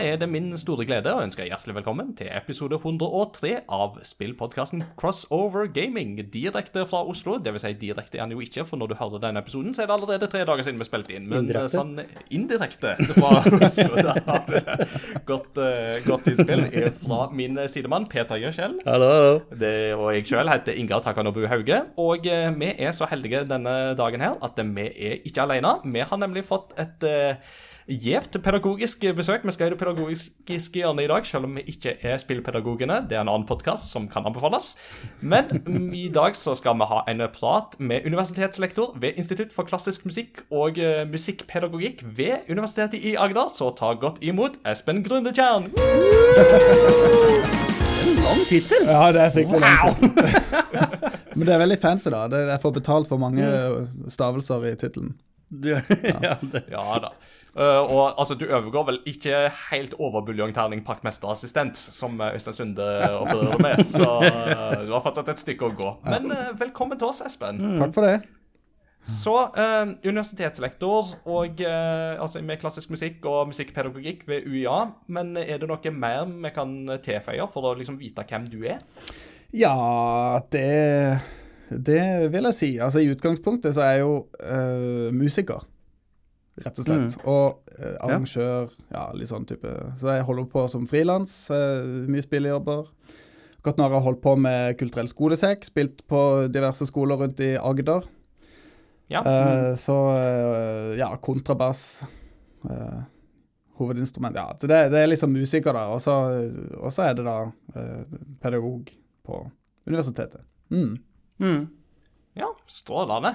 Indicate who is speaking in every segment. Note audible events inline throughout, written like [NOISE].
Speaker 1: Er det min store glede å ønske hjertelig velkommen til episode 103 av spillpodkasten Crossover Gaming, direkte fra Oslo. Det vil si direkte er den jo ikke, for når du hører denne episoden, så er det allerede tre dager siden vi spilte inn. Men
Speaker 2: Indirekte.
Speaker 1: sånn indirekte fra [LAUGHS] Oslo, da har du godt, uh, godt innspill fra min sidemann Peter Gjøskjell.
Speaker 2: Hallo, hallo.
Speaker 1: Det, og jeg sjøl heter Ingar Takanobu Hauge. Og uh, vi er så heldige denne dagen her at vi er ikke alene. Vi har nemlig fått et uh, gjevt pedagogisk besøk. Vi skal i det pedagogiske hjørnet i dag, selv om vi ikke er spillpedagogene. Det er en annen podkast som kan anbefales. Men [LAUGHS] i dag så skal vi ha en prat med universitetslektor ved Institutt for klassisk musikk og eh, musikkpedagogikk ved Universitetet i Agder. Så ta godt imot Espen Grundetjern. [LAUGHS]
Speaker 2: Lang tittel.
Speaker 3: Ja, det er fryktelig lang langt. [LAUGHS] Men det er veldig fancy, da. Jeg får betalt for mange stavelser i tittelen.
Speaker 2: Ja.
Speaker 1: Ja da. Eh, og altså, du overgår vel ikke helt overbuljongterning pakkmesterassistent, som eh, Øystein Sunde opererer med, så uh, du har fortsatt et stykke å gå. Men uh, velkommen til oss, Espen.
Speaker 3: Takk for det.
Speaker 1: Så eh, universitetslektor og, eh, altså, med klassisk musikk og musikkpedagogikk ved UiA. Men er det noe mer vi kan tilføye for å liksom vite hvem du er?
Speaker 3: Ja, det Det vil jeg si. Altså, i utgangspunktet så er jeg jo uh, musiker, rett og slett. Og eh, arrangør, ja, litt sånn type. Så jeg holder på som frilans. Eh, mye spillejobber. Akkurat nå har jeg holdt på med Kulturell skolesekk, spilt på diverse skoler rundt i Agder.
Speaker 1: Ja.
Speaker 3: Eh, Så eh, ja, kontrabass. eh, hovedinstrument. Ja, så det, det er liksom musiker, da. Og så, og så er det da eh, pedagog på universitetet. Mm.
Speaker 2: Mm.
Speaker 1: Ja, strålende.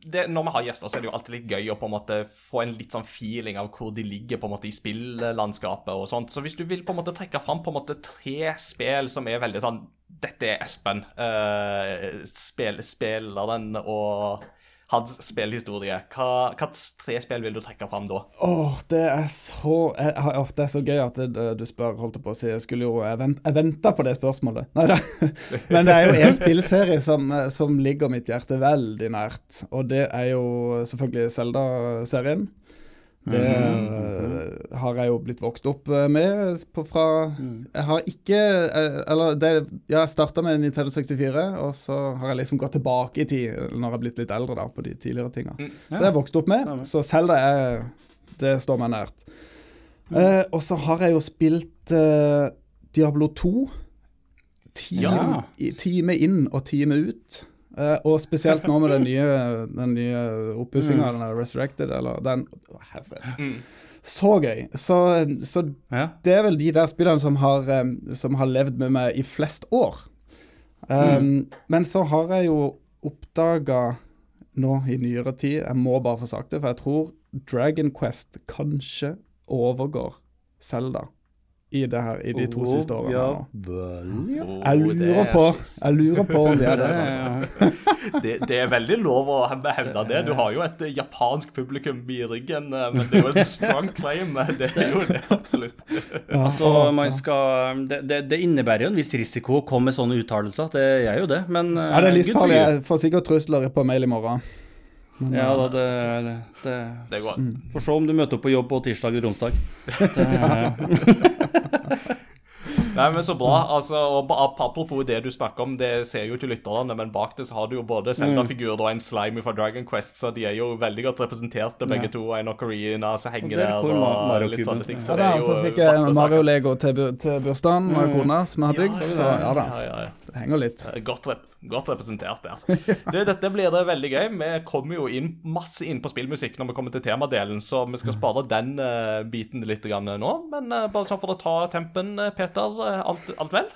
Speaker 1: Det, når vi har gjester, så er det jo alltid litt gøy å på en måte få en litt sånn feeling av hvor de ligger på en måte i spillandskapet og sånt. Så hvis du vil på en måte trekke fram på en måte tre spill som er veldig sånn Dette er Espen. Uh, spil, spilleren og hans spillhistorie. Hva tre spill vil du trekke fram da?
Speaker 3: Åh, det er så jeg, har- Det er så gøy at det, du spør, holdt jeg på å si. Jeg skulle jo Jeg, vent, venta på det spørsmålet. Nei da. [LAUGHS] Men det er jo en spillserie som, eh, som ligger mitt hjerte veldig nært. Og det er jo selvfølgelig Zelda-serien. Det eh, har jeg jo blitt vokst opp eh, med på, fra Jeg har ikke eh, Eller det, ja, jeg starta med Nintendo 64, og så har jeg liksom gått tilbake i tid når jeg har blitt litt eldre da, på de tidligere tinga. Så det har jeg vokst opp med. Så Zelda er Det står meg nært. Eh, og så har jeg jo spilt eh, Diablo 2. Time,
Speaker 2: Ja.
Speaker 3: time inn og time ut. Eh, og spesielt nå med den [LAUGHS] nye, den nye oppussinga, der Resurrected, eller den herre. Så gøy. Så, så
Speaker 2: Ja.
Speaker 3: det er vel de der spillene som har, em, som har levd med meg i flest år. Um, Men så har jeg jo oppdaga nå i nyere tid Jeg må bare få sagt det, for jeg tror Dragon Quest kanskje overgår Zelda i, det her, i de to siste årene.
Speaker 2: Ja, vel, ja.
Speaker 1: Oh,
Speaker 3: Jeg lurer
Speaker 1: er
Speaker 3: på Jeg lurer på om de er
Speaker 2: Det, [LAUGHS]
Speaker 3: der, altså.
Speaker 1: det, det er veldig lov å he- hevde det. Du har jo et eh, japansk publikum i ryggen, eh, men det er jo en strong claim. Det er jo det, absolutt.
Speaker 2: Altså, man skal det, det, det innebærer jo en viss risiko å komme med sånne uttalelser. Det gjør jo det, men eh,
Speaker 3: Ja, det er livsfarlig. Jeg får sikkert trusler på mail i morgen.
Speaker 2: Ja da, det, er- det
Speaker 1: Det går.
Speaker 2: Får se om du møter opp på jobb på tirsdag eller onsdag. Det, [LAUGHS]
Speaker 1: Nei, men Så bra. altså, og Apropos det du snakker om, det ser jo ikke lytterne, men bak det så har du jo både Zelda-figurer og en slime fra Dragon Quest, så de er jo veldig godt representerte, begge to. Og en ocarina som henger
Speaker 2: Og det er
Speaker 1: der, og
Speaker 2: Mario
Speaker 1: litt sånne
Speaker 2: ting.
Speaker 1: ting.
Speaker 3: Ja,
Speaker 1: det
Speaker 3: da,
Speaker 1: jo
Speaker 3: så fikk jeg Mario-lego til, til bursdagen med kona, som jeg har bygd. Så ja da,
Speaker 1: Ja, ja, ja.
Speaker 3: Det henger litt.
Speaker 1: Eh, Godt, rep godt representert der. [LAUGHS] Du, dette blir det veldig gøy. Vi kommer jo inn masse inn på spillmusikk når vi kommer til temadelen, så vi skal spare den uh, biten litt grann nå. Men uh, bare sånn for å ta tempen, Peter. alt, alt vel?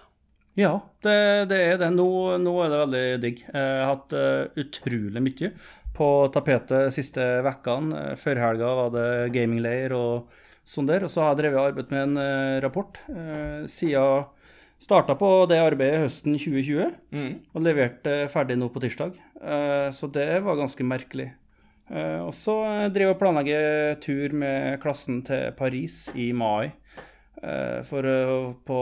Speaker 2: ja, det, det er det. Nå, nå er det veldig digg. Jeg har hatt uh, utrolig mye på tapetet siste. Eh, Før helga var det gamingleir og sånn der. Og så har jeg drevet og arbeidet med en rapport uh, siden Starta på det arbeidet høsten 2020 og leverte ferdig nå på tirsdag. Eh, så det var ganske merkelig. Eh, og så driver jeg og planlegger tur med klassen til Paris i mai. Eh, for, eh, på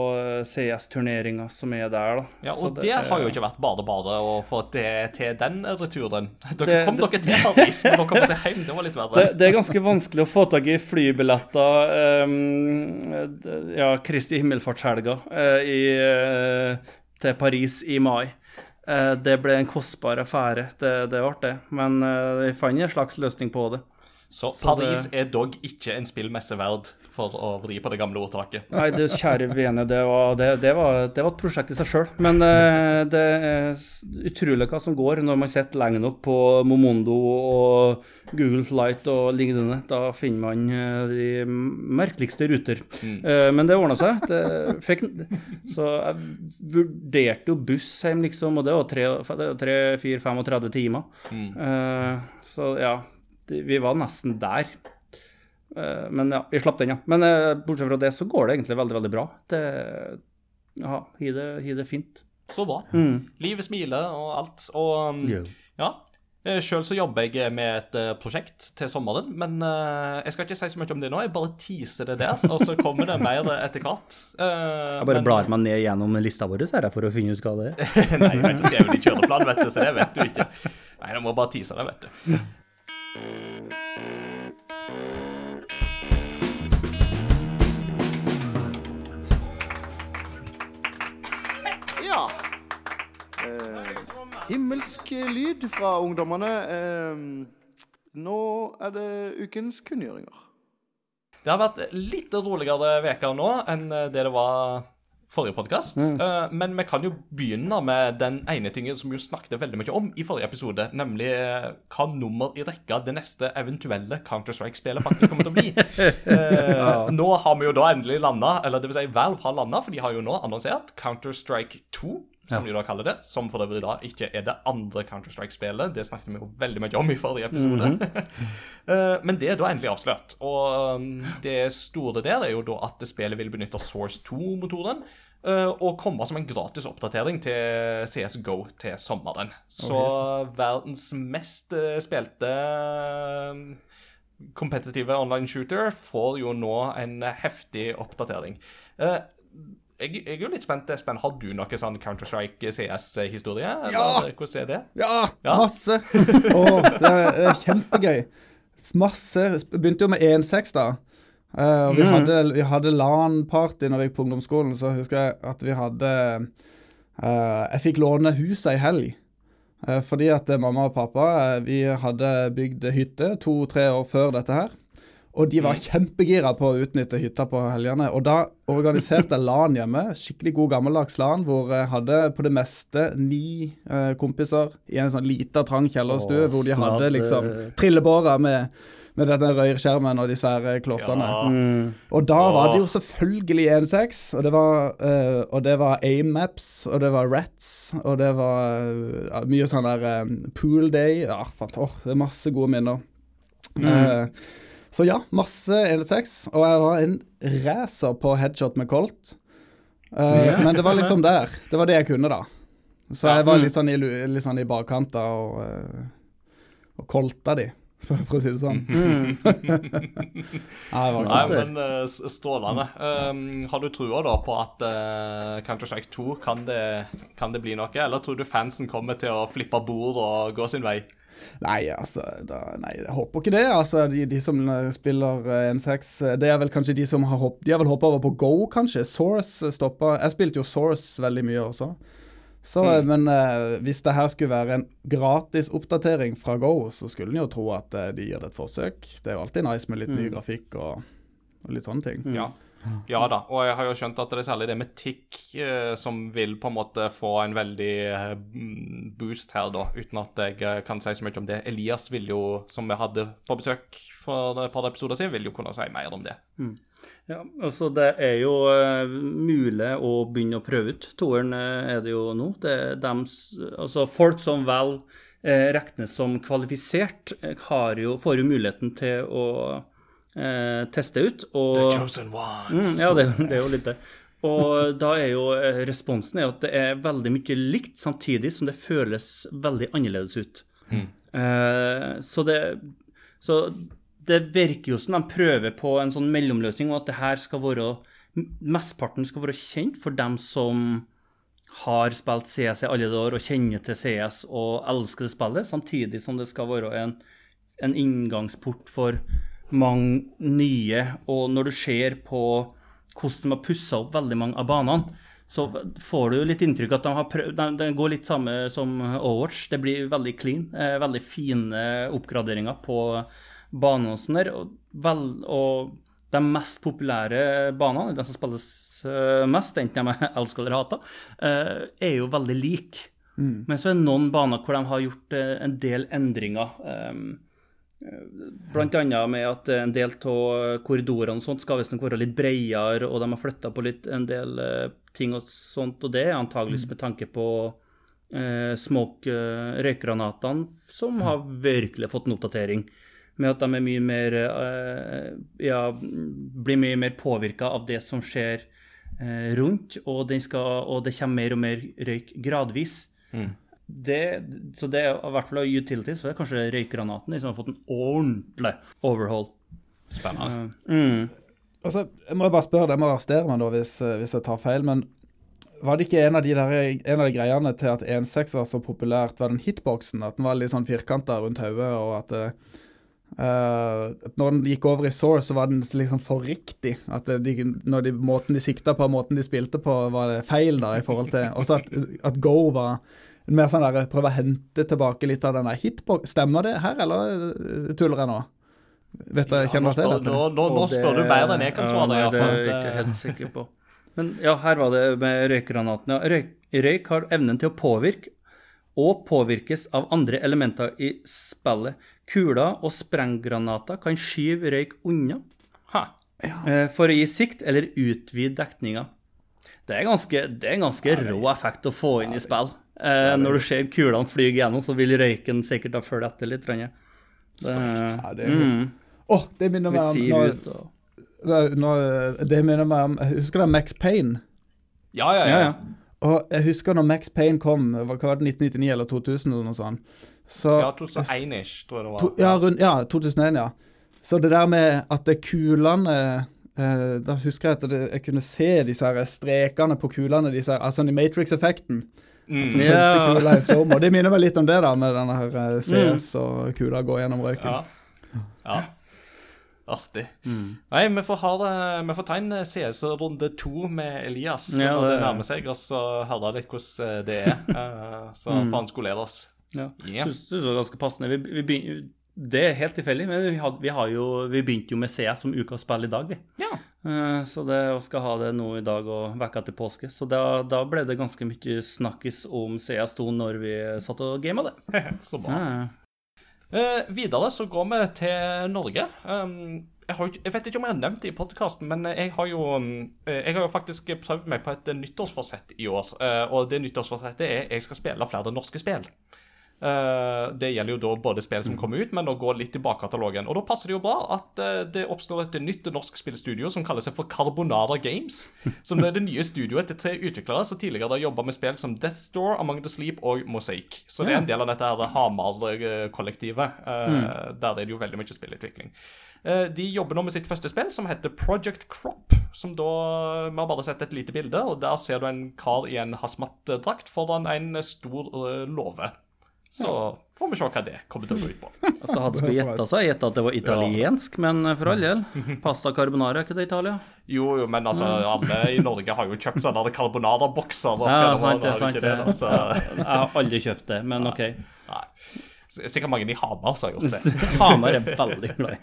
Speaker 2: CS-turneringa som er der, da.
Speaker 1: Ja,
Speaker 2: Så
Speaker 1: Og det, har jo ikke vært bare bare å få det til den returen. Dere
Speaker 2: Det-
Speaker 1: kom dere til Paris, men dere kom seg hjem. Det var litt verre.
Speaker 2: Det, det er ganske vanskelig å få tak i flybilletter um, ja, Kristi himmelfartshelga uh, i, eh, til Paris i mai. Uh, det ble en kostbar affære, det, det ble det. Men vi vi fant en slags løsning på det.
Speaker 1: Så
Speaker 2: Så
Speaker 1: Paris
Speaker 2: det-
Speaker 1: er dog ikke en spillmesse verd, for å vri på det gamle ordtaket.
Speaker 2: Nei, det kjære vene, det var, det, det var, det var et prosjekt i seg sjøl. Men eh, det er utrolig hva som går når man sitter lenge nok på Momondo og Google Flight og lignende. Da finner man eh, de merkeligste ruter. Eh, men det ordna seg. Det fikk, så jeg vurderte jo buss hjem, liksom, og det var tre- det var 3-4-35 timer. Eh, så ja, vi var nesten der. Eh, Men ja, vi slapp den, ja. Men eh, bortsett fra det, så går det egentlig veldig, veldig bra. Det Ja, har det, det fint.
Speaker 1: Så bra.
Speaker 2: Mm.
Speaker 1: Livet smiler og alt. Og yeah. ja. Sjøl så jobber jeg med et eh, prosjekt til sommeren, men eh, jeg skal ikke si så mye om det nå. Jeg bare teaser det der, og så kommer det mer etter hvert. Eh,
Speaker 4: Jeg bare
Speaker 1: men-
Speaker 4: blar meg ned gjennom lista vår her, for å finne ut hva det er. [LAUGHS]
Speaker 1: Nei, jeg har ikke skrevet i kjøreplan, vet du, så det vet du ikke. Nei, jeg må bare tease det, vet du. [LAUGHS]
Speaker 5: himmelsk lyd fra ungdommene. Eh, nå er det ukens kunngjøringer.
Speaker 1: Det har vært litt roligere uker nå enn det det var forrige podkast. men vi kan jo begynne med den ene tingen som vi snakket veldig mye om i forrige episode, nemlig eh, hva nummer i rekka det neste eventuelle Counter-Strike-spillet faktisk kommer til å bli. [LAUGHS] Eh, Nå har vi jo da endelig landa, eller det vil si Valve har landa, for de har jo nå annonsert Counter-Strike 2. Som de da kaller det, som for øvrig da ikke er det andre Counter-Strike-spillet. Det snakket vi jo veldig mye om i forrige episode. [LAUGHS] Eh, Men det er da endelig avslørt. Og um, det store der er jo da at spillet vil benytte Source 2-motoren. eh, Og komme som en gratis oppdatering til CSGO til sommeren. Så verdens mest eh, spilte kompetitive online shooter får jo nå en heftig oppdatering. Jeg, jeg er jo litt spent, Espen. Har du noe sånn Counter-Strike CS-historie?
Speaker 3: Ja!
Speaker 1: Hvordan er det?
Speaker 3: Ja,
Speaker 1: Ja.
Speaker 3: masse. [LAUGHS] oh, det er, det er kjempegøy. Masse. Begynte jo med 1.6, da. Uh, og vi hadde, vi hadde LAN-party når vi gikk på ungdomsskolen, så husker jeg at vi hadde uh, Jeg fikk låne huset ei helg. Uh, fordi at mamma og pappa vi hadde bygd hytte to-tre år før dette her. Og de var kjempegira på å utnytte hytta på helgene. Og da organiserte jeg [LAUGHS] LAN hjemme. Skikkelig god gammeldags LAN, hvor jeg hadde på det meste ni eh, kompiser i en sånn lita, trang kjellerstue, hvor de
Speaker 4: snart,
Speaker 3: hadde liksom
Speaker 4: eh.
Speaker 3: trillebårer med, med denne røyrskjermen og de svære klossene.
Speaker 1: Ja.
Speaker 2: Mm.
Speaker 3: Og da var det jo
Speaker 1: selvfølgelig
Speaker 3: selvfølgelig 1.6, og det var, eh, og det var aim-maps, og det var rats, og det var eh, mye sånn der eh, pool day. Ja, fant, oh, det er masse gode minner. Eh, så ja, masse 1.6, og jeg var en racer på headshot med Colt. Eh, men det var liksom der. Det var det jeg kunne, da. Så jeg var litt sånn i, litt sånn i bakkanta og, eh, og kolta de, [LAUGHS] for, å si det sånn. [LAUGHS] Nei, det
Speaker 1: Nei, men eh, strålende. Um, har du trua da på at uh, Counter-Strike 2 kan det, kan det bli noe, eller tror du fansen kommer til å flippe bord og gå sin vei?
Speaker 3: Nei, altså, da, nei, jeg håper ikke det. Altså, de, de som eh, spiller eh, 1.6, eh, det er vel kanskje de som har hopp, De har vel hoppa over på Go, kanskje. Source stoppa Jeg spilte jo Source veldig mye også. Så, mm. Men eh, hvis det her skulle være en gratis oppdatering fra Go, så skulle en jo tro at eh, de gir det et forsøk. Det er jo alltid nice med litt ny grafikk og, og litt sånne ting.
Speaker 1: Ja. Ja da, og jeg har jo skjønt at det er særlig det med TIC eh, som vil på en måte få en veldig eh, mm, boost her, da, uten at jeg eh, kan si så mye om det. Elias vil jo, som vi hadde på besøk for et par episoder siden, vil jo kunne si mer om det.
Speaker 2: Ja, altså det er jo uh, mulig å begynne å prøve ut. Toeren uh, er det jo nå. Det dem, altså folk som vel uh, regnes som kvalifisert, har jo, får jo muligheten til å eh, teste ut. Og,
Speaker 1: Chosen ones.
Speaker 2: Mm, ja, det, det er jo litt det. Og da er jo eh, responsen er at det er veldig mye likt, samtidig som det føles veldig annerledes ut. Eh, så det Så det virker jo som de prøver på en sånn mellomløsning, og at det her skal være mesteparten skal være kjent for dem som har spilt CS i alle år og kjenner til CS og elsker det spillet, samtidig som det skal være en, en inngangsport for mange nye. Og når du ser på hvordan de har pussa opp veldig mange av banene, så får du litt inntrykk at de har prøvd de, de går litt samme som Overwatch. Det blir veldig clean. Eh, veldig fine oppgraderinger på banene og sånn der. Og, vel, og de mest populære banene, de som spilles eh, mest, enten de er [LAUGHS] elsker eller hater, eh, er jo veldig like. Men så er det noen baner hvor de har gjort eh, en del endringer. Um, Blant annet med at en del av korridorene og sånt skal visstnok være litt bredere, og de har flytta på litt en del eh, ting og sånt, og det er antageligvis med tanke på eh, smoke eh, røykgranatene, som har virkelig fått en oppdatering. Med at de er mye mer eh, Ja, blir mye mer påvirka av det som skjer eh, rundt, og, den skal, og det kommer mer og mer røyk gradvis. Det, så det er i hvert fall utility, så er kanskje røykgranaten de som har fått en ordentlig overhaul.
Speaker 1: Spennende.
Speaker 2: Mm.
Speaker 3: Altså, jeg må bare spørre, jeg må arrestere meg da hvis, eh, hvis jeg tar feil, men var det ikke en av de, der, en av de greiene til at 1.6 var så populært, var den hitboxen? At den var litt sånn firkanta rundt hodet, og at, det, eh, når den gikk over i Source, så var den liksom for riktig. At de, når de, måten de sikta på, måten de spilte på, var det feil da, i forhold til Også at, at Go var mer sånn der prøve å hente tilbake litt av den der hitbox. Stemmer det her, eller eh, tuller jeg nå? Vet dere,
Speaker 1: Ja, nå spør,
Speaker 3: det,
Speaker 1: nå, nå, nå
Speaker 2: spør det-
Speaker 1: du bedre enn jeg kan svare.
Speaker 2: Ja, nei, det er jeg ikke helt sikker på. Men ja, her var det med røykgranaten. Ja, røyk, røyk har evnen til å påvirke og påvirkes av andre elementer i spillet. Kuler og sprenggranater kan skyve røyk unna
Speaker 1: Ha.
Speaker 2: eh, for å gi sikt eller utvide dekninga. Det er ganske, det er en ganske rå effekt å få inn i spill. Eh, når du ser kulene fly gjennom, så vil røyken sikkert da følge etter litt. Det,
Speaker 3: Ja, det
Speaker 2: mm,
Speaker 3: Åh, det minner meg om når,
Speaker 2: ut og
Speaker 3: når, når, Det minner meg om Jeg husker du Max Payne.
Speaker 1: Ja, ja,
Speaker 2: Ja,
Speaker 1: ja.
Speaker 3: Og jeg husker når Max Payne kom, hva var det, 1999 eller 2000 eller noe sånt. Så,
Speaker 1: Ja, 2001-ish, tror jeg det var.
Speaker 3: to, ja, rundt, ja, 2001, ja. Så det der med at det kulene eh, Da husker jeg at det, jeg kunne se disse her strekene på kulene, disse her, altså i Matrix-effekten.
Speaker 1: Mm.
Speaker 2: Ja.
Speaker 3: kula i slow-mo. Det minner vel litt om det, da, med denne her eh, CS og kula går gjennom røyken.
Speaker 1: Ja. ja. Artig. Nei, vi får, ha det, vi får ta en CS-runde to med Elias
Speaker 2: Ja,
Speaker 1: når det nærmer seg, og så høre litt hvordan eh, det er. [LAUGHS] Eh, Så får han skolere oss.
Speaker 2: Ja.
Speaker 1: Yeah.
Speaker 2: Synes, det var ganske passende. Vi, vi det er helt tilfeldig, men vi, had, vi, har jo, vi begynte jo med CS som ukas spill i dag, vi.
Speaker 1: Ja.
Speaker 2: Eh, Så det, vi skal ha det nå i dag og vekka til påske. Så da, da ble det ganske mye snakkis om CS2 når vi satt og gama det. [LAUGHS]
Speaker 1: Så bra.
Speaker 2: Ja.
Speaker 1: Eh, videre så går vi til Norge. Um, jeg, har, jo jeg vet ikke om jeg har nevnt det i podkasten, men jeg har jo um, eh, Jeg har jo faktisk prøvd meg på et nyttårsforsett i år. og det nyttårsforsettet er at jeg skal spille flere norske spill. Eh, det gjelder jo da både spill som kommer ut, men å gå litt i bakkatalogen. Og da passer det jo bra at eh, det oppstår et nytt norsk spillstudio som kaller seg for Carbonara Games. Som det er det nye studioet til tre utviklere som tidligere har jobba med spill som Death Store, Among the Sleep og Mosaic. Så det er en del av dette her Hamar-kollektivet. eh, Der er det jo veldig mye spillutvikling. De jobber nå med sitt første spill, som heter Project Crop. Som da Vi har bare sett et lite bilde, og der ser du en kar i en hazmat-drakt foran en stor låve. Så får vi se hva det kommer til å gå ut på. [LAUGHS]
Speaker 2: Altså, hadde skulle gjette, så jeg gjetta at det var italiensk, men for all del. [LAUGHS] Pasta carbonara, er ikke det Italia?
Speaker 1: Jo, jo, men altså, alle i Norge har jo kjøpt sånne carbonara-bokser.
Speaker 2: Ja, sant det, sant
Speaker 1: det, Altså.
Speaker 2: Jeg har aldri kjøpt det, men OK.
Speaker 1: nei. Sikkert mange i Hamar som har gjort det. [LAUGHS]
Speaker 2: Hamar er veldig glad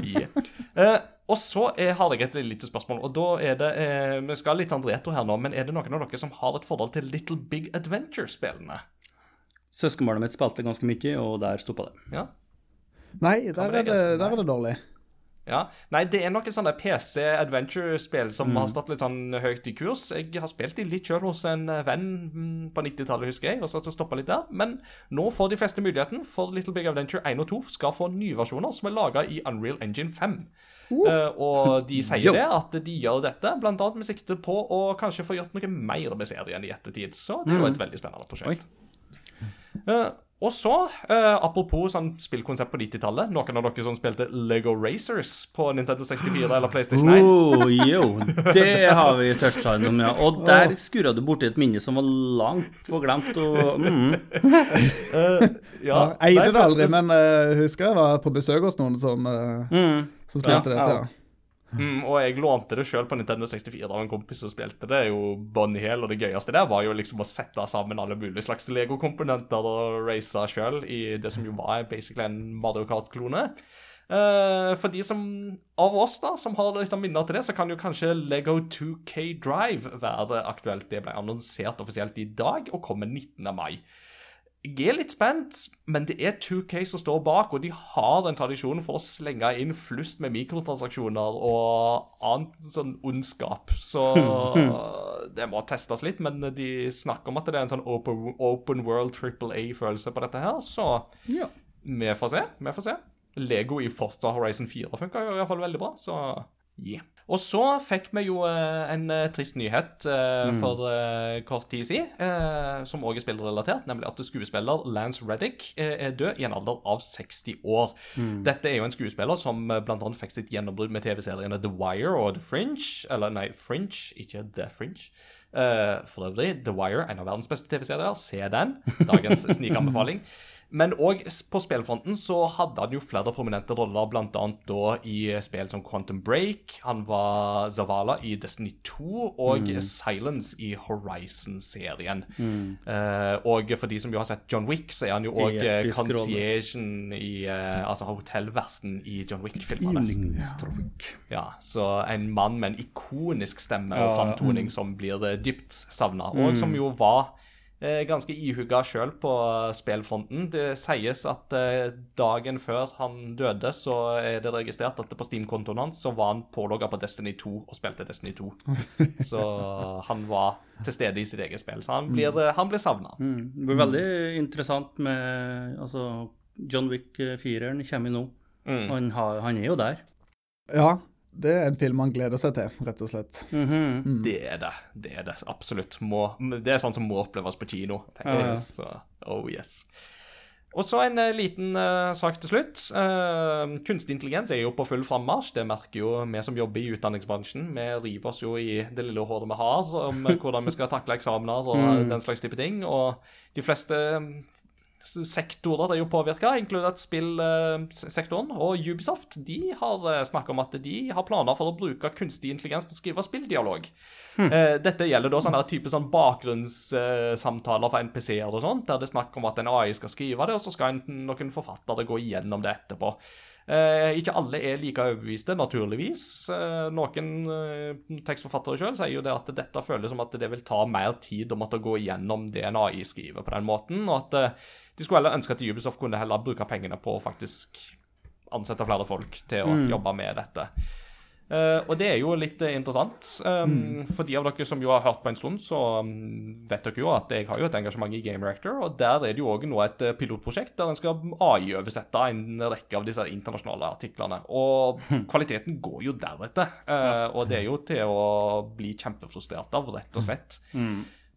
Speaker 2: i.
Speaker 1: Yeah. Eh, og så er, har jeg et lite spørsmål, og da er det eh, Vi skal litt retro her nå, men er det noen av dere som har et forhold til Little Big Adventure-spillene?
Speaker 2: Søskenbarnet mitt spilte ganske mye, og der stoppa det.
Speaker 1: Ja?
Speaker 3: Nei, der
Speaker 1: det er
Speaker 3: det, der er det dårlig.
Speaker 1: Ja. Nei, det er noen sånne PC-adventure-spill som
Speaker 2: Mm.
Speaker 1: har stått litt sånn høyt i kurs. Jeg har spilt de litt sjøl hos en eh, venn mm, på 90-tallet, husker jeg, og så stoppa litt der. Men nå får de fleste muligheten, for Little Big Adventure 1 og 2 skal få nye versjoner som er laga i Unreal Engine 5. Eh, og de [LAUGHS] sier det, at de gjør dette annet med sikte på å kanskje få gjort noe mer med serien i ettertid. Så det er jo et veldig spennende prosjekt. Eh, Og så, eh, apropos sånn spillkonsept på 90-tallet Noen av dere som spilte Lego Racers på Nintendo 64 eller PlayStation 1?
Speaker 2: Oh, jo, [LAUGHS] det har vi toucha innom, ja. Og der skurra du borti et minne som var langt forglemt. Og, mm. [LAUGHS]
Speaker 1: Ja,
Speaker 3: Jeg eide det aldri, men uh, husker jeg var på besøk hos noen som, uh,
Speaker 2: Mm.
Speaker 3: som spilte
Speaker 2: Ja,
Speaker 3: dette.
Speaker 2: ja.
Speaker 1: Mm, og jeg lånte det sjøl på Nintendo 64 av en kompis som spilte det. jo Bonnie Hill, og det gøyeste der var jo liksom å sette sammen alle mulige slags Lego-komponenter og race sjøl i det som jo var basically en Mario Kart-klone. Uh, for de som, av oss da, som har liksom minner til det, så kan jo kanskje Lego 2K Drive være aktuelt. Det ble annonsert offisielt i dag og kommer 19. mai. Jeg er litt spent, men det er 2K som står bak, og de har den tradisjonen for å slenge inn flust med mikrotransaksjoner og annen sånn ondskap. Så [LAUGHS] det må testes litt, men de snakker om at det er en sånn open, open world triple A-følelse på dette her, så
Speaker 2: Ja.
Speaker 1: vi får se. Vi får se. Lego i Forza Horizon 4 funka iallfall veldig bra, så yeah. Og så fikk vi jo eh, en eh, trist nyhet eh, for eh, kort tid siden, som òg er spillrelatert, nemlig at skuespiller Lance Reddick er død i en alder av 60 år. Dette er jo en skuespiller som bl.a. fikk sitt gjennombrudd med TV-seriene The Wire og The Fringe. Eller nei, Fringe, ikke The Fringe. For øvrig, The Wire, en av verdens beste TV-serier. Se den. Dagens snikanbefaling. [LAUGHS] Men òg på spillfronten så hadde han jo flere prominente roller, annet da i spill som Quantum Break. Han var Zavala i Destiny 2 og Silence i Horizon-serien. Eh, og for de som jo har sett John Wick, så er han jo òg conciergen i uh, Altså hotellverten i John Wick-filmene. Ja, så en mann med en ikonisk stemme og framtoning som blir eh, dypt savna, og som jo var eh, ganske ihuga sjøl på eh, spillfronten. Det sies at eh, dagen før han døde, så er det registrert at det på Steam-kontoen hans så var han pålogga på Destiny 2 og spilte Destiny 2. [LAUGHS] så han var til stede i sitt eget spill, så han blir, eh, han blir savna.
Speaker 2: Mm. Det blir veldig interessant med Altså, John Wick 4-eren kommer jo nå.
Speaker 1: Mm.
Speaker 2: Han, har, han er jo der.
Speaker 3: ja, det er en film man gleder seg til, rett og slett.
Speaker 2: Mhm.
Speaker 1: Det er det. Det er det absolutt. Må, det er sånn som må oppleves på kino. tenker
Speaker 2: Ja, ja.
Speaker 1: jeg. Så, oh yes. Og så en eh, liten uh, sak til slutt. Uh, kunstig intelligens er jo på full frammarsj. Det merker jo vi som jobber i utdanningsbransjen. Vi river oss jo i det lille håret vi har om hvordan vi skal takle eksamener og [LAUGHS]
Speaker 2: Mm.
Speaker 1: den slags type ting. Og de fleste eh, sektorer er jo påvirka, inkludert spillsektoren. Og Ubisoft de har snakka snakket om at de har planer for å bruke kunstig intelligens til å skrive spilldialog. Hmm. Dette gjelder da sånne type sånn bakgrunnssamtaler for NPC-er og sånt, der det er snakk om at en AI skal skrive det, og så skal noen forfattere gå igjennom det etterpå. Eh, ikke alle er like overbeviste, naturligvis. Eh, noen eh, tekstforfattere sjøl sier jo det at dette føles som at det vil ta mer tid å måtte gå igjennom det en AI skriver på den måten, og at eh, de skulle heller ønske at Ubisoft kunne heller bruke pengene på å faktisk ansette flere folk til å jobbe med dette. Uh, og det er jo litt eh, interessant. Um, For de av dere som jo har hørt på en stund, så um, vet dere jo at jeg har jo et engasjement i Game Reactor, og der er det jo òg nå et eh, pilotprosjekt der en skal AI-oversette en rekke av disse internasjonale artiklene. Og kvaliteten går jo deretter. Eh, og det er jo til å bli kjempefrustrert av, rett og slett.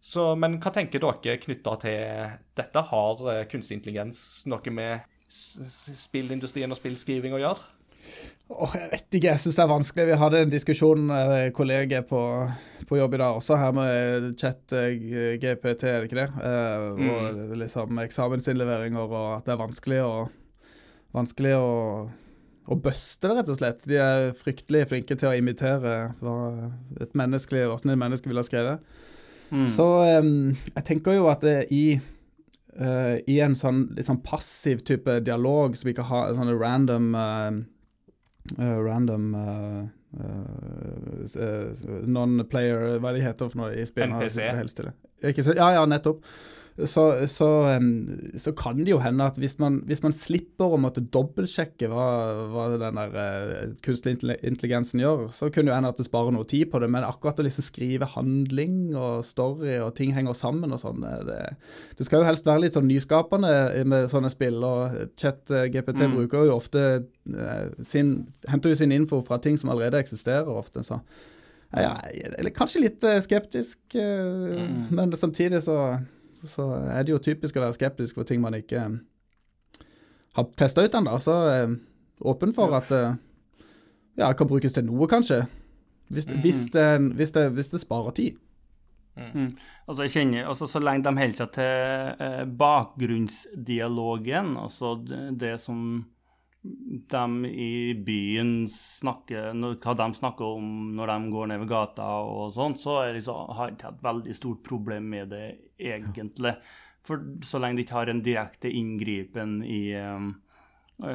Speaker 1: Så, men hva tenker dere knytta til dette? Har eh, kunstig intelligens noe med spillindustrien og spillskriving å gjøre?
Speaker 3: Oh, jeg vet ikke, jeg syns det er vanskelig. Vi hadde en diskusjon med kolleger på, på jobb i dag også, her med chat eh, GPT, er det ikke det? Eh, og liksom eksamensinnleveringer, og at det er vanskelig å Vanskelig å, å buste det, rett og slett. De er fryktelig flinke til å imitere hva et menneske, hvordan et menneske ville ha skrevet. Så um, jeg tenker jo at det i uh, i en sånn litt sånn passiv type dialog, som ikke har sånne random uh, uh, Random eh, eh, eh, Non-player Hva er det heter for noe i spillet?
Speaker 1: NPC.
Speaker 3: ja, ja, nettopp. Så, så, så kan det jo hende at hvis man, hvis man slipper å måtte dobbeltsjekke hva, hva den der eh, kunstig intelligensen gjør, så kunne det hende at det sparer noe tid på det. Men akkurat å liksom skrive handling og story og ting henger sammen og sånn, eh, det, det skal jo helst være litt sånn nyskapende med sånne spill. Og chat-GPT bruker jo ofte eh, sin, henter jo sin info fra ting som allerede eksisterer ofte. så ja, jeg er kanskje litt skeptisk, eh, men samtidig så, så er det jo typisk å være skeptisk for ting man ikke eh, har testa ut ennå. Så eh, åpen for at eh, ja, kan brukes til noe, kanskje. Hvis, hvis, det, hvis, det, hvis det sparer tid.
Speaker 2: Mm. Altså, jeg kjenner, altså, så lenge de holder seg til eh, bakgrunnsdialogen, altså det, det som de i byen snakker Hva de snakker om når de går ned ved gata og sånn, så er liksom, har jeg ikke hatt veldig stort problem med det, egentlig. For så lenge det ikke har en direkte inngripen i um,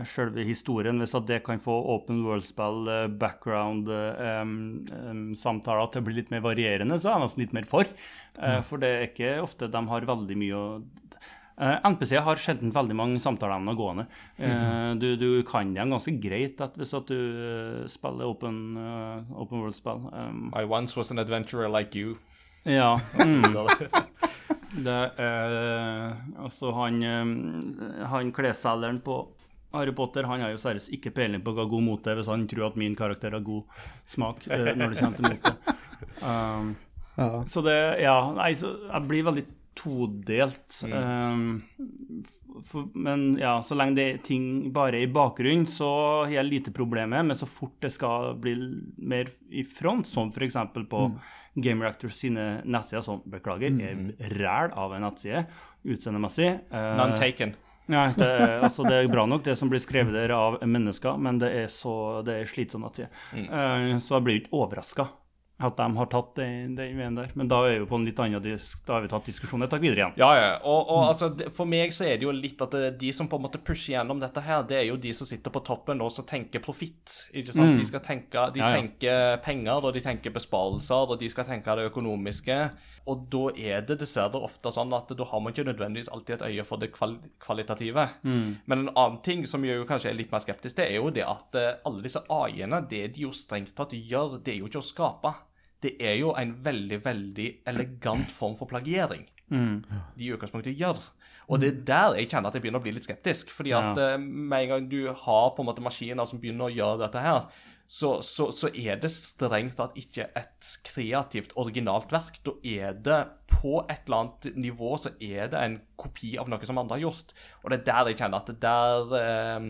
Speaker 2: selve historien, hvis at det kan få open world-spill, eh, background, eh, um, til å bli litt mer varierende, så er jeg nesten litt mer for. Uh, For det er ikke ofte de har veldig mye å NPC har sjelden veldig mange samtaleemner gående. Eh, du, du kan dem ganske greit at hvis at du eh, spiller open, eh, open world-spill. Um,
Speaker 1: I once was an adventurer like you.
Speaker 2: ja. [LAUGHS] Mm. Det er [LAUGHS] Altså, han, eh, han klesselgeren på Harry Potter han har jo seriøst ikke peiling på hva god mot er, hvis han tror at min karakter har god smak eh, når det kommer til mote. Um, [LAUGHS]
Speaker 3: Ja.
Speaker 2: så det Ja, nei, så jeg blir veldig todelt. Um, for, men ja, så lenge det er ting bare i bakgrunnen, så har jeg lite problemer. Men så fort det skal bli mer i front, som f.eks. på Game Reactors sine nettsider, som beklager, er ræl av en nettside utseendemessig. Uh,
Speaker 1: None taken.
Speaker 2: Nei, det er, [LAUGHS] altså det er bra nok det som blir skrevet der av mennesker, men det er så det er slitsomt nettside. Uh, så jeg blir ikke overraska at de har tatt den, den veien der. Men da er vi på en litt annen disk, da har vi tatt diskusjonen et tak videre igjen.
Speaker 1: Ja, ja. Og, og altså, for meg så er det jo litt at de som på en måte pusher gjennom dette her, det er jo de som sitter på toppen og som tenker profitt. Ikke sant? De skal tenke De
Speaker 2: Ja, ja.
Speaker 1: tenker penger, og de tenker besparelser, og de skal tenke det økonomiske. Og da er det dessverre ofte sånn at da har man ikke nødvendigvis alltid et øye for det kval kvalitative. Men en annen ting som jeg jo kanskje er litt mer skeptisk til, er jo det at eh, alle disse AI-ene, det de jo strengt tatt gjør, det er jo ikke å skape. Det er jo en veldig, veldig elegant form for plagiering de i utgangspunktet gjør. Og det er der jeg kjenner at jeg begynner å bli litt skeptisk. fordi at eh, med en gang du har på en måte maskiner som begynner å gjøre dette her, så, så, så er det strengt tatt ikke et kreativt, originalt verk. Da er det på et eller annet nivå så er det en kopi av noe som andre har gjort. Og det er der jeg kjenner at det der eh,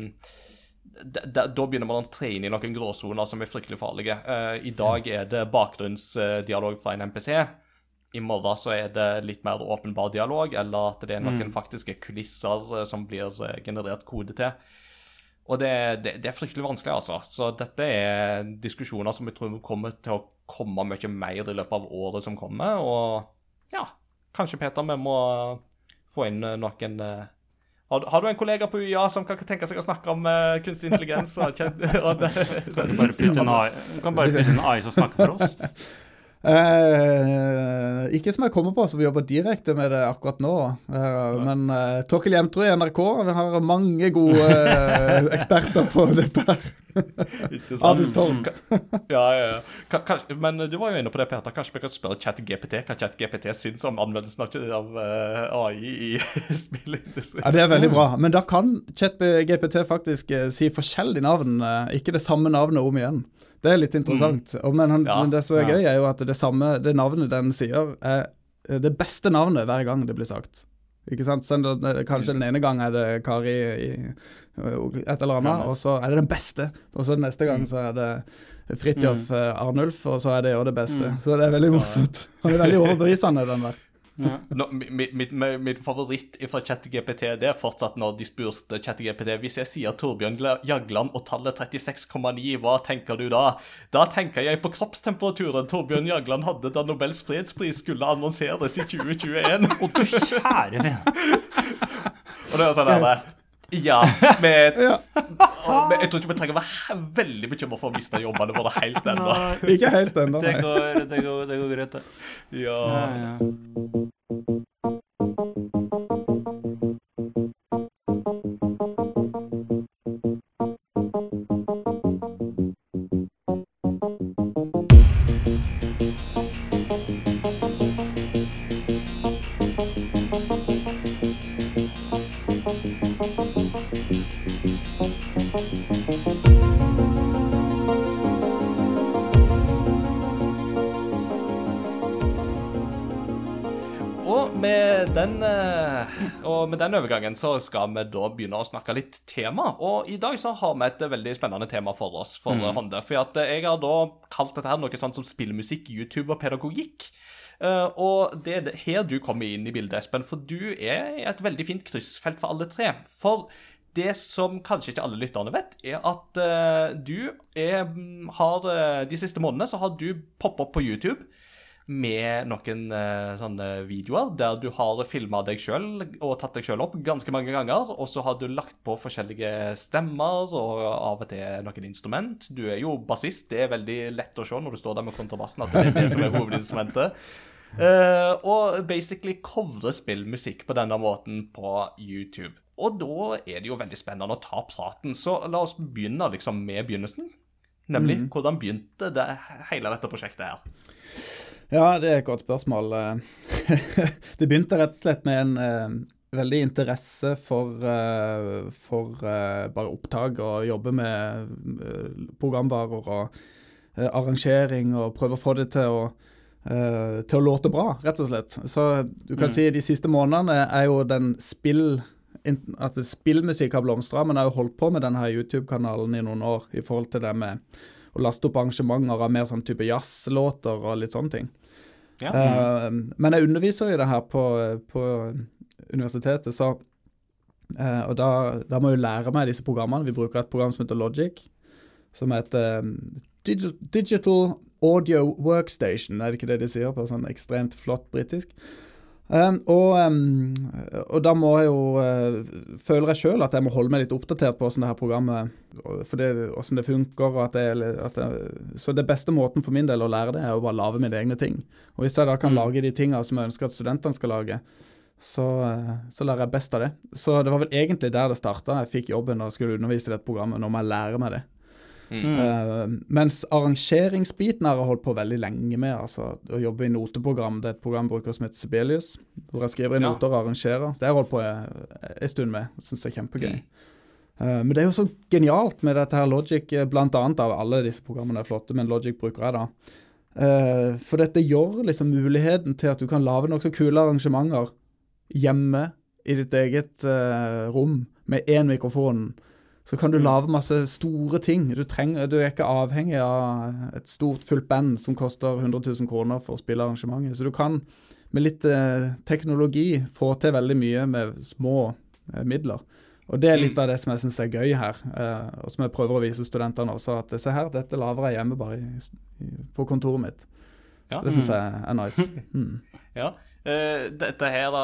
Speaker 1: da, da da begynner man å trene i noen gråsoner som er fryktelig farlige. Eh, I dag er det bakgrunnsdialog fra en MPC. I morgen så er det litt mer åpenbar dialog, eller at det er noen faktiske kulisser eh, som blir eh, generert kode til. Og det, det, det er fryktelig vanskelig, altså. Så dette er diskusjoner som jeg tror kommer til å komme mye mer i løpet av året som kommer. Og ja, kanskje Peter, vi må få inn noen har, har du en kollega på UiA som kan tenke seg å snakke om uh, kunstig intelligens? Og, [LAUGHS] og det, det,
Speaker 2: det, AI, du kan bare putte en AI som snakker for oss. [LAUGHS]
Speaker 3: Eh, ikke som jeg kommer på som jobber direkte med det akkurat nå. Eh, men eh, Torkel Jemtrud i NRK vi har mange gode eh, eksperter på dette. her. [LAUGHS]
Speaker 1: Ikke sant?
Speaker 3: Abus Tork.
Speaker 1: Ja, ja, ja. Kanskje- men du var jo inne på det, Peter. Kanskje vi kan spørre ChatGPT hva ChatGPT syns om anvendelsen av, av eh, AI i [LAUGHS] spillindustrien?
Speaker 3: Ja, Det er veldig bra. Men da kan ChatGPT faktisk eh, si forskjellige navn, ikke det samme navnet om igjen. Det er litt interessant. Og, men, han,
Speaker 1: Ja,
Speaker 3: men det som er
Speaker 2: ja.
Speaker 3: gøy, er jo at det samme, det navnet den sier, er eh, det beste navnet hver gang det blir sagt. Ikke sant? Så kanskje den ene gang er det Kari i et eller annet, og så er det den beste. Og så neste gang så er det Fridtjof eh, Arnulf, og så er det jo det beste. Så det er veldig morsomt. [LAUGHS] Han er veldig overbevisende, den der.
Speaker 2: Ja.
Speaker 1: Nå, mitt, mitt, mitt favoritt fra ChatGPT det er fortsatt når de spurte ChatGPT Hvis jeg sier Torbjørn Jagland og tallet 36,9, hva tenker du da? Da tenker jeg på kroppstemperaturen Torbjørn Jagland hadde da Nobels fredspris skulle annonseres i 2021.
Speaker 2: Å, du kjære vene. [LAUGHS]
Speaker 1: Og det er sånn der [LAUGHS] Ja, med, og, men jeg tror ikke vi trenger å være veldig bekymret for å miste jobbene våre helt ennå.
Speaker 3: Ikke helt ennå.
Speaker 2: Det det går, det går greit, det.
Speaker 1: Ja.
Speaker 2: Ja, ja.
Speaker 1: Og med den overgangen så skal vi da begynne å snakke litt tema. Og i dag så har vi et veldig spennende tema for oss, for Honde. For at jeg har da kalt dette her noe sånt som spillmusikk, YouTube og pedagogikk. Uh, og det er her du kommer inn i bildet, Espen, for du er et veldig fint kryssfelt for alle tre. For det som kanskje ikke alle lytterne vet, er at uh, du er, mm, har eh, De siste månedene så har du poppet opp på YouTube med noen uh, sånne videoer der du har filma deg sjøl og tatt deg sjøl opp ganske mange ganger. Og så har du lagt på forskjellige stemmer og av og til noen instrument. Du er jo bassist, det er veldig lett å se når du står der med kontrabassen at det er det som er hovedinstrumentet. [LAUGHS] Uh, og basically covre spillmusikk på denne måten på YouTube. Og da er det jo veldig spennende å ta praten, så la oss begynne liksom med begynnelsen. Nemlig hvordan begynte det, hele dette prosjektet her?
Speaker 3: Ja, det er et godt spørsmål. Eh, [LAUGHS] det begynte rett og slett med en eh, veldig interesse for, eh, for bare opptak og jobbe med programvarer og arrangering og prøve å få det til å, til å låte bra, rett og slett. Så du kan si de siste månedene er jo den spill at spillmusikk har blomstra, men jeg har jo holdt på med denne YouTube-kanalen i noen år i forhold til det med å laste opp arrangementer av mer sånn type jazzlåter og litt sånne ting. Eh, men jeg underviser i det her på, på universitetet, så uh, Og da, da må jeg jo lære meg disse programmene. Vi bruker et program som heter Logic, som heter um, Digital Audio Workstation, er det ikke det de sier på sånn ekstremt flott britisk? Um, og, um, og da må jeg jo uh, Føler jeg sjøl at jeg må holde meg litt oppdatert på hvordan det her programmet for det, hvordan det funker. at det, er at det, Så det beste måten for min del å lære det, er å bare lage mine egne ting. Og hvis jeg da kan lage de tinga som jeg ønsker at studentene skal lage, så, uh, så lærer jeg best av det. Så det var vel egentlig der det starta. Jeg fikk jobben og skulle undervise i dette programmet. Nå må jeg lære meg det. Eh, mens arrangeringsbiten har jeg holdt på veldig lenge med. altså Å jobbe i noteprogram. Det er et program jeg bruker som heter Sibelius. Hvor jeg skriver i
Speaker 1: Ja.
Speaker 3: noter og arrangerer. Det har jeg holdt på en en stund med. Jeg syns det er kjempegøy. Eh, men det er jo så genialt med dette her Logic, eh, blant annet av alle disse programmene er flotte, men Logic bruker jeg da. Uh, for dette gjør liksom muligheten til at du kan lage nokså kule arrangementer hjemme i ditt eget eh, rom med én mikrofon. Så kan du lage masse store ting. Du, trenger, du er ikke avhengig av et stort, fullt band som koster 100 000 kroner for å spille arrangementet. Så du kan med litt eh, teknologi få til veldig mye med små eh, midler. Og det er litt av det som jeg syns er gøy her, eh, og som jeg prøver å vise studentene også. At se her, dette lager jeg hjemme bare i, i, på kontoret mitt.
Speaker 1: Ja.
Speaker 3: Så det syns jeg er nice. [LAUGHS] Mm.
Speaker 1: Ja. Eh, dette her da,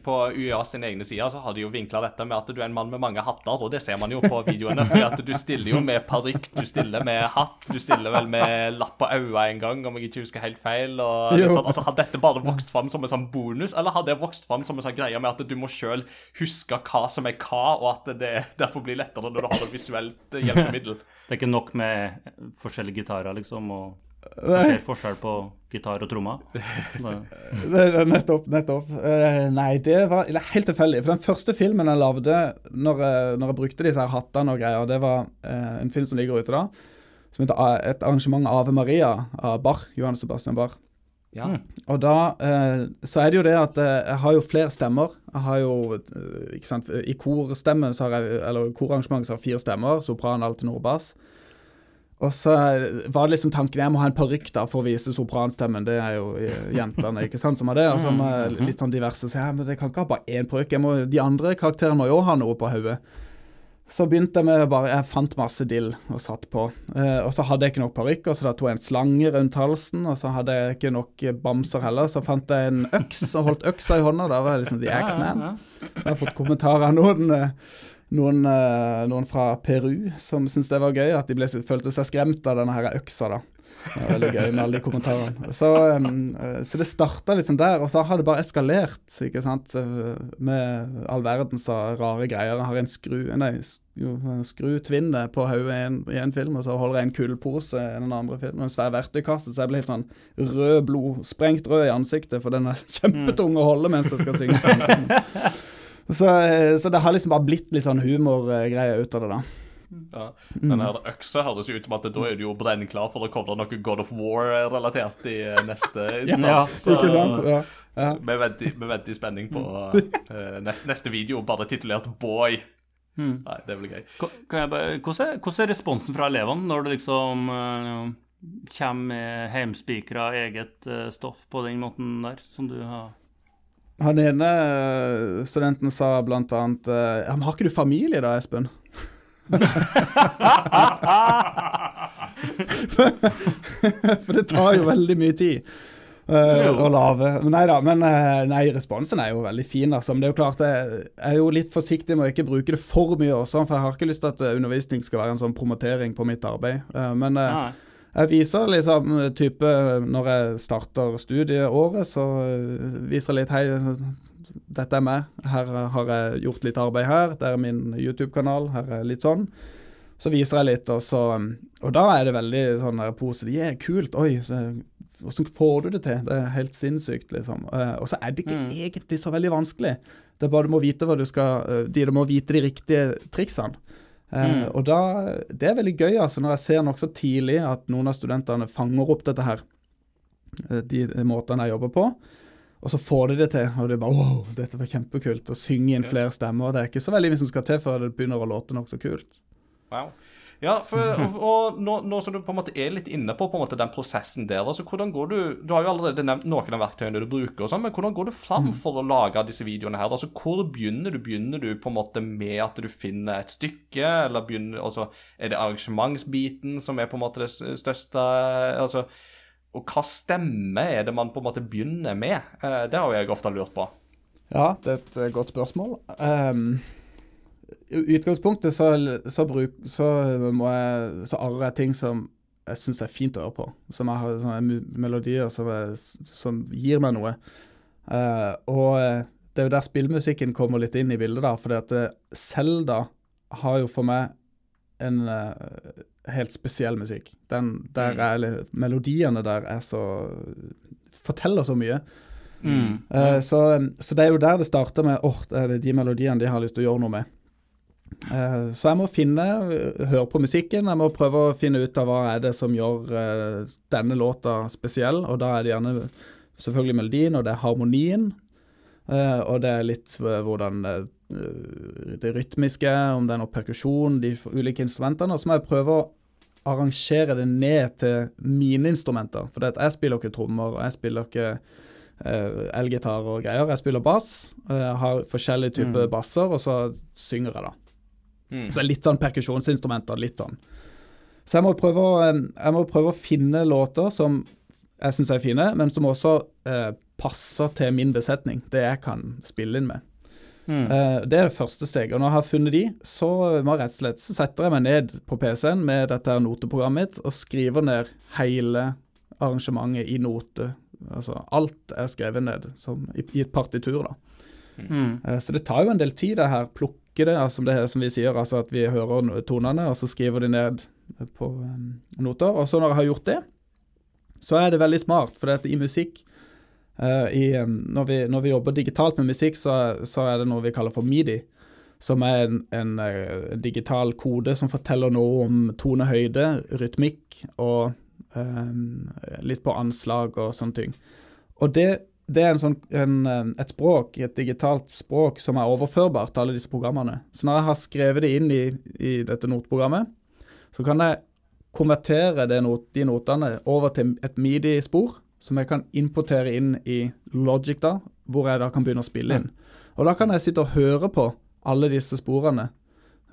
Speaker 1: På UiA sine egne sider så har de jo vinkla dette med at du er en mann med mange hatter, og det ser man jo på videoene. For at du stiller jo med parykk, du stiller med hatt, du stiller vel med lapp på øynene en gang, om jeg ikke husker helt feil. og litt sånn, altså Har dette bare vokst fram som en sånn bonus, eller har det vokst fram som en sånn greie med at du må sjøl huske hva som er hva, og at det derfor blir lettere når du har et visuelt eh, hjelpemiddel?
Speaker 6: Det er ikke nok med forskjellige gitarer, liksom, og det skjer forskjell på gitar og trommer. [LAUGHS] Det-
Speaker 3: Det, det, nettopp, nettopp. Eh, nei, det var helt tilfeldig. For den første filmen jeg lagde når, når jeg brukte disse her hattene og greier, det var eh, en film som ligger ute da, som heter Et arrangement av Ave Maria av Bach, Johan Sebastian Bach.
Speaker 1: Ja.
Speaker 3: Og da eh, så er det jo det at eh, jeg har jo flere stemmer. Jeg har jo eh, ikke sant, I korstemmen så har jeg, eller korarrangement så har jeg fire stemmer. Sopran, alt, tenor, bass. Og så var det liksom tanken jeg må ha en parykk for å vise sopranstemmen. Det er jo eh, jentene ikke sant, som har det. Og så må litt sånn diverse. Så jeg, men det kan ikke ha bare én parykk. De andre karakterene må jo ha noe på hodet. Så begynte jeg med bare Jeg fant masse dill og satt på. Eh, og så hadde jeg ikke nok parykker, så da tok jeg en slange rundt halsen. Og så hadde jeg ikke nok eh, bamser heller, så fant jeg en øks og holdt øksa i hånda. Da var jeg liksom The X-Man. Så jeg har fått kommentarer av noen, eh, noen, eh, noen fra Peru som syntes det var gøy, at de ble, følte seg skremt av denne her øksa. da. Det var veldig gøy med alle de kommentarene. Så, eh, så det starta liksom der, og så har det bare eskalert, ikke sant. Med all verdens rare greier. Jeg har en skru Nei, skru tvinne på hodet i, i en film, og så holder jeg en kullpose i den andre filmen. En svær verktøykasse, så jeg blir helt sånn rød blod, sprengt rød i ansiktet, for den er [LAUGHS] kjempetung å holde mens jeg skal synge. [LAUGHS] Så, eh, så det har liksom bare blitt litt sånn humorgreier ut av det, da.
Speaker 1: Ja. Den her øksa høres jo ut som at da er du jo brennklar for å komme noe God of War-relatert i eh, neste [LAUGHS] instans. ja,
Speaker 3: Ikke sant? Ja. Ja.
Speaker 1: vi venter, vi venter i spenning på uh, neste, neste video, bare titulert 'Boy'. Nei, det blir gøy.
Speaker 6: Ka- Kan jeg bare, hvordan, er, hvordan er responsen fra elevene når det liksom uh, kommer med heimspikra eget uh, stoff på den måten der, som du har
Speaker 3: Han ene eh, studenten sa blant annet eh, ja, men Har ikke du familie da, Espen? [LAUGHS] For det tar jo veldig mye tid uh, å lage. Nei da, men nei, responsen er jo veldig fin. Altså. Men det er jo klart, jeg er jo litt forsiktig med å ikke bruke det for mye også, for jeg har ikke lyst til at undervisning skal være en sånn promotering på mitt arbeid. Uh, men
Speaker 6: uh.
Speaker 3: Jeg viser liksom type Når jeg starter studieåret, så øh, viser jeg litt Hei, dette er meg. Her har jeg gjort litt arbeid her. Det er min YouTube-kanal. Her er litt sånn. Så viser jeg litt, og så Og da er det veldig sånn der positivt. Yeah, kult. Oi, så, hvordan får du det til? Det er helt sinnssykt, liksom. Eh, og så er det ikke
Speaker 6: Mm.
Speaker 3: egentlig så veldig vanskelig. Det er bare du må vite hva du skal De du må vite de riktige triksene. Eh,
Speaker 6: Mm.
Speaker 3: Og da, Det er veldig gøy altså, når jeg ser nokså tidlig at noen av studentene fanger opp dette her. eh, De måtene jeg jobber på. Og så får de det til. Og det er bare wow, dette var kjempekult. Å synge inn flere stemmer. Det er ikke så veldig mye som skal til før det begynner å låte nokså kult.
Speaker 1: Wow. Ja, for, og, og nå, nå som du på en måte er litt inne på, på en måte den prosessen der, altså hvordan går du Du har jo allerede nevnt noen av verktøyene du bruker, og sånn, men hvordan går du fram for å lage disse videoene her? Altså, Hvor begynner du? Begynner du på en måte med at du finner et stykke, eller begynner, altså, er det arrangementsbiten som er på en måte det største altså, Og hva stemme er det man på en måte begynner med? Eh, det har jeg ofte lurt på.
Speaker 3: Ja, det er et eh, godt spørsmål. Ehm, I utgangspunktet så, så, bruk, så jeg Så arrer jeg ting som jeg syns er fint å høre på. Som jeg har sånne melodier som, jeg, som gir meg noe. Uh, og eh, det er jo der spillmusikken kommer litt inn i bildet, da. fordi at eh, Zelda har jo for meg en uh, helt spesiell musikk. Den der er litt- Melodiene der er så Forteller så mye.
Speaker 6: Mm.
Speaker 3: Uh, så, så det er jo der det starter med åh, det er de melodiene de har lyst til å gjøre noe med. Eh, så jeg må finne, høre på musikken, jeg må prøve å finne ut av hva er det som gjør eh, denne låta spesiell. Og da er det gjerne selvfølgelig melodien, og det er harmonien. eh, og det er litt hvordan det rytmiske, om det er noe perkusjon, de ulike instrumentene. Og så må jeg prøve å arrangere det ned til mine instrumenter. For jeg spiller ikke trommer, og jeg spiller ikke elgitar og greier. Jeg spiller bass, jeg har forskjellige typer basser, og så synger jeg, da.
Speaker 1: Mm.
Speaker 3: Så litt sånn perkusjonsinstrumenter, litt sånn. Så jeg må prøve å, jeg må prøve å finne låter som jeg syns er fine, men som også eh, passer til min besetning. Det jeg kan spille inn med.
Speaker 6: Mm.
Speaker 3: Eh, det er det første steget. Og når jeg har funnet de, så må jeg rett og slett setter jeg meg ned på PC-en med dette her noteprogrammet mitt og skriver ned hele arrangementet i note. Altså alt er skrevet ned som, i, i et partitur, da.
Speaker 6: Mm.
Speaker 3: Eh, Så det tar jo en del tid, det her. Plukke det, altså, det som vi sier. Altså at vi hører tonene, og så skriver de ned på um, noter. Og så når jeg har gjort det, så er det veldig smart, for i musikk Uh, i, um, når, vi, når vi jobber digitalt med musikk, så, så er det noe vi kaller for midi. Som er en, en, en digital kode som forteller noe om tonehøyde, rytmikk og um, litt på anslag og sånne ting. Og det, det er en sånn, en, eh, et språk, et digitalt språk, som er overførbart til alle disse programmene. Så når jeg har skrevet det inn i, i dette noteprogrammet, så kan jeg konvertere det not, de notene over til et midi-spor, som jeg kan importere inn i Logic, da, hvor jeg da kan begynne å spille inn. Og da kan jeg sitte og høre på alle disse sporene.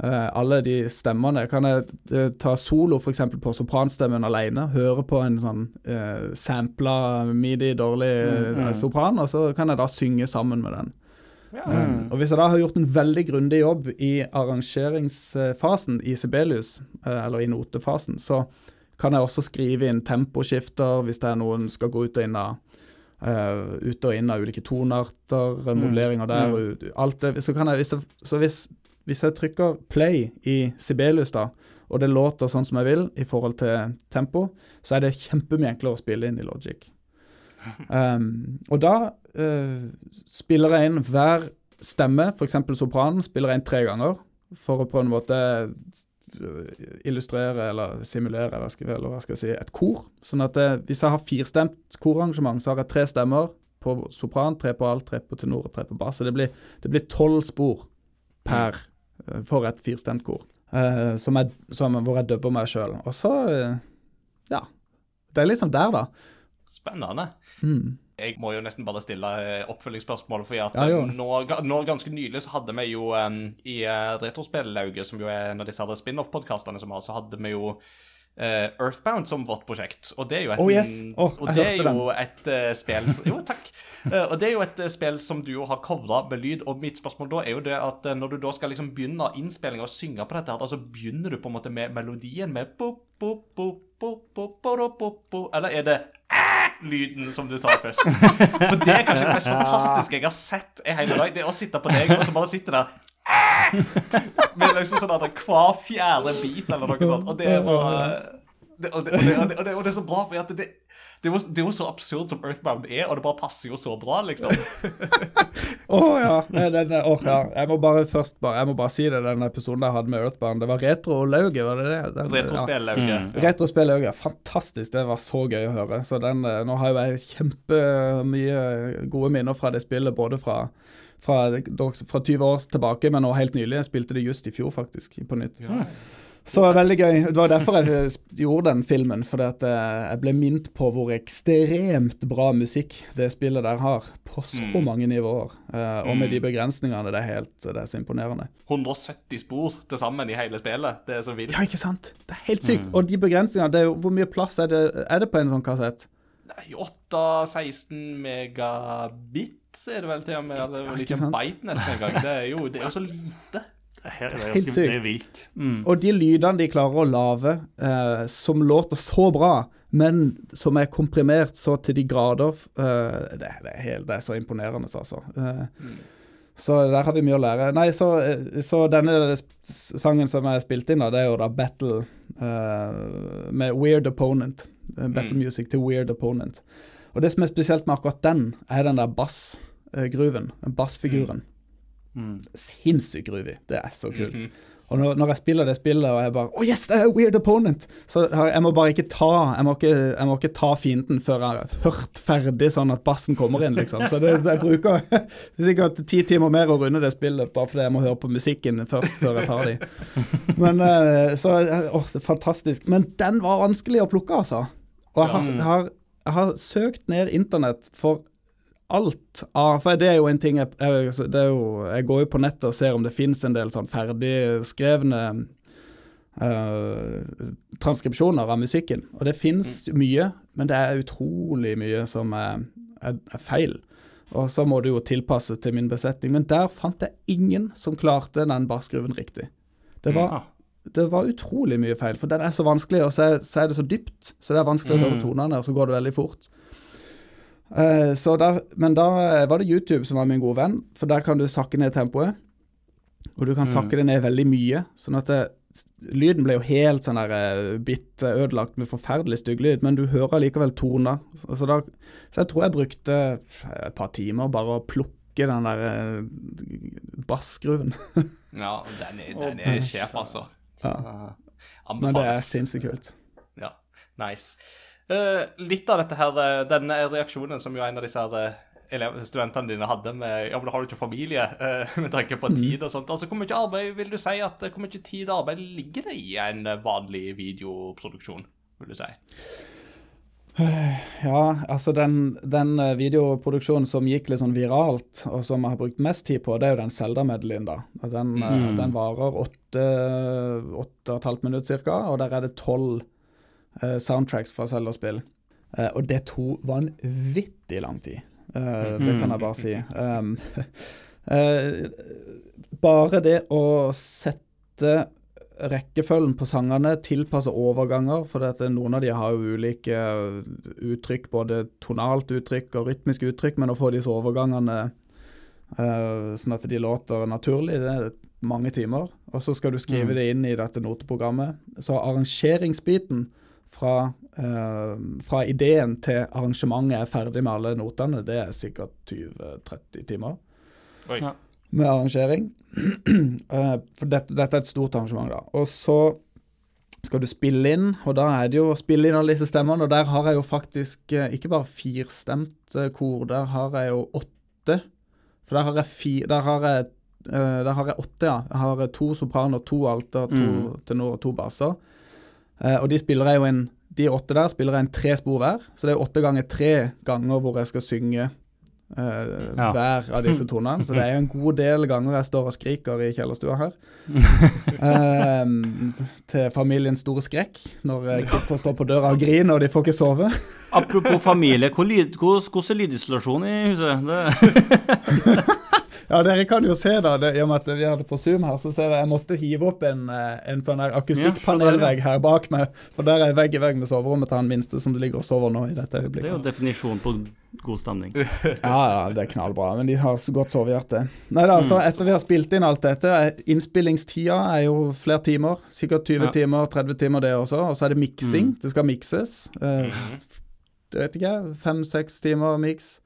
Speaker 3: Eh, alle de stemmene. Kan jeg eh, ta solo f.eks. på sopranstemmen alene, høre på en sånn uh, sampla midi, dårlig eh, sopran, og så kan jeg da synge sammen med den. Um, og Hvis jeg da har gjort en veldig grundig jobb i arrangeringsfasen i Sibelius, eh, eller i notefasen, så kan jeg også skrive inn temposkifter hvis det er noen skal gå ut og inn av uh, ut og inn av ulike tonarter, modelleringer der Mm. alt det. Så, kan jeg, hvis, jeg, så hvis, hvis jeg trykker play i Sibelius, da, og det låter sånn som jeg vil i forhold til tempo, så er det kjempemye enklere å spille inn i Logic. Um, [LAUGHS] og da uh, spiller jeg inn hver stemme, f.eks. sopranen, spiller jeg inn tre ganger for å på en måte eh, illustrere eller simulere eller, eller hva skal jeg si, et kor. Sånn at det, hvis jeg har firstemt korarrangement, så har jeg tre stemmer på sopran, tre på alt, tre på tenor og tre på bass. Så det blir tolv spor per eh, for et firstemt kor. Uh, som jeg, som, hvor jeg dubber meg sjøl. Og så uh, Ja. Det er liksom der, da.
Speaker 1: Spennende.
Speaker 3: Mm.
Speaker 1: Jeg må jo nesten bare stille eh, oppfølgingsspørsmål. For at
Speaker 3: Ja,
Speaker 1: eh, nå, nå ganske nylig så hadde vi jo um, i uh, Retrospellauget, som jo er en av disse spin-off-podkastene som vi har, så hadde vi jo eh, Earthbound som vårt prosjekt. Og det er jo et,
Speaker 3: Oh, yes. oh,
Speaker 1: og det er jo et uh, spill Jo, takk. Uh, og det er jo et spill som du har covra med lyd. Og mitt spørsmål da er jo det at når du da skal liksom begynne innspillinga og synge på dette, her, så begynner du på en måte med melodien med Eller er det lyden som du tar først. [LAUGHS] For det er kanskje det mest fantastiske jeg har sett i hele dag. Det er å sitte på deg og så bare sitte der [LAUGHS] Med liksom sånn at hver fjerde bit eller noe sånt. Og det er bare det, og, det, og, det, og, det, og, det, er så bra, for det, det, er jo, det er jo så absurd som Earthbound er, og det bare passer jo så bra, liksom. [LAUGHS]
Speaker 3: Å ja. Oh, ja. Jeg må bare først bare, jeg må bare si det, den episoden jeg hadde med Earthbound. Det var Retro-lauget, var det det? Den, ja. Ja. Fantastisk. Det var så gøy å høre. Så den, eh, Nå har jo jeg kjempemye gode minner fra det spillet, både fra, fra, fra 20 år tilbake, men også helt nylig. Jeg spilte det just i fjor, faktisk, på nytt. Så det var veldig gøy. Det var derfor jeg eh, gjorde den filmen. Fordi at eh, jeg ble minnet på hvor ekstremt bra musikk det spillet der har. På så
Speaker 1: Mm.
Speaker 3: mange nivåer. Eh, og med de begrensningene. Det er helt det er så imponerende.
Speaker 1: 170 spor til sammen i hele spillet. Det er så vilt.
Speaker 3: Ja, ikke sant? Det er helt sykt. Og de begrensningene, det er jo Hvor mye plass er det, er det på en sånn kassett?
Speaker 1: Nei, 8-16 megabit er det vel til og med. Eller
Speaker 3: Ja,
Speaker 1: ikke en bite nesten engang. Det er jo, det er jo så lite.
Speaker 6: Det er, ganske, det er vilt. Mm.
Speaker 3: Og de lydene de klarer å lage, eh, som låter så bra, men som er komprimert så til de grader eh, det, det, er helt, det er så imponerende, altså. Eh, Så der har vi mye å lære. Nei, så, eh, så denne sangen som jeg spilte inn, da, det er jo da Battle eh, med Weird Opponent. Eh, Battle
Speaker 1: Mm.
Speaker 3: music til Weird Opponent. Og det som er spesielt med akkurat den, er den der bassgruven. Den bassfiguren.
Speaker 6: Mm.
Speaker 3: Sinnssykt groovy. Det er så kult.
Speaker 1: Mhm.
Speaker 3: Og når, når jeg spiller det spillet og jeg bare Oh yes, det er Weird Opponent! Så jeg må bare ikke ta jeg må ikke, jeg må ikke ta fienden før jeg har hørt ferdig, sånn at bassen kommer inn, liksom. Så det, det jeg bruker [LAUGHS] sikkert ti timer mer å runde det spillet, bare fordi jeg må høre på musikken først før jeg tar de. Men eh, så Åh, det er fantastisk. Men den var vanskelig å plukke, altså. Og jeg har, jeg har, jeg har søkt ned internett for alt av For det er jo en ting jeg, jeg, det er jo, jeg går jo på nettet og ser om det fins en del sånn ferdigskrevne uh, transkripsjoner av musikken. Og det fins mye, men det er utrolig mye som er, er, er feil. Og så må du jo tilpasse til min besetning. Men der fant jeg ingen som klarte den bassgruven riktig. Det var, det var utrolig mye feil, for den er så vanskelig, og så er, så er det så dypt. Så det er vanskelig å høre
Speaker 6: Mm.
Speaker 3: tonene, og så går det veldig fort. Eh, så da, men da eh, var det YouTube som var min gode venn, for der kan du sakke ned tempoet. Og du kan sakke det ned veldig mye, sånn at det, lyden ble jo helt sånn der eh, bitt ødelagt med forferdelig stygg lyd, men du hører likevel toner. Så, så, da, så jeg tror jeg brukte et par timer bare å plukke den der bassgruven. [LAUGHS]
Speaker 1: Ja, den er, den er sjef, altså. Så,
Speaker 3: Men det er sinnssykt kult.
Speaker 1: Ja, nice. Eh, litt av dette her, eh, denne reaksjonen som jo en av disse her eh, studentene dine hadde med Ja, men har du ikke familie, eh, [LAUGHS] med tanke på tid og sånt. Altså, Hvor mye arbeid vil du si at Hvor mye tid og arbeid ligger det i en eh, vanlig videoproduksjon, vil du si?
Speaker 3: Ja, altså den, den eh, videoproduksjonen som gikk litt sånn viralt, og som jeg har brukt mest tid på, det er jo den Zelda-medleyen, da. Den, mm. den varer åtte, åtte og et halvt minutt cirka, og der er det tolv eh, soundtracks fra Zelda-spill. Eh, og det tok vanvittig lang tid. Eh, det kan jeg bare si. Um, [LAUGHS] eh, bare det å sette rekkefølgen på sangene tilpasser overganger, for dette, noen av de har jo ulike uttrykk, både tonalt uttrykk og rytmisk uttrykk, men å få disse overgangene uh, sånn at de låter naturlig, det er mange timer. Og så skal du skrive det inn i dette noteprogrammet. Så arrangeringsbiten fra, eh, fra ideen til arrangementet er ferdig med alle notene, det er sikkert 20-30 timer
Speaker 1: Oi.
Speaker 6: Ja.
Speaker 3: med arrangering. [CLEARS THROAT] Eh, for dette, dette er et stort arrangement, da. Og så skal du spille inn, og da er det jo å spille inn alle disse stemmene, og der har jeg jo faktisk eh, ikke bare firstemt eh, kor, der har jeg jo åtte. For der har jeg fi, der har jeg, der har jeg åtte, ja. Jeg har to sopraner, to alter, to
Speaker 6: Mm.
Speaker 3: tenor og to basser. Eh, og de spiller jeg jo en De åtte der spiller jeg en tre spor hver, så det er åtte ganger tre ganger hvor jeg skal synge uh,
Speaker 6: Ja.
Speaker 3: hver av disse tonene. Så det er jo en god del ganger jeg står og skriker i kjellerstua her. uh, [LAUGHS] til familiens store skrekk, når kidsa står på døra og griner og de får ikke sove.
Speaker 6: Apropos familie, hvor lyd, hvor, hvordan er lydisolasjonen i huset? Det, [LAUGHS]
Speaker 3: Ja, dere kan jo se, da, det, i og med at vi hadde på Zoom her, så ser jeg jeg måtte hive opp en, eh, en sånn der akustikkpanelvegg her bak meg. For der er jeg vegg i vegg med soverommet til han minste som ligger og sover nå i dette øyeblikket.
Speaker 6: det er jo definisjonen på god stemning. [LAUGHS]
Speaker 3: Ja, ja, det er knallbra. Men de har så godt sovehjerte. Nei da, så etter vi har spilt inn alt dette eh, Innspillingstida er jo flere timer. Sikkert 20
Speaker 6: Ja.
Speaker 3: timer, 30 timer det også. Og så er det miksing. Det skal mikses. Uh, det vet ikke jeg. Fem-seks timer miks.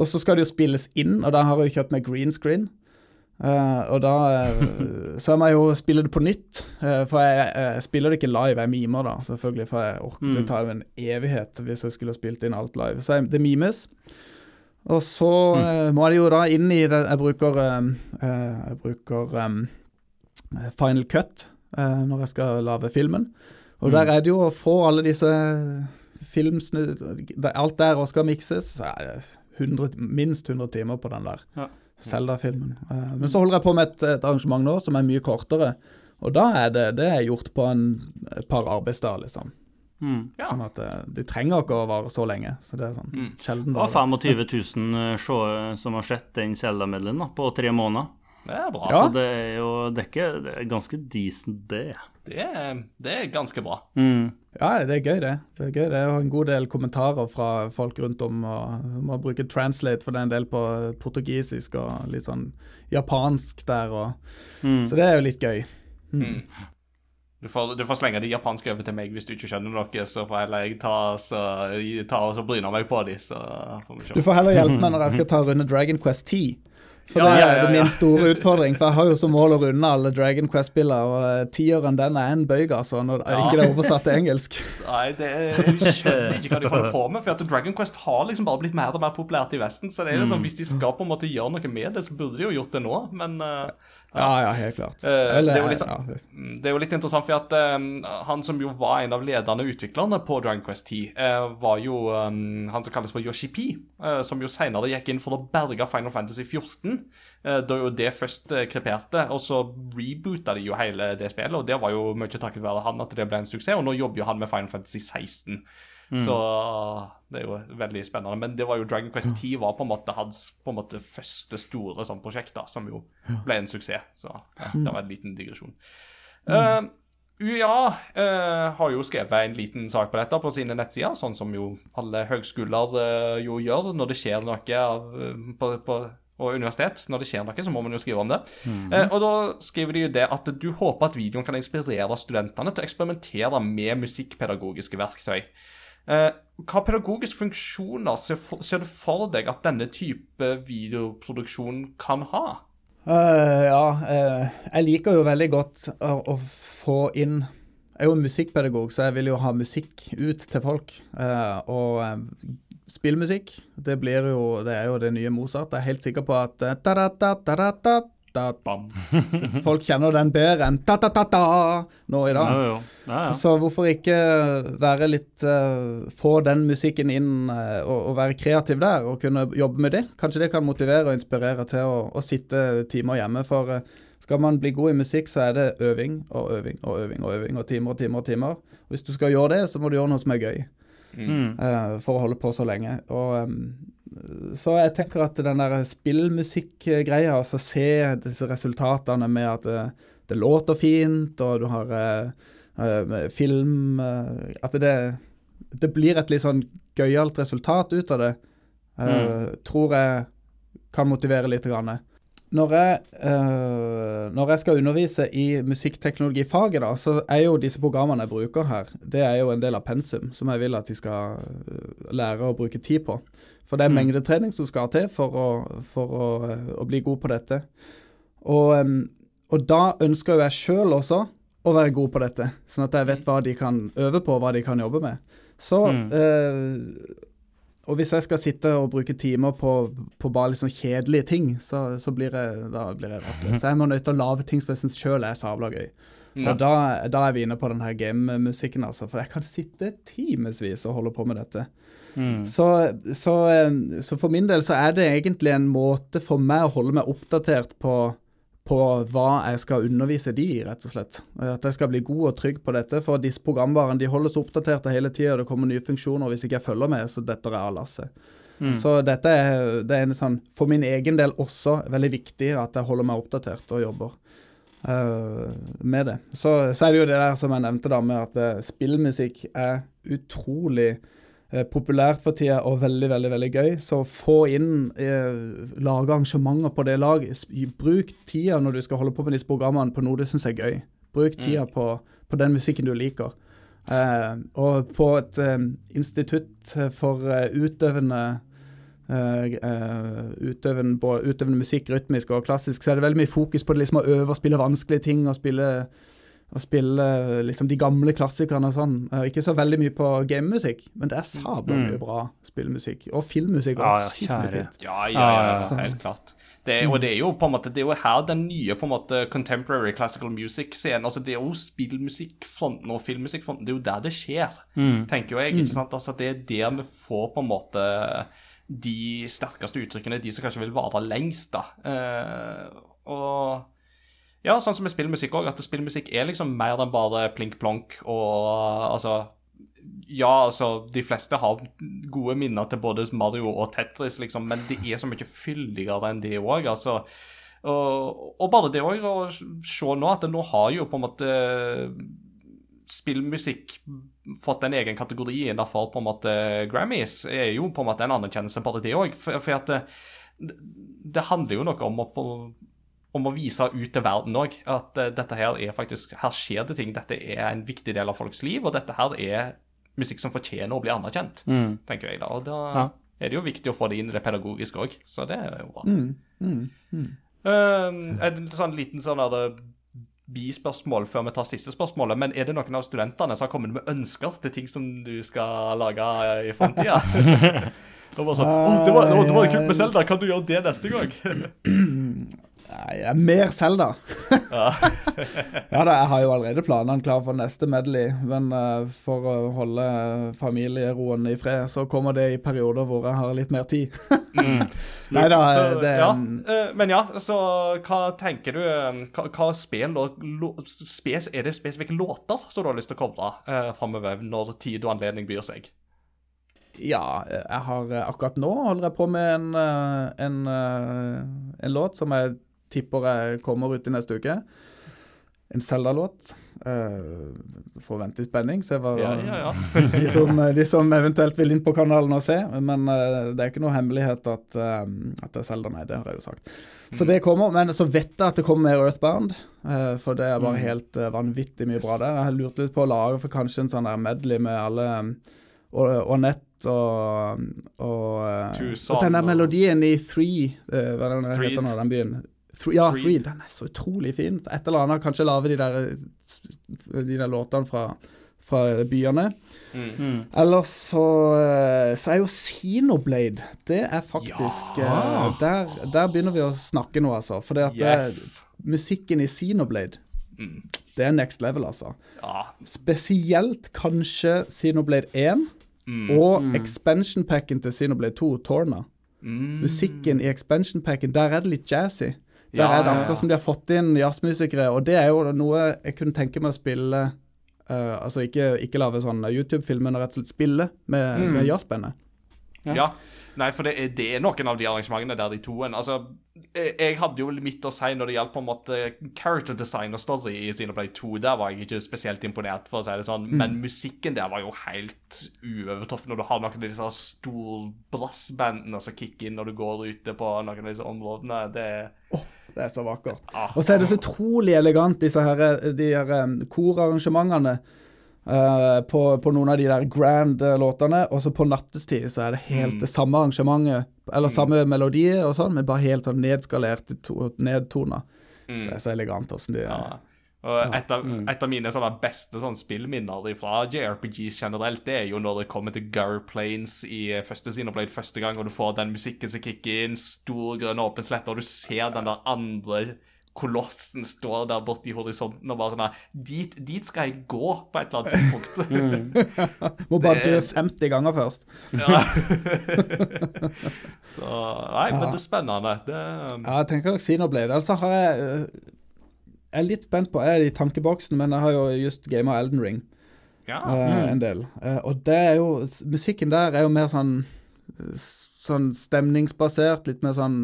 Speaker 3: Og så skal det jo spilles inn, og da har jeg jo kjøpt meg green screen. Uh, og da uh, Så må jeg jo spille det på nytt. uh, for jeg, jeg spiller det ikke live, jeg mimer da, selvfølgelig. For jeg orker, det
Speaker 6: Mm.
Speaker 3: tar jo en evighet hvis jeg skulle spilt inn alt live. Så jeg, det mimes. Og så eh, må jeg jo da inn i det Jeg bruker Jeg bruker um, Final Cut når jeg skal lage filmen. Og der er det jo å få alle disse filmsnutt Alt der og skal mikses. Så det 100, minst 100 timer på den der
Speaker 6: Ja.
Speaker 3: Zelda-filmen. Eh, men så holder jeg på med et, et arrangement nå som er mye kortere. Og da er det, det er gjort på en, et par arbeidsdager, liksom.
Speaker 6: Mm.
Speaker 1: Ja.
Speaker 3: Sånn at eh, De trenger ikke å vare så lenge. Så det er sånn
Speaker 1: Mm.
Speaker 3: sjelden
Speaker 6: Det var 25 000 seere som har sett den Zelda-medleyen da, på tre måneder.
Speaker 1: Det er bra.
Speaker 3: Ja.
Speaker 6: Så det er jo det er, det er ganske decent, det.
Speaker 1: Det, er, det er ganske bra.
Speaker 6: Mm.
Speaker 3: Ja, det er gøy, det. Det er gøy, det. Jeg har en god del kommentarer fra folk rundt om. og Må bruke translate, for det er en del på portugisisk og litt sånn japansk der. Og,
Speaker 6: Mm.
Speaker 3: Så det er jo litt gøy.
Speaker 1: Mm. Du får, du får slenge de japanske over til meg hvis du ikke skjønner noe, så får heller jeg ta, så, ta og så bryne meg på de, så får vi se.
Speaker 3: Du får heller hjelpe [LAUGHS] meg når jeg skal ta runde Dragon Quest 10. For
Speaker 1: Ja,
Speaker 3: det er
Speaker 1: ja, ja.
Speaker 3: min store utfordring. For jeg har jo som mål å runde alle Dragon Quest-spiller, og tiåren tieren den er en bøyg, altså. Når
Speaker 1: Ja.
Speaker 3: ikke [LAUGHS] det er oversatt til engelsk.
Speaker 1: Nei, det jeg skjønner ikke hva de holder på med. For at Dragon Quest har liksom bare blitt mer og mer populært i Vesten. Så det er liksom, hvis de skal på en måte gjøre noe med det, så burde de jo gjort det nå. Men eh,
Speaker 3: Ja, ja, helt klart.
Speaker 1: Eh,
Speaker 3: Eller,
Speaker 1: det er litt sånn-. Mm, Det er jo litt interessant, for at eh, han som jo var en av ledende utviklerne på Dragon Quest 10, uh, var jo um, han som kalles for Yoshi P, eh, som jo senere gikk inn for å berge Final Fantasy 14, eh, da jo det først eh, kreperte, og så reboota de jo hele det spillet, og det var jo mye takket være han at det ble en suksess, og nå jobber jo han med Final Fantasy 16. Så det er jo veldig spennende. Men det var jo Dragon Quest 10 var på en måte hans på en måte første store sånn prosjekt, da, som jo ble en suksess. Så ja, det var en liten digresjon. Uh, UiA eh, har jo skrevet en liten sak på dette på sine nettsider, sånn som jo alle høgskoler eh, jo gjør når det skjer noe av, eh, på, på og universitet. Når det skjer noe, så må man jo skrive om det. Eh, og da skriver de jo det at du håper at videoen kan inspirere studentene til å eksperimentere med musikkpedagogiske verktøy. Eh, hva pedagogiske funksjoner ser, du for deg at denne type videoproduksjon kan ha?
Speaker 3: Uh, ja, uh, jeg liker jo veldig godt å, å få inn Jeg er jo musikkpedagog, så jeg vil jo ha musikk ut til folk. Uh, og spillmusikk, det jo Det er jo det nye Mozart. Jeg er helt sikker på at da-da-da-da-da-da,
Speaker 1: Bam.
Speaker 3: Folk kjenner den bedre enn ta-ta-ta-ta nå i dag.
Speaker 6: Ja. Ja, ja.
Speaker 3: Så hvorfor ikke være litt uh, Få den musikken inn uh, og, og være kreativ der, og kunne jobbe med det. Kanskje det kan motivere og inspirere til å, å sitte timer hjemme. For uh, skal man bli god i musikk, så er det øving og øving og øving og øving og timer og timer og timer. Og hvis du skal gjøre det, så må du gjøre noe som er gøy.
Speaker 6: Mm.
Speaker 3: for å holde på så lenge. Og, em, så jeg tenker at den der spillmusikkgreia, altså se disse resultatene med at det, det låter fint, og du har eh, eh, film uh, At det, det blir et litt sånn gøyalt resultat ut av det, eh, tror jeg kan motivere litt. Grann. Når jeg, eh, når jeg skal undervise i musikkteknologifaget, da, så er jo disse programmene jeg bruker her, det er jo en del av pensum som jeg vil at de skal eh, lære å bruke tid på. For det er mengdetrening som skal til for å, for å, eh, å bli god på dette. Og, og da ønsker jo jeg sjøl også å være god på dette, sånn at jeg vet hva de kan øve på, hva de kan jobbe med. Så eh, Og hvis jeg skal sitte og bruke timer på, på bare liksom kjedelige ting, så, så blir jeg, da blir jeg rastløs. [LAUGHS] Så jeg må nødt til å lage ting som jeg syns sjøl er sabla gøy.
Speaker 1: Ja.
Speaker 3: Og da, da er vi inne på den her gamemusikken, altså. For jeg kan sitte timevis og holde på med dette.
Speaker 6: Mm.
Speaker 3: Så, så, så for min del så er det egentlig en måte for meg å holde meg oppdatert på, på hva jeg skal undervise de i, rett og slett. At jeg skal bli god og trygg på dette. For disse programvarene de holdes oppdaterte hele tida. Det kommer nye funksjoner. Hvis ikke jeg følger med, så detter jeg av lasset.
Speaker 6: Mm.
Speaker 3: Så dette er, det er en sånn, for min egen del også veldig viktig at jeg holder meg oppdatert og jobber eh, med det. Så, så er det jo det der som jeg nevnte da, med at uh, spillmusikk er utrolig eh, populært for tida og veldig, veldig veldig gøy. Så få inn eh, Lage arrangementer på det lag. Bruk tida når du skal holde på med disse programmene på noe du syns er gøy. Bruk tida på, på den musikken du liker. Eh, og på et institutt for utøvende utøvende, både utøvende musikk, rytmisk og klassisk, så er det veldig mye fokus på det liksom å øve og spille vanskelige ting og spille å spille liksom de gamle klassikerne og sånn. Eh, ikke så veldig mye på gamemusikk, men det er sabla
Speaker 6: Mm.
Speaker 3: mye bra spillmusikk. Og filmmusikk. òg.
Speaker 6: ja.
Speaker 1: Ja, ja,
Speaker 6: Ja,
Speaker 1: ja,
Speaker 6: ja,
Speaker 3: ja.
Speaker 1: helt klart. Det, er- og det er jo på en måte Det er jo her den nye på en måte contemporary classical music-scenen altså Det er jo spillmusikkfronten og filmmusikkfronten. Det er jo der det skjer,
Speaker 6: Mm.
Speaker 1: tenker jo jeg. ikke sant? Altså Det er der vi får på en måte de sterkeste uttrykkene, de som kanskje vil vare lengst, da. Eh, og ja, sånn som med spillmusikk òg, at spillmusikk er liksom mer enn bare plink-plonk og altså ja, altså, de fleste har gode minner til både Mario og Tetris, liksom, men det er så mye fyldigere enn det òg, altså. Og, og bare det òg, å se nå at nå har jo på en måte spillmusikk fått en egen kategori innenfor på en måte Grammys, er jo på en måte en anerkjennelse, bare det òg. For, for at det, det handler jo noe om å om å vise ut til verden òg at eh, dette her er faktisk Her skjer det ting. Dette er en viktig del av folks liv, og dette her er musikk som fortjener å bli anerkjent,
Speaker 6: Mm.
Speaker 1: tenker jeg da. Og da
Speaker 6: Ja.
Speaker 1: er det jo viktig å få det inn i det pedagogiske òg, så det er jo bra.
Speaker 3: Mm, mm, mm.
Speaker 1: Eh, en sånn liten sånn der, bispørsmål før vi tar siste spørsmålet, men er det noen av studentene som har kommet med ønsker til ting som du skal lage i framtida? [LAUGHS] Det var sånn, oh, det var, å, det var kult med Selda, kan du gjøre det neste gang? [CLEARS THROAT]
Speaker 3: Nei, jeg er mer Selda.
Speaker 1: Ja. [LAUGHS]
Speaker 3: ja da, jeg har jo allerede planene klare for neste medley, men uh, for å holde familieroen i fred, så kommer det i perioder hvor jeg har litt mer tid. [LAUGHS] Nei da,
Speaker 1: Så,
Speaker 3: det
Speaker 1: ja, Uh, Men ja, så hva tenker du eh, Hva, hva spil spes, Er det spesifikke låter som du har lyst til å covre uh, framover, når tid og anledning byr seg?
Speaker 3: Ja, jeg har eh, akkurat nå holder jeg på med en, eh, en, eh, en låt som jeg tipper jeg kommer ut i neste uke. En Zelda-låt. Uh, får vente i spenning, se hva
Speaker 1: Ja, ja, ja. [LAUGHS]
Speaker 3: de, som, de som eventuelt vil inn på kanalen og se. Men uh, det er ikke noe hemmelighet at, uh, at det er Zelda, nei, det har jeg jo sagt. Så det kommer, men så vet jeg at det kommer mer Earthbound, eh, for det er bare helt eh, vanvittig mye bra der. Jeg har lurt litt på å lage for kanskje en sånn der medley med alle og, og nett og, og, eh, og den der melodien i Three, eh, hva den heter nå, den byen? Three, ja,
Speaker 1: Freed.
Speaker 3: Den er så utrolig fin. Et eller annet, kanskje lage de der, de der låtene fra, fra byene.
Speaker 6: Mm.
Speaker 3: Ellers så, eh, så er jo Xenoblade Det er faktisk
Speaker 1: Ja.
Speaker 3: eh, der, der begynner vi å snakke nå, altså. For eh,
Speaker 1: Yes.
Speaker 3: musikken i Xenoblade,
Speaker 1: Mm.
Speaker 3: det er next level, altså.
Speaker 1: Ja.
Speaker 3: Spesielt kanskje Xenoblade 1
Speaker 1: Mm.
Speaker 3: og expansion packen til Xenoblade 2, Torna.
Speaker 1: Mm.
Speaker 3: Musikken i expansion packen, der er det litt jazzy. Der
Speaker 1: Ja,
Speaker 3: er det akkurat som de har fått inn jazzmusikere, og det er jo noe jeg kunne tenke meg å spille Uh, Altså ikke, ikke lage sånn YouTube-film, men rett og slett spille med,
Speaker 6: Mm.
Speaker 3: med jazzbandet.
Speaker 1: Ja. Nei, for det er, det er noen av de arrangementene der de to en Altså, jeg, jeg hadde jo mitt å si når det gjaldt på en måte character design og story i Xenoblade 2. Der var jeg ikke spesielt imponert, for å si det sånn. Men musikken der var jo helt uovertruffen. Når du har noen av disse storbrassbandene som kicker inn når du går ute på noen av disse områdene. Det
Speaker 3: Det er så vakkert.
Speaker 1: ah,
Speaker 3: Og så er det så utrolig elegant, disse her, de her um, eh, på, på noen av de der grand eh, og så på nattestid så er det helt
Speaker 1: Mm.
Speaker 3: det samme arrangementet, eller samme melodi og sånn, men bare helt sånn nedskalert to, nedtona. Så det er så elegant åssen de
Speaker 1: ja. Og et av, et av mine sånne beste sånne spillminner fra JRPGs generelt, det er jo når det kommer til Gar Planes i første Xenoblade første gang, og du får den musikken som kicker inn, stor grønn åpen slette, og du ser den der andre kolossen står der borte i horisonten og bare sånn dit, dit skal jeg gå på et eller annet tidspunkt. [LAUGHS]
Speaker 3: Må bare dø 50 ganger først.
Speaker 1: Ja. [LAUGHS] Så Nei, men det er spennende. Det,
Speaker 3: Ja, jeg tenker nok Xenoblade. Altså har jeg eh, Jeg er litt spent på Jeg er i tankeboksen, men jeg har jo just gama Elden Ring
Speaker 1: ja.
Speaker 3: eh, en del. Uh, og det er jo Musikken der er jo mer sånn Sånn stemningsbasert, litt mer sånn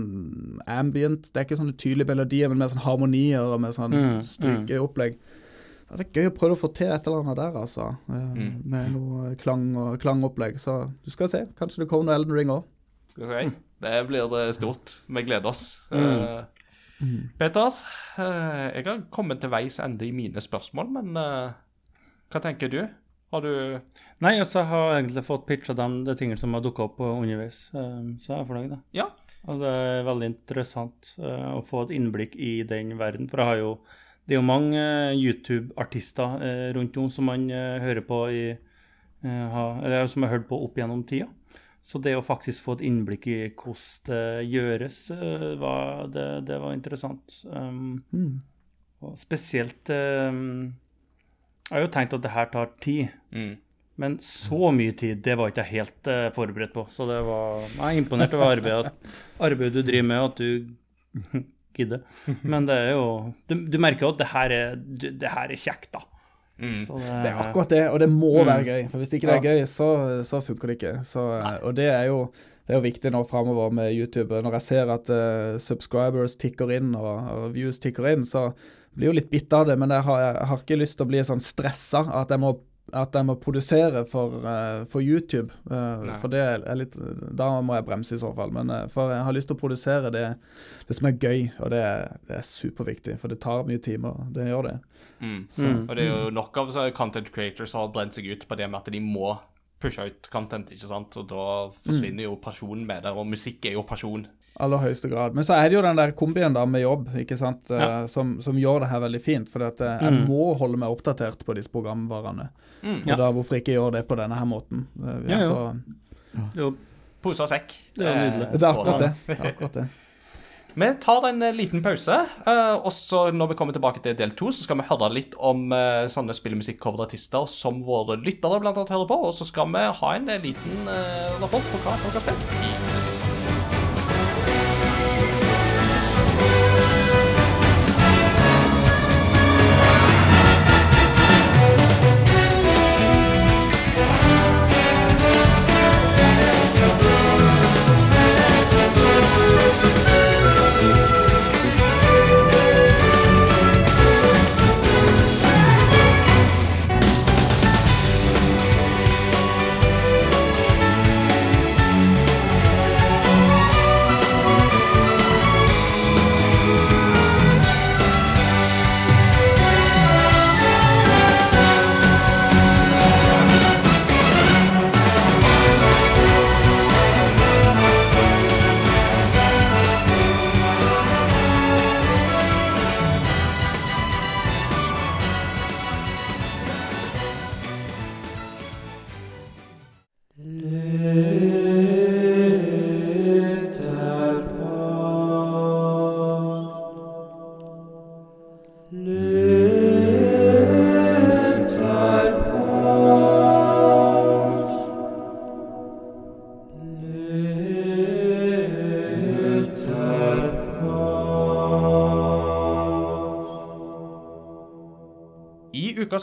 Speaker 3: ambient. Det er ikke sånne tydelige melodier, men mer sånn harmonier og mer sånn
Speaker 2: Mm,
Speaker 3: strykeopplegg. Ja, det er gøy å prøve å få til et eller annet der, altså. eh,
Speaker 1: Mm.
Speaker 3: Med noe klang og klangopplegg. Så du skal se. Kanskje det kommer noe Elden Ring òg.
Speaker 1: Skal vi se. Det blir eh, stort. Vi gleder oss.
Speaker 2: Mm.
Speaker 1: Uh, Peter, uh, jeg har kommet til veis ende i mine spørsmål, men uh, hva tenker du? Har du
Speaker 2: Nei, altså, jeg har egentlig fått pitcha dem de tingene som har dukka opp underveis, eh, så jeg er fornøyd, da.
Speaker 1: Ja.
Speaker 2: Og det er veldig interessant eh, å få et innblikk i den verden, for jeg har jo det er jo mange eh, YouTube-artister rundt om som man hører på i eh, Eller som jeg har hørt på opp gjennom tida. Så det å faktisk få et innblikk i hvordan det gjøres, var, det, det var interessant. Um, og spesielt um, Jeg har jo tenkt at det her tar tid.
Speaker 1: Mm.
Speaker 2: Men så mye tid, det var ikke jeg helt uh, forberedt på. Så det var, jeg er imponert over arbeidet, [LAUGHS] arbeidet du driver med, og at du [LAUGHS] gidder. Men det er jo Du, du merker jo at det her er, det her er kjekt, da.
Speaker 1: Mm.
Speaker 2: Så det,
Speaker 3: Det er akkurat det, og det må være gøy. For hvis ikke det er gøy, så, så funker det ikke. Så, og det er jo det er jo viktig nå framover med YouTube. Når jeg ser at uh, subscribers tikker inn og, og views tikker inn, så blir jo litt bitt av det. Men jeg har, jeg har ikke lyst til å bli sånn stressa at jeg må at jeg må produsere for, eh, for YouTube. eh,
Speaker 1: Nei.
Speaker 3: for det er litt Da må jeg bremse i så fall. Men eh, for jeg har lyst til å produsere det, det som er gøy, og det er, det er superviktig. For det tar mye timer. Det gjør det.
Speaker 1: Mm.
Speaker 3: Så,
Speaker 1: Og det er jo nok av så content creators som har brent seg ut på det med at de må pushe ut content, ikke sant? Og da forsvinner jo personen med det, og musikk er jo pasjon.
Speaker 3: Aller høyeste grad. Men så er det jo den der kombien da med jobb ikke sant, ja. som, som gjør det her veldig fint. For at, eh, jeg må holde meg oppdatert på disse programvarene.
Speaker 1: Mm.
Speaker 3: Og da hvorfor ikke gjøre det på denne her måten? Eh, vi er
Speaker 2: Ja, ja. jo
Speaker 1: Pose og sekk.
Speaker 2: Det er nydelig.
Speaker 3: det er akkurat det. det, er akkurat det. [LAUGHS]
Speaker 1: Vi tar en eh, liten pause, eh, og så når vi kommer tilbake til del to, så skal vi høre litt om eh, sånne spillmusikk-coverartister som våre lyttere blant annet hører på, og så skal vi ha en eh, liten eh, rapport på hva folk har spilt i det siste.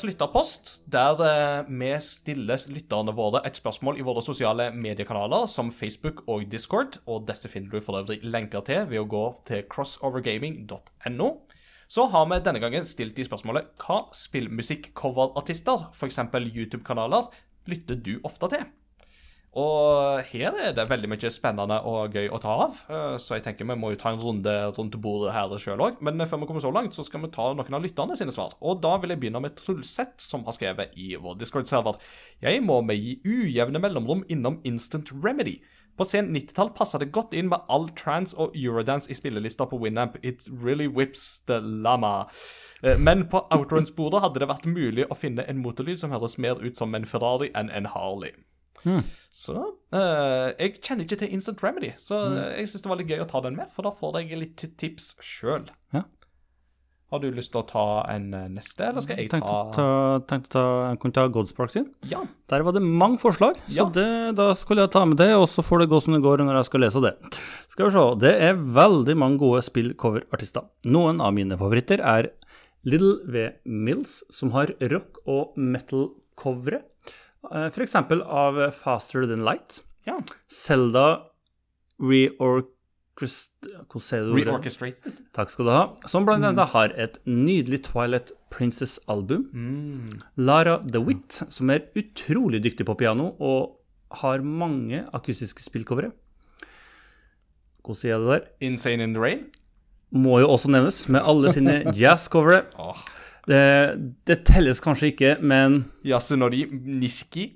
Speaker 1: Lytterpost, der eh, vi stiller lytterne våre et spørsmål i våre sosiale mediekanaler som Facebook og Discord, og disse finner du for øvrig lenker til ved å gå til crossovergaming.no. Så har vi denne gangen stilt de spørsmålet hva spillmusikk-coverartister, f.eks. YouTube-kanaler, lytter du ofte til? Og her er det veldig mye spennende og gøy å ta av, eh, så jeg tenker vi må jo ta en runde rundt bordet her sjøl òg. Men før vi kommer så langt, så skal vi ta noen av lytterne sine svar. Og da vil jeg begynne med Trulseth, som har skrevet i vår Discord-server. Jeg må med ujevne mellomrom innom Instant Remedy. På sen 90-tall passa det godt inn med all trans og eurodance i spillelister på Winamp. It really whips the llama. Eh, Men på Outrun-sporet hadde det vært mulig å finne en motorlyd som høres mer ut som en Ferrari enn en Harley. Så eh, Jeg kjenner ikke til Instant Remedy, så eh, jeg syns det var litt gøy å ta den med, for da får jeg litt tips sjøl.
Speaker 2: Ja.
Speaker 1: Har du lyst til å ta en eh, neste, eller skal jeg ta
Speaker 2: ta, tenkte å ta, jeg kunne ta Godspark sin.
Speaker 1: Ja.
Speaker 2: Der var det mange forslag, så
Speaker 1: Ja.
Speaker 2: det, da skulle jeg ta med det, og så får det gå som det går når jeg skal lese det. Skal vi se, det er veldig mange gode spillcoverartister. Noen av mine favoritter er Little V. Mills, som har rock- og metal-covere, eh, eksempel av Faster Than Light.
Speaker 1: Ja.
Speaker 2: Zelda Reorchest... Hvordan sier du det?
Speaker 1: Reorchestrated.
Speaker 2: Takk skal du ha. Som blant annet har et nydelig Twilight Princess-album. Lara DeWitt, som er utrolig dyktig på piano og har mange akustiske spillcovere. Hvordan sier jeg det der?
Speaker 1: Insane in the Rain.
Speaker 2: Må jo også nevnes, med alle sine [LAUGHS] jazzcovere.
Speaker 1: Åh.
Speaker 2: Det, det telles kanskje ikke, men
Speaker 1: Yasunori Nishiki.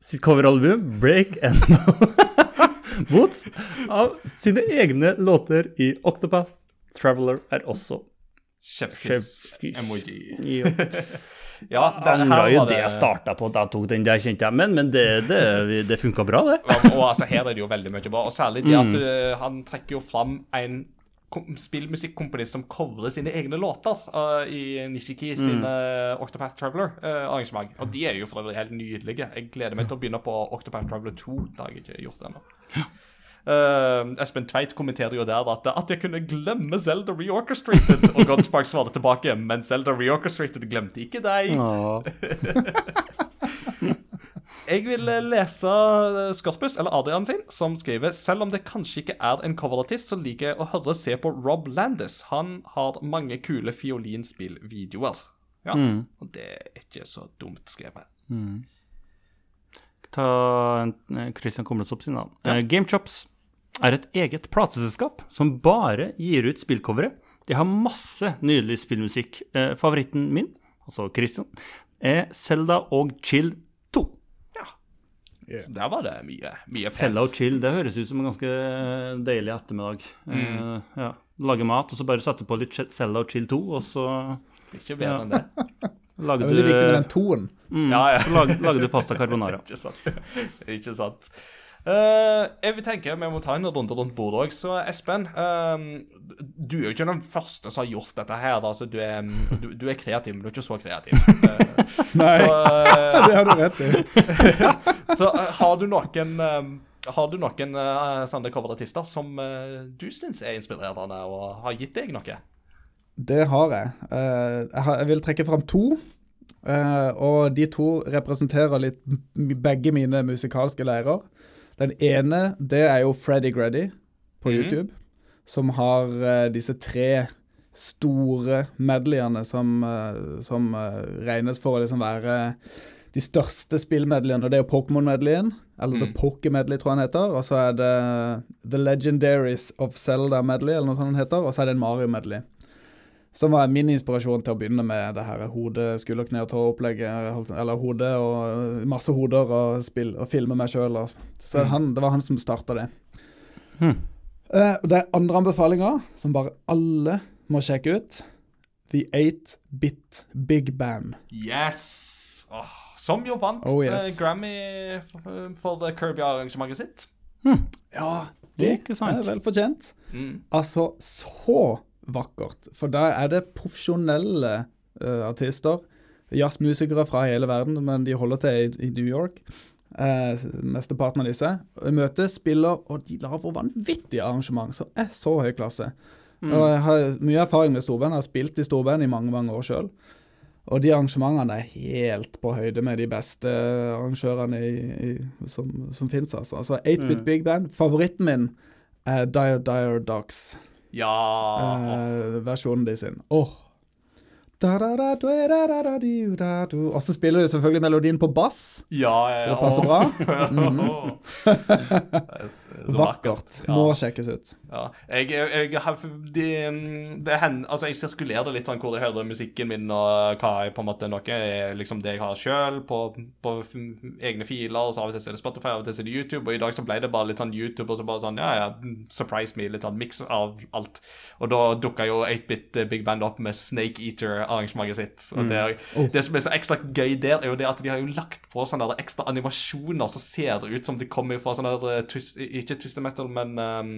Speaker 2: sitt coveralbum, Break and [LAUGHS] Boots, av sine egne låter i Octopath Traveler, er også
Speaker 1: Chefskiss
Speaker 2: Chefskiss.
Speaker 1: emoji.
Speaker 2: Jo. [LAUGHS]
Speaker 1: Ja,
Speaker 2: angra
Speaker 1: her
Speaker 2: jo det jeg starta på da tok den der, kjente jeg. Men, men det, det, det funka bra, det.
Speaker 1: Og altså, her er det jo veldig mye bra. Og særlig det at mm. han trekker jo fram en spillmusikkomponist som covrer sine egne låter uh, i Nishiki sine eh, Octopath Traveler-arrangement. og de er jo for øvrig helt nydelige. Jeg gleder meg til å begynne på Octopath Traveler 2. Det har jeg ikke gjort ennå. Uh, Espen Tveit kommenterer jo der at, at jeg kunne glemme Zelda Reorchestrated. Og Godspark svarte tilbake, men Zelda Reorchestrated glemte ikke deg. [LAUGHS] Jeg vil eh, lese eh, Scottbus, eller Adrian sin, som skriver Selv om det kanskje ikke er en coverartist, så liker jeg å høre se på Rob Landis. Han har mange kule fiolinspillvideoer. Ja, og det er ikke så dumt skrevet.
Speaker 2: Ta en- eh, Christian Komlesopp sin, da. Ja. Gamechops er et eget plateselskap som bare gir ut spillcovere. De har masse nydelig spillmusikk. Favoritten min, altså Christian, er Selda og Chill 2.
Speaker 1: Så der var det mye, mye
Speaker 2: Selda og. Chill, det høres ut som en ganske deilig ettermiddag. Eh, ja. Lage mat, og så bare sette på litt cella og Chill 2, og så
Speaker 1: Ikke bedre enn det.
Speaker 2: lager
Speaker 3: Det er
Speaker 2: du,
Speaker 3: veldig viktig med den toen.
Speaker 1: Ja, ja.
Speaker 2: så lager, lager du pasta carbonara. [LAUGHS]
Speaker 1: Ikke sant. Ikke sant. Eh, jeg vil tenke Vi må ta en runde rundt bordet òg. Så Espen, eh, du er jo ikke den første som har gjort dette her. Altså, du, er, du, du er kreativ, men du er ikke så kreativ. Uh, [LAUGHS]
Speaker 3: Nei,
Speaker 1: så [LAUGHS] eh,
Speaker 3: det har du rett i. [LAUGHS]
Speaker 1: så har du noen eh, har du noen uh, sånne coverartister som du syns er inspirerende og har gitt deg noe?
Speaker 3: Det har jeg. Jeg, har, jeg vil trekke fram to. og de to representerer litt begge mine musikalske leirer. Den ene, det er jo Freddy Greddy på
Speaker 1: mm.
Speaker 3: YouTube, som har uh, disse tre store medleyene som, uh, som eh, regnes for å liksom være de største spillmedleyene. Og det er jo Pokémon-medleyen, eller The Poké Medley, tror jeg den heter. Og så er det The Legendaries of Zelda Medley, eller noe sånt den heter. Og så er det en Mario Medley. Som var min inspirasjon til å begynne med det her hode, skulder, kne og tå-opplegget. Eller hode og masse hoder og, spill, og filme meg sjøl. Så han, det var han som starta det. Hmm. Uh, det er andre anbefalinger som bare alle må sjekke ut. The 8-Bit Big Band.
Speaker 1: Yes! Oh, som jo vant
Speaker 3: Oh, yes.
Speaker 1: eh, Grammy for, for Kirby-arrangementet sitt.
Speaker 3: Ja,
Speaker 2: Det det sant?
Speaker 3: er vel fortjent.
Speaker 1: Mm.
Speaker 3: Altså, så vakkert. For da er det profesjonelle uh, artister. Jazzmusikere fra hele verden, men de holder til i, i New York. Uh, mesteparten av disse. Møter, spiller, og de lager vanvittige arrangement som er så høy klasse. Og jeg har mye erfaring med storband. Jeg har spilt i storband i mange mange år sjøl. Og de arrangementene er helt på høyde med de beste arrangørene i, i, som, som fins, altså. altså 8-Bit Big Band. Favoritten min er Dire Dire Dogs.
Speaker 1: Ja
Speaker 3: Eh, versjonen de sin. Åh. Da, Og så spiller du selvfølgelig melodien på bass,
Speaker 1: Ja, ja,
Speaker 3: så
Speaker 1: ja.
Speaker 3: det passer bra. [LAUGHS] Mm [LAUGHS]
Speaker 1: Så
Speaker 3: Vakkert.
Speaker 1: Ja.
Speaker 3: Må sjekkes ut.
Speaker 1: Ja. Jeg, jeg, jeg, har- de, det hen, altså jeg sirkulerer litt sånn hvor jeg hører musikken min, og hva jeg på en måte noe er liksom det jeg har sjøl på, på egne filer. og så Av og til så er det Spotify, av og til så er det YouTube. Og i dag så ble det bare litt sånn YouTube, og så bare sånn ja, ja, surprise me. Litt sånn miks av alt. Og da dukka jo 8-bit Big Band opp med Snake Eater-arrangementet sitt. Og det, er- det som er så ekstra gøy der, er jo det at de har jo lagt på sånne der ekstra animasjoner, som ser det ut som de kommer fra sånn der eh, twist, Ikke Twisted Metal, men um,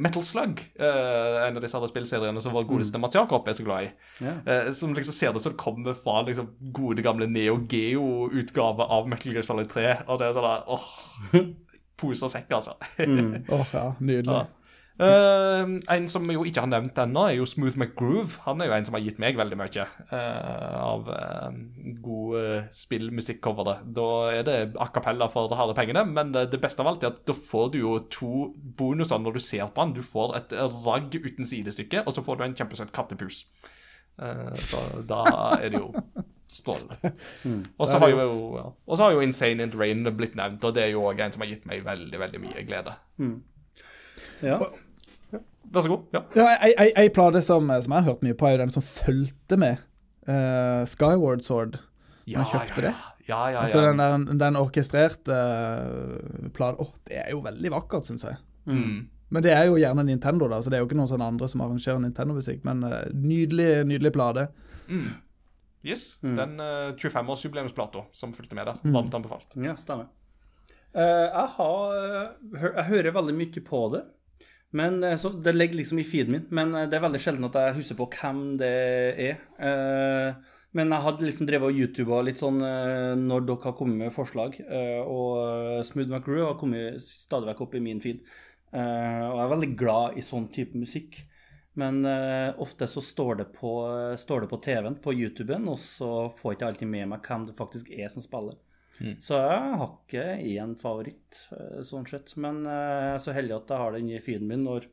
Speaker 1: Metal Slug, eh, en av disse andre spillseriene som vår godeste Mats Jakob er så glad i.
Speaker 2: Yeah.
Speaker 1: Eh, som liksom ser det som det kommer fra liksom gode, gamle Neo Geo-utgave av Metal Gear Solid 3. Og det er sånn der åh, [LAUGHS] Pose og sekk, altså. [LAUGHS]
Speaker 3: Åh, ja, nydelig.
Speaker 1: Ja. Eh, en som jo ikke har nevnt ennå, er jo Smooth McGroove. Han er jo en som har gitt meg veldig mye uh, av uh, gode spillmusikcovere. Da er det a cappella for de harde pengene, men det, det beste av alt er at da får du jo to bonuser når du ser på han. Du får et ragg uten sidestykke, og så får du en kjempesøt kattepus. Eh, så da er det jo strålende. Og så har jo, ja. Og så har jo Insane in the Rain blitt nevnt, og det er jo òg en som har gitt meg veldig, veldig mye glede.
Speaker 2: Ja.
Speaker 1: Vær så god. Ja.
Speaker 3: Ja, ei, plate som, som jeg har hørt mye på, er jo den som fulgte med. uh, Skyward Sword.
Speaker 1: Ja,
Speaker 3: Man kjøpte
Speaker 1: ja,
Speaker 3: det?
Speaker 1: Ja, ja, ja.
Speaker 3: Altså den, der, den orkestrerte uh, platen Åh, det er jo veldig vakkert, syns jeg.
Speaker 1: Mm.
Speaker 3: Men det er jo gjerne Nintendo, da, så det er jo ikke noen sånne andre som arrangerer Nintendo-musikk. Men uh, nydelig, nydelig plate.
Speaker 1: Yes, den uh, 25-årsjubileumsplata som fulgte med der.
Speaker 3: Mm.
Speaker 1: Varmt anbefalt.
Speaker 2: Ja, stemmer. Uh, jeg har eh, hø Jeg hører veldig mye på det. Men eh, Det ligger liksom i feeden min, men eh, det er veldig sjelden at jeg husker på hvem det er. Eh, men jeg hadde liksom drevet og YouTuba litt sånn når dere har kommet med forslag, og Smooth McGrew har kommet stadig vekk opp i min feed. Og jeg er veldig glad i sånn type musikk. Men ofte så står det på, på TV-en, på YouTuben, og så får jeg ikke alltid med meg hvem det faktisk er som spiller. Så jeg har ikke én favoritt, eh, sånn sett. Men eh, jeg er så heldig at jeg har den i feeden min når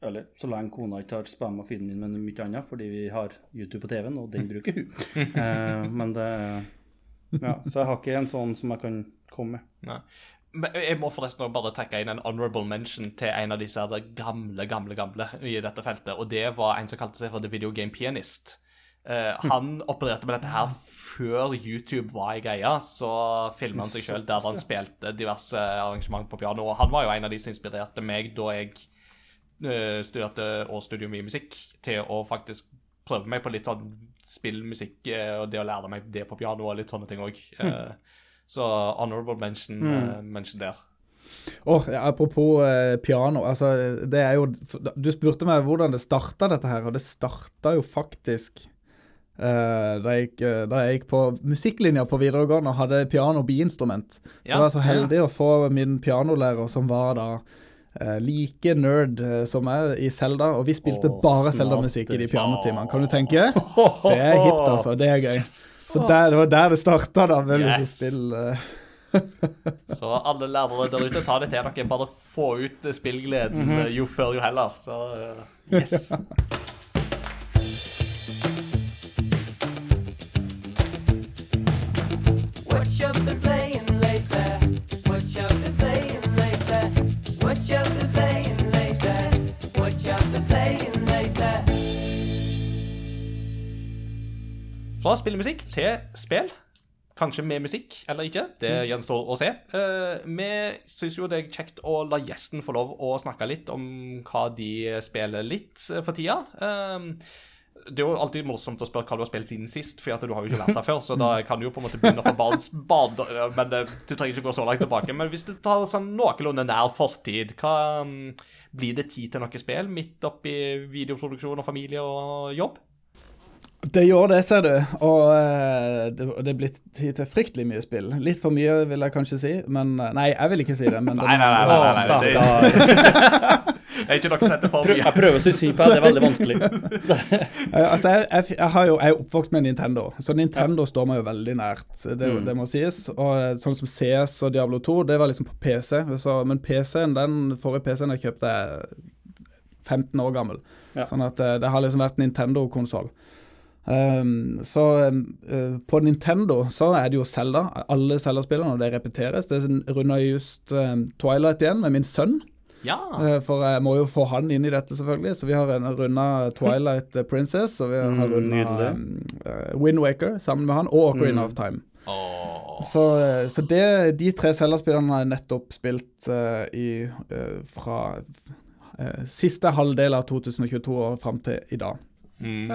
Speaker 2: Eller så lenge kona ikke har spamma feeden min med mye annet, fordi vi har YouTube på TV-en, og den [LAUGHS] bruker hun. Eh, men det Ja, så jeg har ikke en sånn som jeg kan komme med.
Speaker 1: Nei. Men jeg må forresten også bare trekke inn en honorable mention til en av disse gamle, gamle, gamle i dette feltet, og det var en som kalte seg for The Video Game Pianist. Eh, han opererte med dette her før YouTube var ei greie. Så filma han seg sjøl der han spilte diverse arrangement på piano. Og han var jo en av de som inspirerte meg da jeg eh, studerte årsstudium i musikk, til å faktisk prøve meg på litt sånn spillmusikk eh, og det å lære meg det på piano og litt sånne ting òg. Så honorable mention, mm. mention der.
Speaker 3: Oh, ja, apropos eh, piano. altså det er jo, Du spurte meg hvordan det starta, dette her. Og det starta jo faktisk eh, da, jeg, eh, da jeg gikk på musikklinja på videregående og hadde piano biinstrument. Så
Speaker 1: Ja,
Speaker 3: jeg var så heldig å få min pianolærer, som var da eh, like nerd som meg i Selda, og vi spilte
Speaker 2: Åh,
Speaker 3: bare. Selda-musikk i de pianotimene. Kan du tenke? Det er hipt, altså. Det er gøy. Så der, det var der det starta, da. Med
Speaker 1: Yes.
Speaker 3: spill. [LAUGHS]
Speaker 1: Så alle lærere der ute, ta det til dere. Bare få ut spillgleden spillgleden -hmm. jo før jo heller. Så yes. [LAUGHS] Fra spillemusikk til spill. Kanskje med musikk eller ikke. Det gjenstår å se. Eh, vi syns jo det er kjekt å la gjesten få lov å snakke litt om hva de spiller litt eh, for tida. Eh, det er jo alltid morsomt å spørre hva du har spilt siden sist, for at du har jo ikke vært der før. Så [LAUGHS] da kan du jo på en måte begynne fra barns bad, men du trenger ikke gå så langt tilbake. Men hvis du tar sånn noenlunde nær fortid, hva mm, blir det tid til noe spill midt oppi videoproduksjon og familie og jobb?
Speaker 3: Det gjør det, ser du. Og eh, det, det er blitt tid til fryktelig mye spill. Litt for mye, vil jeg kanskje si. Men eh, Nei, jeg vil ikke si det. Men
Speaker 1: Nei, nei, nei. nei, nei, nei, det- [LAUGHS] Det er ikke noe for mye.
Speaker 2: Jeg prøver å si på det, det er veldig vanskelig. [LAUGHS]
Speaker 3: Eh, altså, jeg, jeg, jeg, har jo, jeg er oppvokst med Nintendo, så Nintendo står meg jo veldig nært. Det, det må sies. Og sånn som CS og Diablo 2, det var liksom på PC. Så, men PC-en, den forrige PC-en jeg kjøpte, er 15 år gammel.
Speaker 2: Ja.
Speaker 3: Sånn at det har liksom vært Nintendo-konsoll. Um, så uh, på Nintendo så er det jo Zelda. Alle Zelda-spillerne, og det repeteres. Det runda just uh, Twilight igjen med min sønn.
Speaker 1: Ja.
Speaker 3: Uh, For jeg må jo få han inn i dette, selvfølgelig. Så vi har runda Twilight eh, Princess, og vi har
Speaker 2: Mm,
Speaker 3: runda um, Wind Waker sammen med han, og Ocarina
Speaker 2: Mm.
Speaker 3: of Time.
Speaker 1: Åh.
Speaker 3: Så, så det, de tre Zelda-spillerne har jeg nettopp spilt i fra siste halvdel av 2022 og fram til i dag.
Speaker 1: Mm.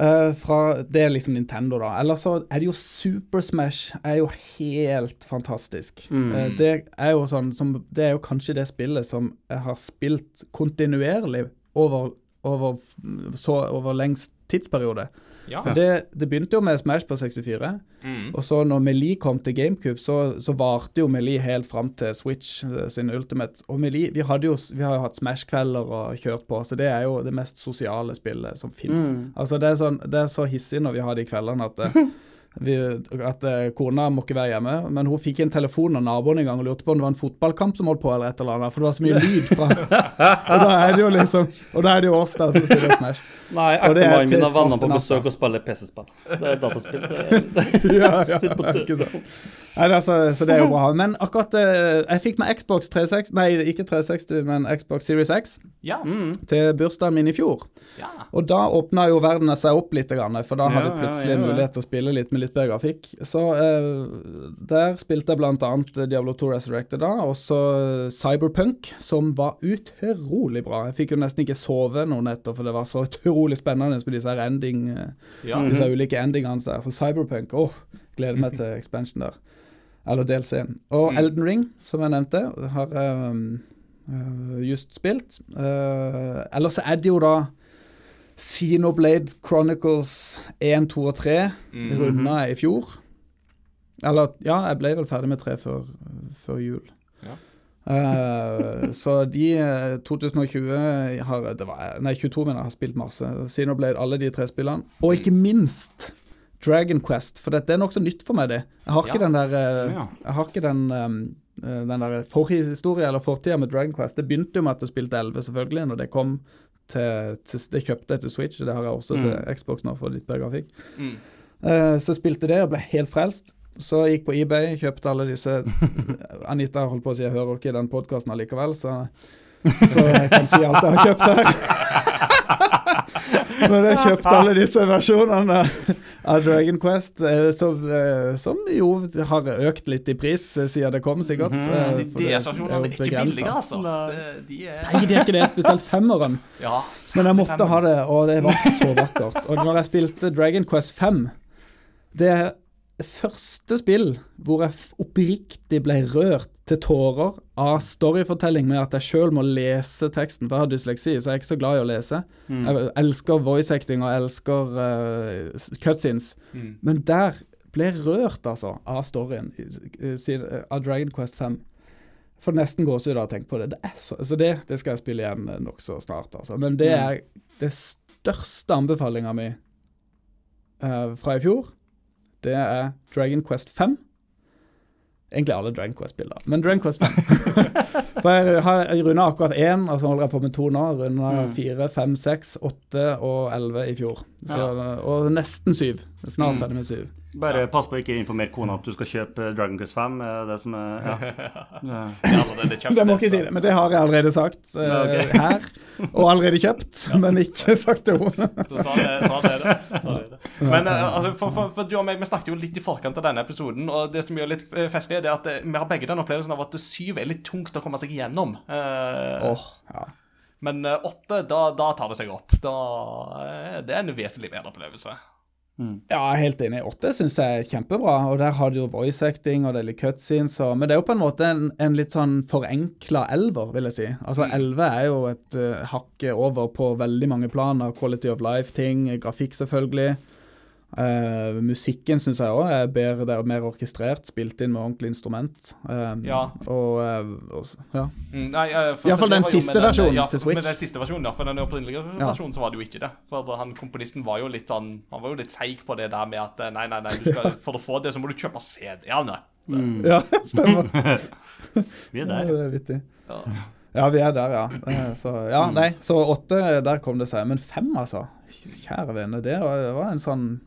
Speaker 3: Eh, fra, det er liksom Nintendo, da. Eller så er det jo Super Smash er jo helt fantastisk.
Speaker 2: Mm.
Speaker 3: Uh, det er jo sånn som Det er jo kanskje det spillet som jeg har spilt kontinuerlig over, over, så, over lengst tidsperiode.
Speaker 1: Ja.
Speaker 3: For det, det begynte jo med Smash på 64.
Speaker 1: Mm.
Speaker 3: Og så når Melee kom til GameCube, så, så varte jo Melee helt fram til Switch eh, sin Ultimate. Og Melee, vi, hadde jo, vi har jo hatt Smash-kvelder og kjørt på, så det er jo det mest sosiale spillet som fins.
Speaker 2: Mm.
Speaker 3: Altså det er, sånn, det er så hissig når vi har de kveldene at, eh, [LAUGHS] vi, at eh, kona må ikke være hjemme. Men hun fikk en telefon av naboen en gang og lurte på om det var en fotballkamp som holdt på, eller et eller annet. For det var så mye [LAUGHS] lyd fra Og da er det jo liksom Og da er det jo oss da som spiller Smash.
Speaker 2: Nei,
Speaker 3: er
Speaker 2: ektemannen min har venner på besøk og spiller PC-spill. Det er dataspill. Det, [LAUGHS]
Speaker 3: ja, ja,
Speaker 2: Sitt på
Speaker 3: ikke sant. Nei, det er så, så det er jo bra. Men akkurat eh, Jeg fikk meg Xbox 360 Nei, ikke 360, men Xbox Series X
Speaker 1: Ja.
Speaker 2: mm.
Speaker 3: til bursdagen min i fjor.
Speaker 1: ja.
Speaker 3: Og da åpna jo verden seg opp litt, for da hadde jeg
Speaker 2: ja,
Speaker 3: plutselig
Speaker 2: ja, ja.
Speaker 3: mulighet til å spille litt med litt bedre grafikk. Så eh, der spilte jeg annet Diablo 2 Resurrected da, og så Cyberpunk, som var utrolig bra. Jeg fikk jo nesten ikke sove noen netter, for det var så [LAUGHS] utrolig spennende med disse her ending eh,
Speaker 1: ja.
Speaker 3: disse ulike endingene der. Så Cyberpunk, åh, gleder meg til expansion der. Eller DLC-en. Og
Speaker 1: Mm.
Speaker 3: Elden Ring, som jeg nevnte, har um, just spilt. Uh, ellers er det jo da Xenoblade Chronicles 1, 2 og 3
Speaker 1: Mhm.
Speaker 3: runda jeg i fjor. Eller ja, jeg ble vel ferdig med 3 før, før jul.
Speaker 1: Ja.
Speaker 3: Eh, så de eh, 2020 har det var, Nei, 22 mener jeg har spilt masse. Xenoblade, alle de tre spillene. Og ikke minst Dragon Quest, for det, det er nokså nytt for meg, det. Jeg har ikke
Speaker 1: Ja.
Speaker 3: den der eh, Jeg har ikke den um, eh, den der forhistorie eller fortida med Dragon Quest. Det begynte jo med at jeg spilte 11, selvfølgelig, når det kom til, til Det kjøpte jeg til Switch, det har jeg også til Xbox nå for litt bedre grafikk.
Speaker 1: Mm.
Speaker 3: Uh, så spilte det og ble helt frelst. Så jeg gikk på eBay, kjøpte alle disse [LAUGHS] Anita holdt på å si jeg hører ikke den podkasten allikevel, så, [LAUGHS] så jeg kan si alt jeg har kjøpt her. [LAUGHS] Men jeg kjøpte alle disse versjonene av Dragon Quest, eh, som, eh, som jo har økt litt i pris eh, siden det kom, sikkert.
Speaker 2: Mm
Speaker 3: -hmm.
Speaker 1: De DS-versjonene er
Speaker 3: er
Speaker 1: ikke billige, altså. Det, de er
Speaker 3: Nei, det er ikke det, spesielt femmeren.
Speaker 1: Ja,
Speaker 3: Men jeg måtte ha det, og det var så vakkert. Og når jeg spilte Dragon Quest 5 Det første spill hvor jeg oppriktig ble rørt til tårer av storyfortelling med at jeg sjøl må lese teksten. For jeg har dysleksi, så jeg er ikke så glad i å lese. Jeg elsker voice acting og elsker uh, cutscenes.
Speaker 1: Mm.
Speaker 3: Men der ble jeg rørt, altså, av storyen av Dragon Quest 5. For nesten gåsehud av å tenke på det. det er så, så det, det skal jeg spille igjen eh, nokså snart, altså. Men det er det største anbefalinga mi uh, fra i fjor. Det er Dragon Quest 5. Egentlig alle Dragon Quest-bilder, men Dragon Quest 5. [LAUGHS] For jeg har runda akkurat én, og så holder jeg på med to nå. Runda fire, fem, seks, åtte og elleve i fjor. Så, Og nesten syv. Snart ferdig med syv.
Speaker 2: Bare pass på å ikke informere kona at du skal kjøpe Dragon Quest 5. Er det som er ja. [LAUGHS] Ja.
Speaker 1: Ja, det, er
Speaker 3: Det må ikke si det, men det har jeg allerede sagt uh,
Speaker 2: Ja, ok.
Speaker 3: her. Og allerede kjøpt, men ikke sagt til [LAUGHS] henne.
Speaker 1: Så sa sånn er det. Er det. Men eh, altså, for, for, for du og meg, vi snakket jo litt i forkant av denne episoden, og det som gjør litt eh, festlig, det er at eh, vi har begge den opplevelsen av at syv er litt tungt å komme seg igjennom. Uh,
Speaker 3: Åh, ja.
Speaker 1: Men eh, åtte, da, da tar det seg opp. Da, eh, det er en vesentlig bedre opplevelse.
Speaker 3: Ja, jeg er helt enig. Åtte syns jeg er kjempebra. Og der har du jo voice acting og det er litt cutscenes. Og, men det er jo på en måte en, en litt sånn forenkla elver, vil jeg si. Altså elleve er jo et uh, hakk over på veldig mange planer. Quality of life-ting, grafikk selvfølgelig. Eh, musikken syns jeg òg er bedre, det er mer orkestrert, spilt inn med ordentlig instrument. Um,
Speaker 1: Ja.
Speaker 3: Og, uh, og ja.
Speaker 1: Mm, nei, uh, Iallfall
Speaker 3: I hvert fall den siste
Speaker 1: den-
Speaker 3: versjonen
Speaker 1: ja,
Speaker 3: til Switch.
Speaker 1: Med den siste versjonen, ja. For den opprinnelige
Speaker 3: Ja.
Speaker 1: versjonen så var det jo ikke det. For han komponisten var jo litt han, Han var jo litt seig på det der med at nei, nei, nei, du skal, for å få det så må du kjøpe CD-ene.
Speaker 3: ja, [LAUGHS] stemmer. [LAUGHS]
Speaker 2: Vi er
Speaker 3: Ja,
Speaker 2: der.
Speaker 3: det er vittig.
Speaker 1: Ja.
Speaker 3: Ja, vi er der, ja. Så ja,
Speaker 1: Mm.
Speaker 3: nei. Så åtte, der kom det seg. Men fem, altså. Kjære vene, det var, det var en sånn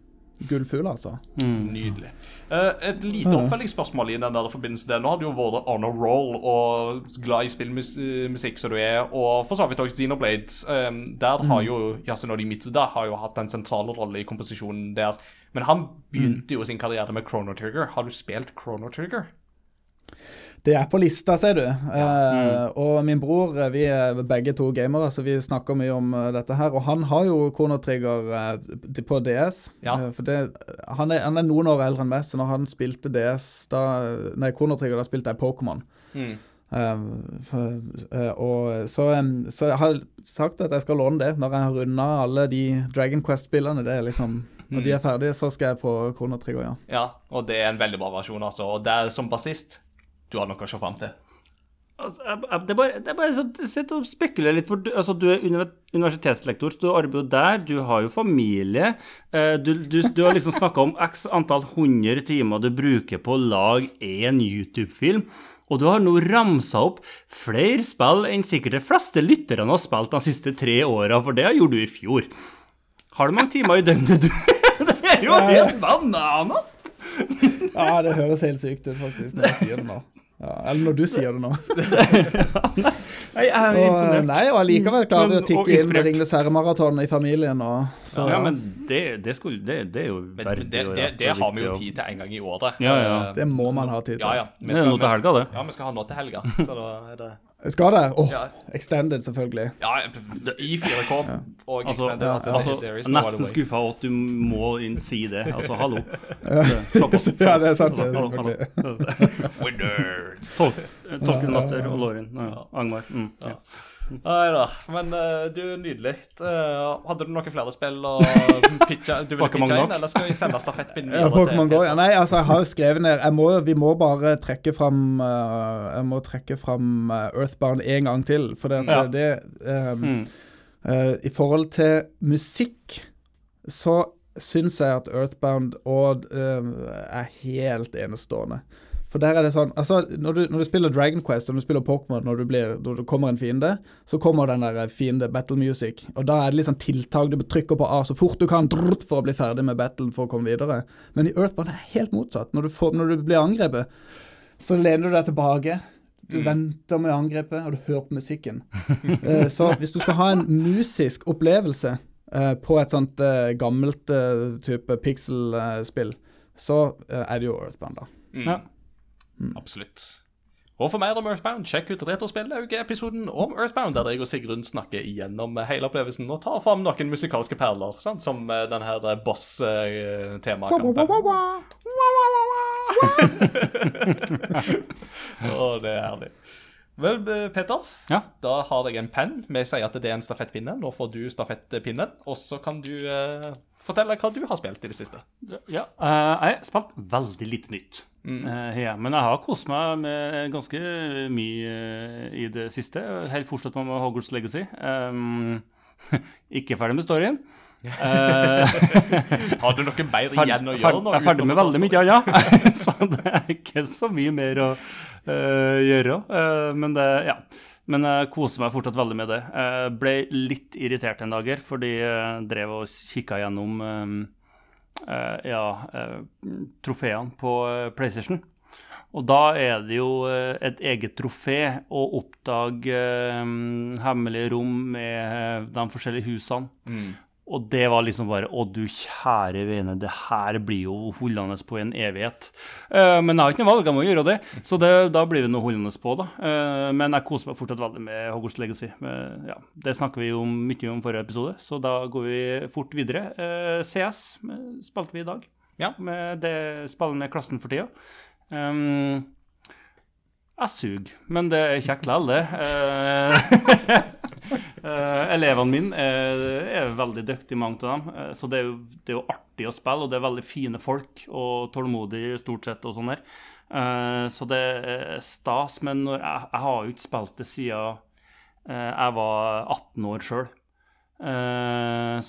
Speaker 3: gullfugl, altså.
Speaker 1: Nydelig. Eh, et lite
Speaker 3: Ja.
Speaker 1: oppfølgingsspørsmål i den der forbindelse. der. Nå har du jo vært on a roll og glad i spillmusikk som du er, og for så vidt også Xenoblade. Um, der har jo Yasunori Mitsuda har jo hatt en sentral rolle i komposisjonen der. Men han begynte jo sin karriere med Chrono Trigger. Har du spilt Chrono Trigger?
Speaker 3: Det er på lista, ser du. Eh, og min bror, eh, vi er begge to gamere, så vi snakker mye om eh, dette her. Og han har jo Trigger eh, på DS.
Speaker 1: Ja.
Speaker 3: Uh, for det, han, er, han er noen år eldre enn meg, så når han spilte DS da, Nei, Trigger, da spilte jeg Pokémon. Eh, for- og så, um, så jeg har sagt at jeg skal låne det når jeg har runda alle de Dragon Quest-spillene. Det er liksom Når de er ferdige, så skal jeg på Trigger, ja.
Speaker 1: Ja, og det er en veldig bra versjon, altså. Og det er som bassist. Du har noe å se fram til.
Speaker 2: Altså, jeg, jeg, det er bare, det er bare så Sitt og spekuler litt, for du, altså, du er universitetslektor, så du arbeider jo der, du har jo familie. eh, du, du, du har liksom snakka om x antall hundre timer du bruker på å lage én YouTube-film. Og du har nå ramsa opp flere spill enn sikkert de fleste lytterne har spilt de siste tre åra, for det gjorde du i fjor. Har du mange timer i døgnet, du? [LAUGHS] Det er jo helt bananas!
Speaker 3: Ja, det høres helt sykt ut, faktisk, når jeg sier det nå. Ja, eller når du sier det nå. [LAUGHS]
Speaker 2: Nei, jeg er
Speaker 3: Og,
Speaker 2: imponert.
Speaker 3: nei, og allikevel klarer vi å tikke inn med Ringnes herre-maraton i familien. Og, så,
Speaker 2: Ja, men det, det, skulle, det, det er jo
Speaker 1: Men
Speaker 2: verdig
Speaker 1: det,
Speaker 2: og
Speaker 1: det, det har vi jo tid til en gang i året.
Speaker 2: Ja, ja.
Speaker 1: Eh,
Speaker 3: Det må man ha tid til.
Speaker 1: Ja, ja. Vi
Speaker 2: Det er
Speaker 1: skal,
Speaker 2: noe til helga, det.
Speaker 1: ja, vi skal ha noe til helga. Så da er det
Speaker 3: Skal det? Åh,
Speaker 1: Ja.
Speaker 3: Extended, selvfølgelig.
Speaker 1: Ja, i 4K og
Speaker 2: Altså,
Speaker 1: extended. Altså,
Speaker 2: altså nesten skuffa over at du må inn si det. Altså, hallo.
Speaker 3: Ja, det [LAUGHS] er sant, er
Speaker 2: Hallo, hallo.
Speaker 1: Winners.
Speaker 2: Tolken Master og Lauren. Angmar. Mm, ja.
Speaker 1: Nei da. Men eh, du, nydelig. Eh, hadde du noen flere spill å pitche? Du ville
Speaker 2: Pokémon
Speaker 1: pitche inn, eller skal vi sende stafettpinnen
Speaker 3: Ja,
Speaker 1: videre
Speaker 3: Pokémon Go. Ja, nei, altså, jeg har jo skrevet ned jeg må, Vi må bare trekke fram eh, Jeg må trekke fram Earthbound en gang til. For det,
Speaker 2: Ja.
Speaker 3: det um,
Speaker 2: Mm.
Speaker 3: uh, I forhold til musikk så syns jeg at Earthbound og uh, er helt enestående. For der er det sånn Altså, når du, når du spiller Dragon Quest og når du spiller Pokémon, når, du når du kommer en fiende, så kommer den der fiende battle music. Og da er det liksom tiltak du trykker på A så fort du kan for å bli ferdig med battlen for å komme videre. Men i Earthbound er det helt motsatt. Når du, får, når du blir angrepet, så lener du deg tilbake. Du venter med angrepet, og du hører på musikken. uh, [LAUGHS] så hvis du skal ha en musisk opplevelse uh, på et sånt uh, gammelt eh, type pixel-spill, så eh, er det jo Earthbound, da.
Speaker 2: Ja.
Speaker 1: Absolutt. Og for mer om Earthbound, sjekk ut Retrospill-episoden om Earthbound, der jeg og Sigrun snakker igjennom hele opplevelsen og tar fram noen musikalske perler, sant? som eh, den her boss-temakampen. og [LAUGHS] det er herlig. Vel, eh, Peter,
Speaker 2: Ja.
Speaker 1: da har jeg en penn. Vi sier at det er en stafettpinne. Nå får du stafettpinnen, og så kan du eh, fortelle hva du har spilt i det siste.
Speaker 2: Ja, uh, jeg har spilt veldig lite nytt. Eh, ja, men jeg har kost meg med ganske mye eh, i det siste. Helt fortsatt med Hogwarts Legacy. Um, [LAUGHS] ikke ferdig med storyen. uh, [LAUGHS]
Speaker 1: Har du noe mer igjen å gjøre? nå
Speaker 2: Jeg er ferdig med veldig mye, ja. ja. [LAUGHS] så det er ikke så mye mer å uh, gjøre. Men det, ja. Men jeg koser meg fortsatt veldig med det. Jeg ble litt irritert en dager fordi jeg drev og kikka gjennom eh, ja, eh, trofeene på eh, PlayStation. Og da er det jo eh, et eget trofé å oppdage eh, hemmelige rom med eh, de forskjellige husene. Og det var liksom bare Å, du kjære vene, det her blir jo holdende på en evighet. Uh, men jeg har ikke noe valg, jeg må gjøre det. Så det, da blir det noe holdende på, da. Uh, men jeg koser meg fortsatt veldig med Hogwarts Legacy. Men, ja, det snakker vi jo mye om forrige episode, så da går vi fort videre. CS spilte vi i dag.
Speaker 1: Ja.
Speaker 2: Med det spiller med klassen for tida. Um, jeg suger, men det er kjekt likevel, det. Eh, [LAUGHS] Eh, elevene mine er, er veldig dyktige, mange av dem. Eh, så det er, jo, det er jo artig å spille, og det er veldig fine folk og tålmodige stort sett. og sånn der. Så det er stas. Men jeg, jeg har jo ikke spilt det siden jeg var 18 år sjøl.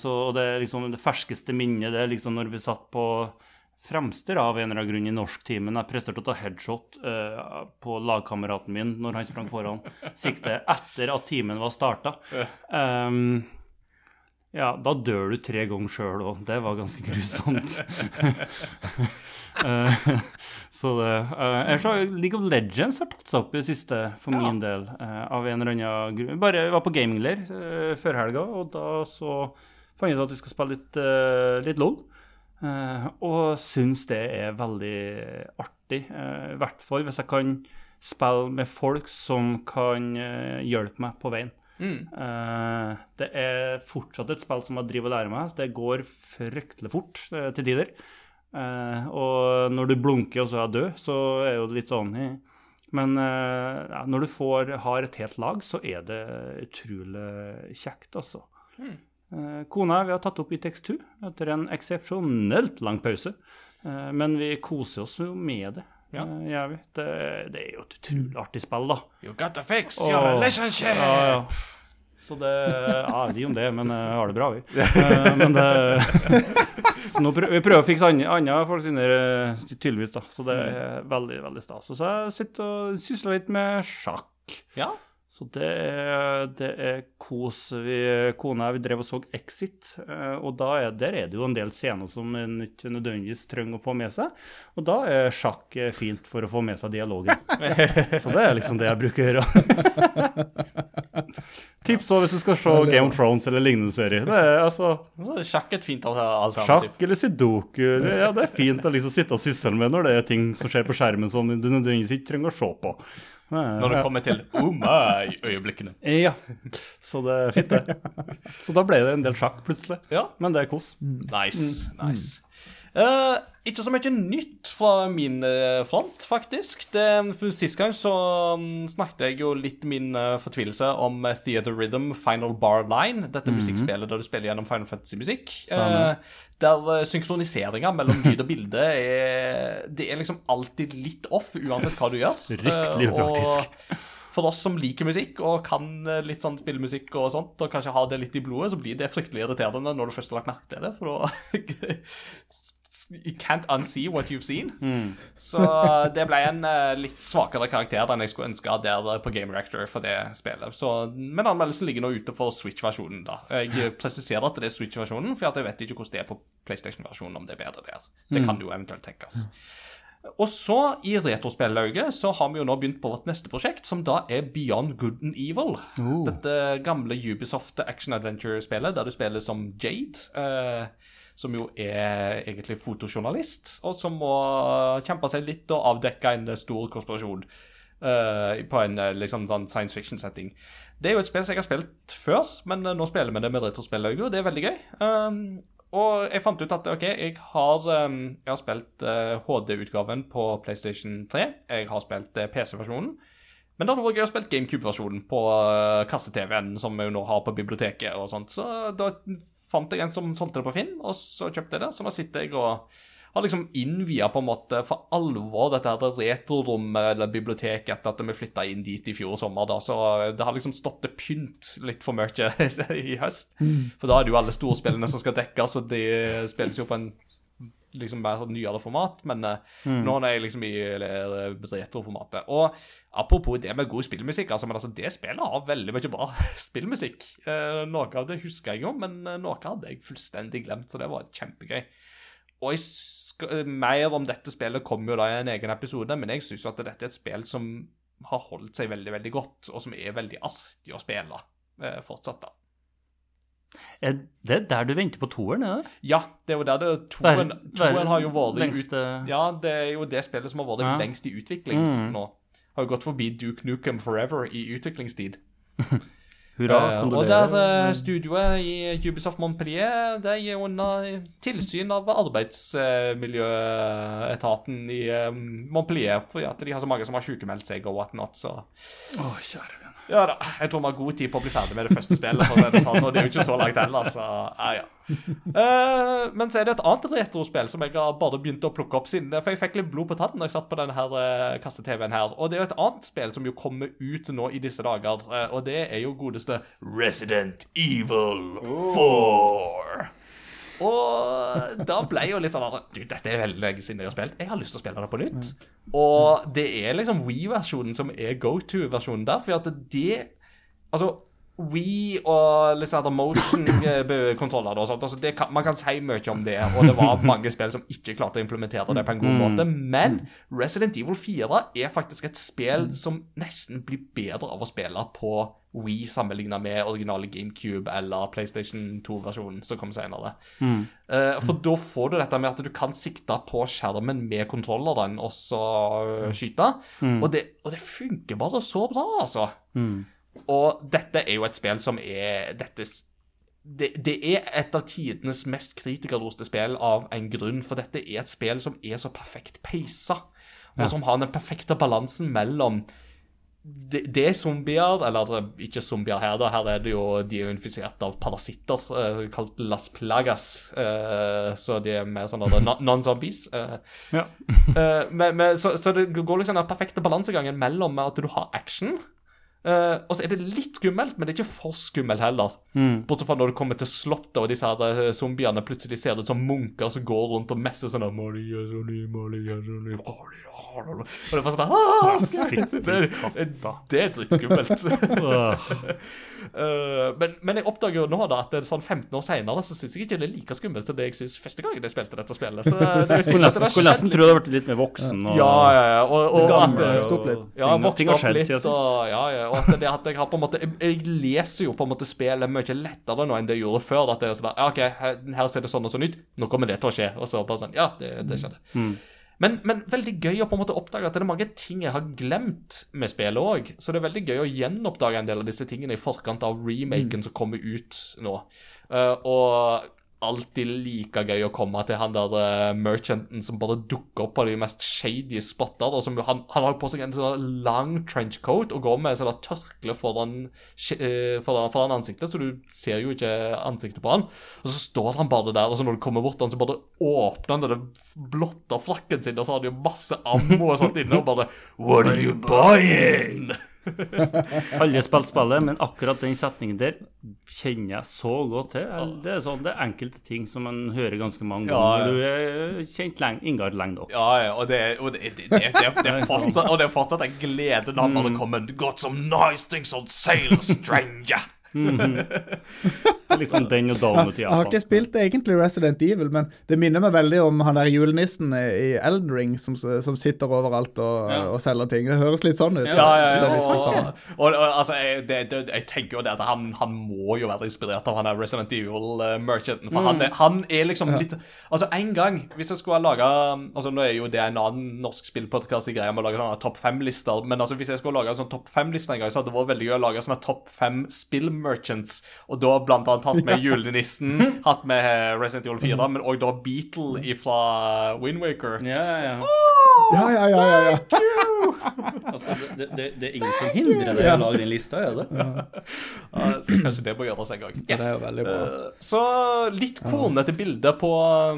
Speaker 2: så det liksom det ferskeste minnet det er liksom når vi satt på fremste av en eller annen grunn i norsktimen. Jeg presterte å ta headshot uh, på lagkameraten min når han sprang foran Sikte etter at timen var starta. Um, ja, da dør du tre ganger sjøl òg. Det var ganske grusomt. [LAUGHS] Eh, så det uh, så League of Legends har tatt seg opp i det siste, for min del, Uh, av en eller annen grunn. Bare jeg var på gamingleir før helga, og da så fant jeg ut at vi skal spille litt, litt LOL. Eh, og syns det er veldig artig. eh, I hvert fall hvis jeg kan spille med folk som kan eh, hjelpe meg på veien. Mm. det er fortsatt et spill som jeg driver og lærer meg. Det går fryktelig fort til tider. Og når du blunker og så er død, så er jo det litt sånn. Men ja, når du får, har et helt lag, så er det utrolig kjekt, altså. Eh, Kona vi har tatt opp i tekst 2 etter en eksepsjonelt lang pause. Eh, Men vi koser oss jo med det.
Speaker 1: Ja.
Speaker 2: Ja. Det, det er jo et utrolig artig spill, da.
Speaker 1: You gotta fix
Speaker 2: your
Speaker 1: your relationship!
Speaker 2: Ja, ja. Så det Ja, de om det, men jeg har det bra, vi. Eh, Men det [LAUGHS] Så nå prøver vi prøver å fikse andre, folk sine, eh, tydeligvis, da. Så det er veldig, veldig stas. Og så jeg sitter og sysler litt med sjakk.
Speaker 1: Ja.
Speaker 2: Så det er, det er kos. Vi, kona og jeg vi drev og så Exit, eh, og da er, der er det jo en del scener som en ikke nødvendigvis trenger å få med seg. Og da er sjakk eh, fint for å få med seg dialogen. [LAUGHS] Så det er liksom det jeg bruker å gjøre. [LAUGHS] Tips òg hvis du skal se Game of Thrones eller lignende serie. Det er altså
Speaker 1: sjakk er et fint alternativ.
Speaker 2: Sjakk eller sudoku. Ja, det er fint å liksom sitte og sysle med når det er ting som skjer på skjermen som du nødvendigvis ikke trenger å se på.
Speaker 1: Når det kommer til oh my-øyeblikkene. [LAUGHS]
Speaker 2: Ja, så det er fint, det. [LAUGHS] Så da ble det en del sjakk plutselig.
Speaker 1: Ja.
Speaker 2: Men det er kos.
Speaker 1: Nice. nice. Eh, ikke så mye nytt fra min eh, front, faktisk. Det, for Sist gang så mm, snakket jeg jo litt min eh, fortvilelse om Theater Rhythm Final Bar Line. Dette musikkspillet der du spiller gjennom Final Fantasy-musikk. Uh, der uh, synkroniseringa mellom [LAUGHS] lyd og bilde er Det er liksom alltid litt off, uansett hva du gjør.
Speaker 2: Fryktelig
Speaker 1: og
Speaker 2: upraktisk.
Speaker 1: For oss som liker musikk og kan litt sånn spillemusikk og sånt, og kanskje har det litt i blodet, så blir det fryktelig irriterende når du først har lagt merke til det, for da [LAUGHS] You can't unsee what you've seen. Så det ble en uh, litt svakere karakter enn jeg skulle ønske der eh, på Game Reactor for det spillet. Så, men anmeldelsen ligger nå ute for Switch-versjonen, da. Jeg presiserer at det er Switch-versjonen, for jeg vet ikke hvordan det er på PlayStation-versjonen, om det er bedre der. Det kan jo eventuelt tenkes. Og så, i retrospillauget, så har vi jo nå begynt på vårt neste prosjekt, som da er Beyond Good and Evil. Dette gamle Ubisoft action adventure-spillet der du spiller som Jade. eh, som jo er egentlig fotojournalist, og som må kjempe seg litt og avdekke en stor konspirasjon uh, på en eh, liksom sånn science fiction-setting. Det er jo et spill som jeg har spilt før, men eh, nå spiller vi det med retrospillauget, og det er veldig gøy. Um, og jeg fant ut at ok, jeg har, um, jeg har spilt uh, HD-utgaven på PlayStation 3. Jeg har spilt uh, PC-versjonen. Men det hadde vært gøy å spille GameCube-versjonen på uh, kasse-TV-en, som jo nå har på biblioteket og sånt. Så da fant jeg en som solgte det på Finn, og så kjøpte jeg det. Så nå sitter jeg og har liksom innvia på en måte for alvor dette her retrorommet eller biblioteket etter at vi flytta inn dit i fjor sommer. da, Så det har liksom stått til pynt litt for mye [LAUGHS] i høst. For da er det jo alle storspillene som skal dekkes, og de spilles jo på en liksom mer nyere format, men mm. nå er jeg liksom i eh, retroformatet. Og apropos det med god spillmusikk, altså, men altså, det spillet har veldig mye bra [LAUGHS] spillmusikk. Eh, noe av det husker jeg jo, men eh, noe hadde jeg fullstendig glemt, så det var kjempegøy. Og jeg mer om dette spillet kommer jo da i en egen episode, men jeg syns at dette er et spill som har holdt seg veldig, veldig godt, og som er veldig artig å spille eh, fortsatt, da.
Speaker 2: Er det der du venter på toeren, er det?
Speaker 1: Ja, det er jo der det toeren,
Speaker 2: toeren
Speaker 1: har jo vært
Speaker 2: lengste-
Speaker 1: Ja, det er jo det spillet som har vært
Speaker 2: Ja.
Speaker 1: lengst i utvikling
Speaker 2: Mm.
Speaker 1: nå. Har jo gått forbi Duke Nukem Forever i utviklingstid. [LAUGHS]
Speaker 2: Hurra,
Speaker 1: uh, og der eh, studioet i Ubisoft Montpellier det er under tilsyn av arbeidsmiljøetaten i um, Montpellier, fordi at de har så mange som har sykemeldt seg og whatnot, så
Speaker 2: Å, kjære.
Speaker 1: Ja da, jeg tror vi har god tid på å bli ferdig med det første spillet, for det sånn, og det er jo ikke så langt heller, så ja, ja. Uh, men så er det et annet retrospill som jeg har bare begynt å plukke opp siden, for jeg fikk litt blod på tannen når jeg satt på denne her uh, kasse-TV-en her, og det er jo et annet spill som jo kommer ut nå i disse dager, uh, og det er jo godeste Resident Evil 4. Og da ble jeg jo litt sånn Du, dette er veldig lenge siden jeg har spilt. Jeg har lyst til å spille det på nytt. Og det er liksom Wii-versjonen som er go to-versjonen der. For at det Altså, Wii og liksom motion-kontroller og sånt, altså det Man kan si mye om det, og det var mange spill som ikke klarte å implementere det på en god måte. Men Resident Evil 4 er faktisk et spill som nesten blir bedre av å spille på Wii sammenlignet med originale GameCube eller PlayStation 2-versjonen som kom senere. Mm. for da får du dette med at du kan sikte på skjermen med kontrolleren og så skyte. skyte. Og, det, og det funker bare så bra, altså. Og dette er jo et spill som er dette, det, det er et av tidenes mest kritikerroste spill av en grunn, for dette er et spill som er så perfekt peisa, og som har den perfekte balansen mellom det, det er zombier, eller ikke zombier her, da. Her er det jo de er infisert av parasitter, eh, kalt las plagas. eh, så de er mer sånn non- non-zombies. eh.
Speaker 6: Ja.
Speaker 1: Eh, men, men, så, så det går liksom den perfekte balansegangen mellom at du har action, eh, og så er det litt skummelt, men det er ikke for skummelt heller. Bortsett fra når du kommer til slottet, og disse her eh, zombiene plutselig ser ut som munker som går rundt og messer sånn Maria, Soli, Maria, Soli, Maria, Og det er bare sånn ah, det, det, det er drittskummelt. uh, [LAUGHS] men, men jeg oppdager jo nå da at det er sånn 15 år senere så syns jeg ikke det er like skummelt som det jeg syns første gang jeg spilte dette spillet. Så det er jo
Speaker 6: Skulle
Speaker 1: det
Speaker 6: nesten, skulle nesten tro det hadde blitt litt mer voksen. Og,
Speaker 1: ja, ja, ja. Og, og
Speaker 6: og,
Speaker 1: det-
Speaker 3: og, opp litt.
Speaker 1: Ja,
Speaker 6: skjedd
Speaker 1: litt.
Speaker 6: siden sist.
Speaker 1: Og, ja, ja, og at det at jeg har på en måte Jeg, jeg leser jo på en måte spillet mye lettere nå enn det jeg gjorde før. At det er sånn ja, OK, her, her ser det sånn og sånn ut. Nå kommer det til å skje. Og så bare sånn Ja, det, det skjedde. Men, men veldig gøy å på en måte oppdage at det er mange ting jeg har glemt med spillet òg. Så det er veldig gøy å gjenoppdage en del av disse tingene i forkant av remaken som kommer ut nå. Uh, og alltid like gøy å komme til han der uh, merchanten som bare dukker opp på de mest shady spotter. Og som, han, han har på seg en sånn lang trenchcoat og går med sånn tørkle foran, eh, foran, foran ansiktet, så du ser jo ikke ansiktet på han. Og så står han bare der, og så når du kommer bort han, så bare åpner han den blotte frakken sin, og så har han jo masse ammo og sånt inne, og bare What are you buying?
Speaker 6: Alle spilt spillet, men akkurat den setningen der kjenner jeg så godt til. Det er sånn, det er enkelte ting som man hører ganske mange ganger.
Speaker 1: ja.
Speaker 6: Du er kjent lenge, Ingar lenge nok.
Speaker 1: Ja, og det, og det, det, det, det, det, er fortsatt, og det er fortsatt en glede når han bare kommer Got some nice things on sale, stranger.
Speaker 6: Det er liksom den og Donut i
Speaker 3: Jeg har ikke spilt egentlig Resident Evil, men det minner meg veldig om han der julenissen i Elden Ring som, som sitter overalt og, og selger ting. Det høres litt sånn ut.
Speaker 1: Ja, ja, ja, og,
Speaker 3: sånn.
Speaker 1: og, og, og altså, jeg, det, det, jeg tenker jo det at han, han må jo være inspirert av han der Resident Evil-merchanten. For han, er, han er liksom litt Altså, en gang, hvis jeg skulle ha laga altså, Nå er jo det en annen norsk spillpodkast i greia med å lage sånne topp fem-lister, men altså, hvis jeg skulle laga en sånn topp fem-liste en gang, så hadde det vært veldig gøy å lage sånne topp fem spill-merchants, og da blant annet hatt med [LAUGHS] julenissen, hatt med eh, Resident Evil 4, men òg da Beatle fra Windwaker.
Speaker 6: Ja, ja, ja.
Speaker 3: Ja, ja, ja, ja, ja.
Speaker 4: Altså, det, det, det er ingen som hindrer deg i å lage den lista, er det?
Speaker 1: Ja, så kanskje det må gjøres en gang.
Speaker 3: Det er jo veldig bra.
Speaker 1: Uh, Så litt kornete bilde på,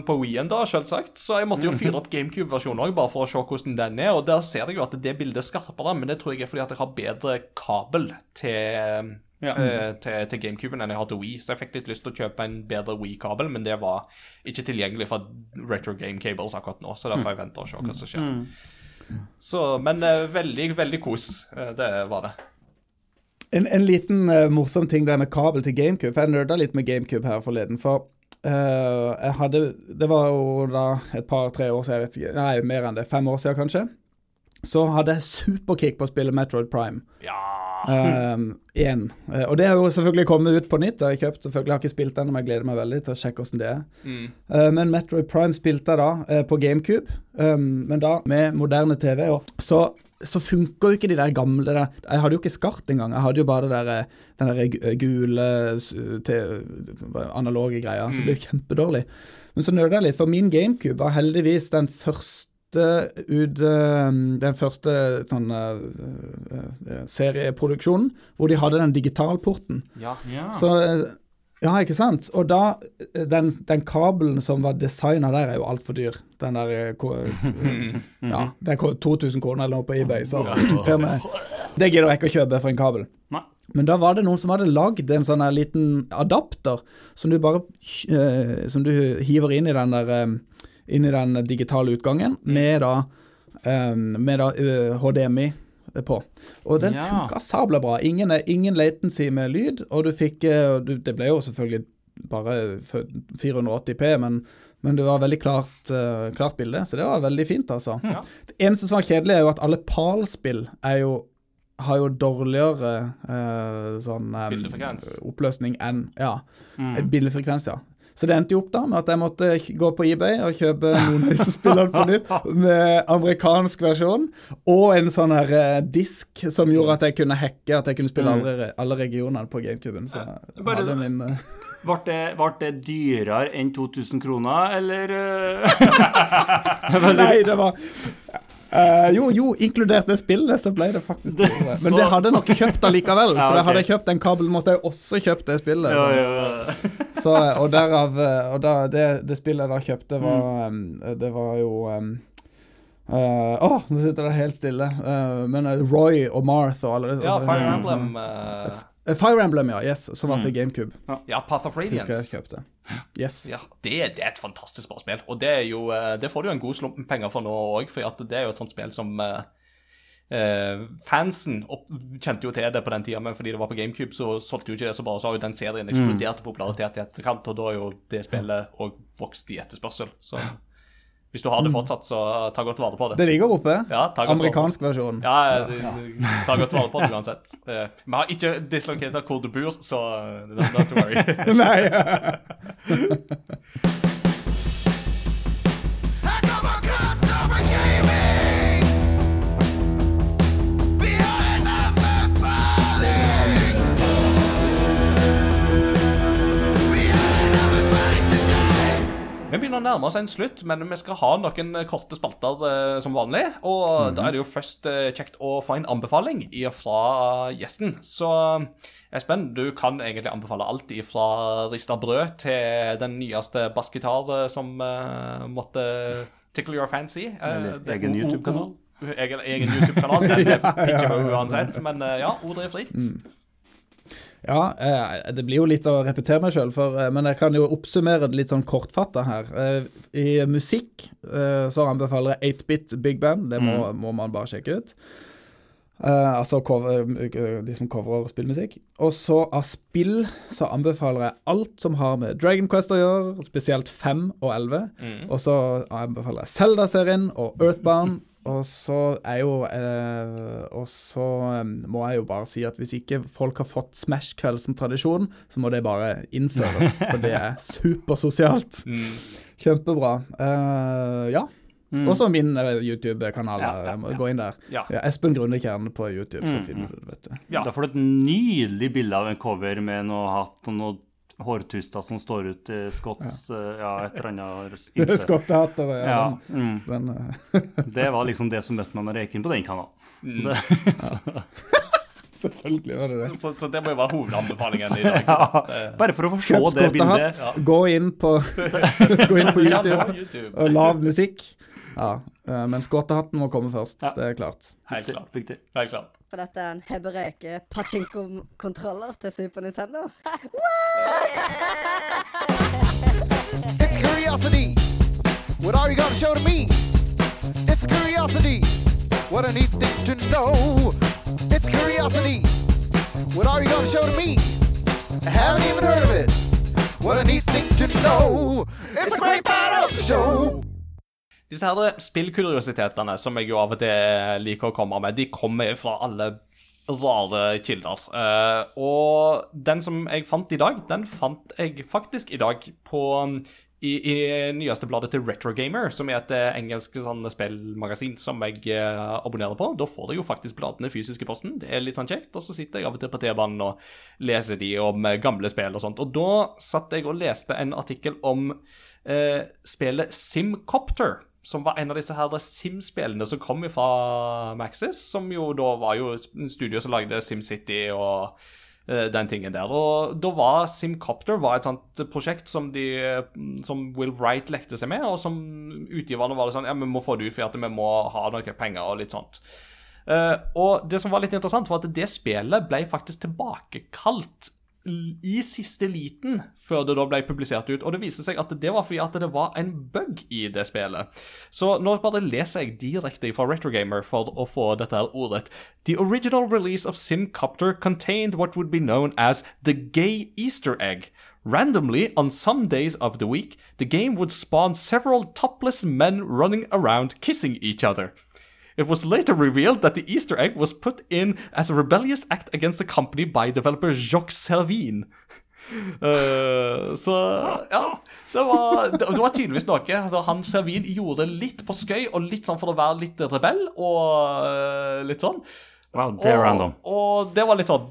Speaker 1: på Wien da, selvsagt. Så jeg måtte jo fyre opp GameCube-versjonen òg, bare for å se hvordan den er. Og der ser jeg jo at det bildet er skarpere, men det tror jeg er fordi at jeg har bedre kabel til, eh, til, til GameCuben enn jeg har til Wii. Så jeg fikk litt lyst til å kjøpe en bedre Wii-kabel, men det var ikke tilgjengelig for Retro Game Cables akkurat nå, så derfor får jeg vente og se hva som skjer. Så, men eh, veldig, veldig kos. Eh, det var det.
Speaker 3: En, en liten uh, morsom ting der med kabel til GameCube. For jeg nerda litt med GameCube her forleden. For uh, jeg hadde Det var jo da et par-tre år siden, jeg vet ikke. Nei, mer enn det. Fem år siden, kanskje. Så hadde jeg superkick på å spille Metroid Prime.
Speaker 1: Ja.
Speaker 3: Én. Eh, og det har jo selvfølgelig kommet ut på nytt. Jeg har kjøpt, selvfølgelig. Har ikke spilt den, men jeg gleder meg veldig til å sjekke hvordan det er. Eh, men Metroid Prime spilte jeg da uh, på GameCube, um, men da med moderne TV. Og så, så funker jo ikke de der gamle der. Jeg hadde jo ikke skart engang. Jeg hadde jo bare det der, den der gule te- analoge greia. som det ble kjempedårlig. Men så nerda jeg litt, for min GameCube var heldigvis den første ut, eh, den første sånn eh, eh, serieproduksjonen hvor de hadde den digitalporten.
Speaker 6: Ja.
Speaker 3: Så eh, Ja, ikke sant? Og da eh, Den, den kabelen som var designa der, er jo altfor dyr. Den der eh, eh, [LAUGHS] Ja, den ko- 2000 kroner eller noe på eBay. Så [LAUGHS] til og med Det gidder jeg ikke å kjøpe for en kabel.
Speaker 6: Nei.
Speaker 3: Men da var det noen som hadde lagd en sånn liten adapter som du bare eh, Som du hiver inn i den der eh, Inn i den digitale utgangen med da um, Med da uh, HDMI på. Og den
Speaker 6: Ja.
Speaker 3: funka sabla bra. Ingen, ingen latency med lyd, og du fikk eh, du, Det ble jo selvfølgelig bare 480P, men, men det var veldig klart, uh, klart bilde, så det var veldig fint, altså. Det eneste som var kjedelig, er jo at alle PAL-spill er jo har jo dårligere uh, sånn um,
Speaker 1: Bildefrekvens.
Speaker 3: oppløsning enn Ja,
Speaker 6: Mm.
Speaker 3: eh, bildefrekvens, ja. Så det endte jo opp da med at jeg måtte gå på eBay og kjøpe noen av disse spillene på nytt [LAUGHS] med amerikansk versjon, og en sånn her eh, disk som gjorde at jeg kunne hacke, at jeg kunne spille alle, re- alle regionene på GameCuben. Så jeg
Speaker 6: Bare-
Speaker 3: hadde min eh, [LAUGHS]
Speaker 6: Ble det, det dyrere enn 2000 kroner, eller eh? [LAUGHS]
Speaker 3: Nei, det var Eh, jo, jo, inkludert det spillet, så ble det faktisk
Speaker 6: Det- så-
Speaker 3: Men det hadde jeg nok kjøpt allikevel. [LAUGHS]
Speaker 6: Ja,
Speaker 3: For
Speaker 6: ok.
Speaker 3: hadde jeg kjøpt den kabelen, måtte jeg også kjøpt det spillet.
Speaker 6: Ja, ja, ja.
Speaker 3: Så, og derav eh, Og da, det, det spillet jeg da kjøpte, var
Speaker 6: Mm.
Speaker 3: Det var jo um, Å, uh, oh, nå sitter det helt stille. Uh, men eh, Roy og Marth og alle
Speaker 1: Ja, Fire
Speaker 3: eh,
Speaker 1: Emblem. eh,
Speaker 3: eh, Fire Emblem, ja. Yes. Som var
Speaker 6: Mm.
Speaker 3: til GameCube.
Speaker 1: ja, Path of
Speaker 3: Husker jeg
Speaker 1: Radiance.
Speaker 3: kjøpte. [GASPS] Yes.
Speaker 1: Ja, det, det er et fantastisk bra spill. Og det, er jo, eh, det får du jo en god slump med penger for nå òg, for at det er jo et sånt spill som eh, eh, Fansen opp, kjente jo til det på den tida, men fordi det var på GameCube, så solgte jo ikke det så bra. Så har jo den serien eksplodert i popularitet i etterkant, og da er jo det spillet òg vokst i etterspørsel. Så [GASPS] hvis du har det fortsatt, så ta godt vare på det.
Speaker 3: Det ligger oppe.
Speaker 1: Ja.
Speaker 3: Amerikansk versjon.
Speaker 1: Ja, ta godt vare på det uansett. Eh, Vi har ikke dislokert hvor du bor, så don't not to worry. [LAUGHS]
Speaker 3: Nei. [LAUGHS]
Speaker 1: Vi begynner å nærme oss en slutt, men vi skal ha noen eh, korte spalter eh, som vanlig. Og da er det jo først eh, kjekt å få en anbefaling fra gjesten. Så Espen, du kan egentlig anbefale alt fra rista brød til den nyeste bassgitar eh, som eh, måtte tickle your fancy. Eh,
Speaker 6: Eller egen YouTube-kanal.
Speaker 1: Egen, egen YouTube-kanal. Den [LAUGHS] pitcher vi uansett. Men ja, ordet er fritt.
Speaker 3: Ja, eh, det blir jo litt å repetere meg sjøl, men jeg kan jo oppsummere det litt sånn kortfatta her. Eh, I musikk eh, så anbefaler jeg 8-bit big band. Det må, må man bare sjekke ut. Eh, altså cover, eh, de som coverer spillmusikk. Og så av spill så anbefaler jeg alt som har med Dragon Quest å gjøre, spesielt 5 og 11. Og så anbefaler jeg Zelda-serien og Earthbound. Og så er jo eh, Og så eh, må jeg jo bare si at hvis ikke folk har fått Smash-kveld som tradisjon, så må det bare innføres, for det er [LAUGHS] supersosialt. Kjempebra. Eh, ja. Og så min eh, YouTube-kanal.
Speaker 6: Ja, ja,
Speaker 3: Jeg må
Speaker 6: ja.
Speaker 3: gå inn der.
Speaker 1: Ja.
Speaker 3: Ja, Espen Grundekjern på YouTube, så finner du det, vet du.
Speaker 1: Ja.
Speaker 6: Da får du et nydelig bilde av en cover med noe hatt og noe hårtuster som står ut i Scotts ja. Ja, et eller annet [LAUGHS] ymse.
Speaker 3: Skottehatter ja.
Speaker 6: Ja, mm.
Speaker 3: Den, eh, [LAUGHS]
Speaker 6: Det var liksom det som møtte meg når jeg gikk inn på den kanalen. Det, [LAUGHS] så,
Speaker 3: selvfølgelig var det det.
Speaker 1: Så, så det må jo være hovedanbefalingen i dag.
Speaker 6: ja, bare for å få se
Speaker 3: Kjøp
Speaker 6: det bildet.
Speaker 3: skottehatt, gå inn på, gå inn på YouTube og lav musikk. Ja, eh, men skotterhatten må komme først.
Speaker 6: Ja.
Speaker 3: Det er klart.
Speaker 1: Helt klart.
Speaker 6: Viktig.
Speaker 1: Helt klart.
Speaker 7: For dette er en Hebereke pachinko-kontroller til Super Nintendo. [LAUGHS]
Speaker 5: It's curiosity. What are you gonna show to me? It's curiosity. What a neat thing to know. It's curiosity. What are you gonna show to me? I haven't even heard of it. What a neat thing to know. It's a great the show.
Speaker 1: Disse her spillkuriositetene som jeg jo av og til liker å komme med, de kommer fra alle rare kilder. Eh, og den som jeg fant i dag, den fant jeg faktisk i dag på i, i nyeste bladet til Retro Gamer, som er et eh, engelsk sånn, spillmagasin som jeg eh, abonnerer på. Da får jeg jo faktisk bladene fysisk i posten. Det er litt sånn kjekt. Og så sitter jeg av og til på T-banen og leser de om eh, gamle spill og sånt. Og da satt jeg og leste en artikkel om eh, spillet Simcopter. Som var en av disse her Sim-spillene som kom fra Maxis, som jo da var jo studio som lagde SimCity og eh, den tingen der. Og da var Simcopter var et sånt prosjekt som de Som Will Wright lekte seg med, og som utgiverne var sånn Ja, vi må få det ut fordi vi må ha noe penger og litt sånt. Uh, og det som var litt interessant, var at det spillet ble faktisk tilbakekalt i siste liten før det da ble publisert ut. Og det viste seg at det var fordi at det var en bug i det spillet. Så nå bare leser jeg direkte fra Retrogamer for å få dette her ordet. The original release of Simcopter contained what would be known as the gay Easter egg. Randomly, on some days of the week, the game would spawn several topless men running around kissing each other. It was later revealed that the Easter egg was put in as a rebellious act against the company by developer Jacques Selvin. Uh, [LAUGHS] så ja, det var, det, var tydeligvis noe da han Servin gjorde litt på skøy og litt sånn for å være litt rebell og eh, litt sånn.
Speaker 6: Wow, det er
Speaker 1: og,
Speaker 6: random.
Speaker 1: Og det var litt sånn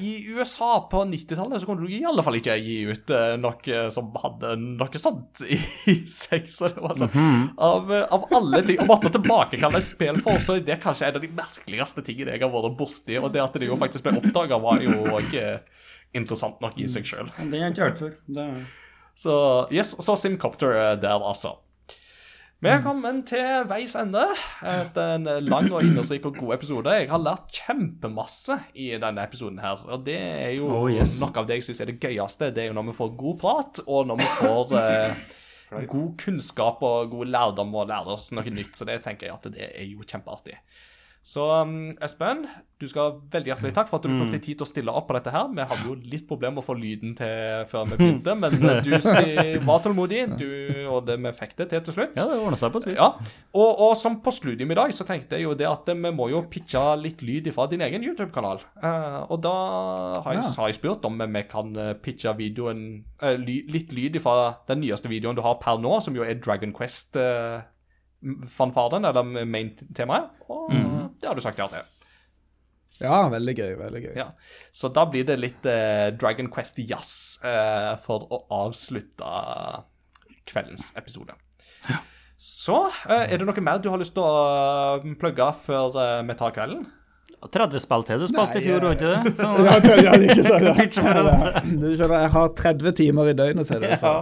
Speaker 1: I USA på 90-tallet så kunne du i alle fall ikke gi ut eh, noe som hadde noe sånt i, [LAUGHS] i seg. Så det var sånn av, eh, av alle ting Å måtte tilbakekalle et spill for, så er det kanskje en av de merkeligste tingene jeg har vært borti. Og det at det jo faktisk ble oppdaga, var jo ikke interessant nok i seg sjøl.
Speaker 2: Det har jeg ikke hørt før. Er...
Speaker 1: Så yes, så Simcopter er der, altså. Vi er kommet til veis ende etter en lang og innholdsrik og god episode. Jeg har lært kjempemasse i denne episoden her, og det er jo
Speaker 6: Oh, yes.
Speaker 1: noe av det jeg syns er det gøyeste. Det er jo når vi får god prat, og når vi får eh, [LAUGHS] god kunnskap og god lærdom og lærer oss noe nytt. Så det tenker jeg at det er jo kjempeartig. Så um, Espen, du skal veldig hjertelig takk for at du tok deg tid til å stille opp på dette her. Vi hadde jo litt problemer med å få lyden til før vi begynte, men [LAUGHS] eh, du var tålmodig, du, og det, vi fikk det til til slutt.
Speaker 6: Ja, det ordna seg på et vis.
Speaker 1: Ja, og, og som postludium i dag, så tenkte jeg jo det at eh, vi må jo pitche litt lyd fra din egen YouTube-kanal. Eh, og da har jeg, har jeg spurt om vi kan pitche videoen litt lyd fra den nyeste videoen du har per nå, som jo er Dragon Quest-fanfaren, eller main-temaet. Og det har du sagt ja til.
Speaker 3: Ja, veldig gøy. veldig gøy.
Speaker 1: Ja. Så da blir det litt eh, Dragon Quest-jazz eh, for å avslutte kveldens episode. Så eh, er det noe mer du har lyst til å eh, plugge før eh, vi tar kvelden?
Speaker 6: 30 spill til du spilte i fjor, var ikke det? Så, [LAUGHS]
Speaker 3: Ja, det, ja, det ikke sant, [LAUGHS] ja. Du skjønner, jeg har 30 timer i døgnet, ser du. Så.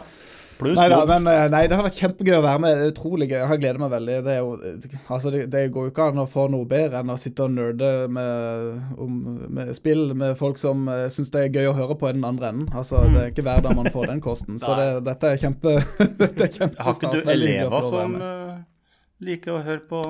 Speaker 6: Pluss
Speaker 3: Nei, da, men, eh, nei, det har vært kjempegøy å være med. Det er utrolig gøy. Jeg har gledet meg veldig. Det, er jo, altså, det, det går jo ikke an å få noe bedre enn å sitte og nerde med, om, med spill med folk som uh, syns det er gøy å høre på i den andre enden. Altså, Det er ikke hver dag man får den kosten. [LAUGHS] Så det, dette er kjempe [LAUGHS] dette er kjempe
Speaker 6: Har ikke du elever som eh, liker å høre på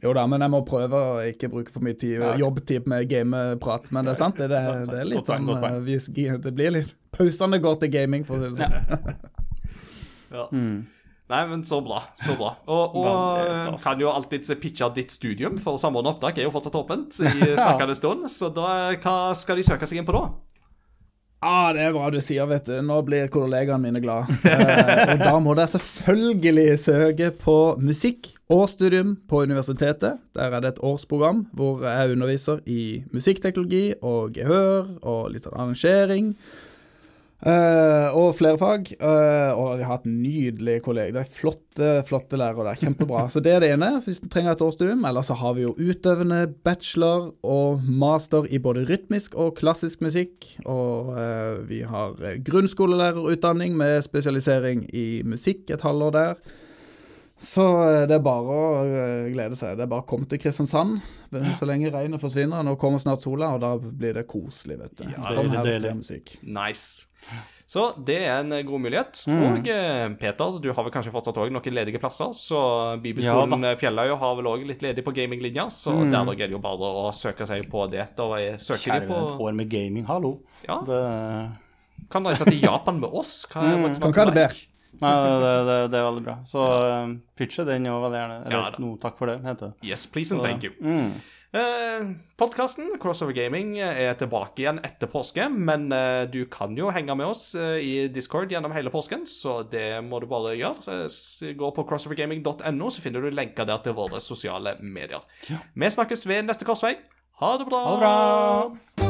Speaker 3: Jo da, men jeg må prøve å ikke bruke for mye tid,
Speaker 6: Ja,
Speaker 3: jobbtid med gameprat. Men det er sant, det, det, det er litt sånn eh, Det blir litt Pausene går til gaming, for å si det sånn. [LAUGHS]
Speaker 1: Ja.
Speaker 6: Mm.
Speaker 1: Nei, men så bra. Så bra. Og, og kan jo alltids pitche ditt studium, for Samordna opptak er jo fortsatt åpent i [LAUGHS] snakkende stund. Så da, hva skal de søke seg inn på da?
Speaker 3: Ah, det er bra du sier, vet du. Nå blir kollegaene mine glad. Eh, og da må dere selvfølgelig søke på musikk og studium på universitetet. Der er det et årsprogram hvor jeg underviser i musikkteknologi og gehør og litt sånn arrangering. Eh, og flere fag. Uh, og vi har hatt nydelige kolleger. Det er flotte, flotte lærere der. Kjempebra. [LAUGHS] Så det er det ene, hvis du trenger et årsstudium. Eller så har vi jo utøvende bachelor og master i både rytmisk og klassisk musikk. Og uh, vi har grunnskolelærerutdanning med spesialisering i musikk et halvår der. Så eh, det er bare å eh, glede seg. Det er bare å komme til Kristiansand så lenge regnet forsvinner. Nå kommer snart sola, og da blir det koselig, vet du.
Speaker 1: Ja,
Speaker 3: Kom
Speaker 6: det er
Speaker 3: her og musikk.
Speaker 1: Nice. Så det er en eh, god mulighet.
Speaker 6: Mm.
Speaker 1: Og Peter, du har vel kanskje fortsatt òg noen ledige plasser. Så Bibelskolen ja, Fjelløy har vel òg litt ledig på gaminglinja, så
Speaker 6: Mm.
Speaker 1: der er det jo bare å søke seg på det. Da er- søker
Speaker 6: Kjære
Speaker 1: de
Speaker 6: et
Speaker 1: på
Speaker 6: år med gaming, hallo.
Speaker 1: Ja,
Speaker 6: Det,
Speaker 1: kan reise til Japan med oss. Hva er
Speaker 6: Mm.
Speaker 3: Kan ikke ha det bedre.
Speaker 6: Nei, det, det, det er veldig bra. Så uh, pitche den òg veldig gjerne. Eller
Speaker 1: Ja
Speaker 6: no, takk for det, heter det.
Speaker 1: Yes, please and
Speaker 6: Så,
Speaker 1: thank you.
Speaker 6: Mm.
Speaker 1: Eh, Podkasten Crossover Gaming er tilbake igjen etter påske, men eh, du kan jo henge med oss eh, i Discord gjennom hele påsken, så det må du bare gjøre. Gå på crossovergaming.no, så finner du lenker der til våre sosiale medier. Vi snakkes ved neste korsvei. Ha det bra!
Speaker 6: Ha det bra!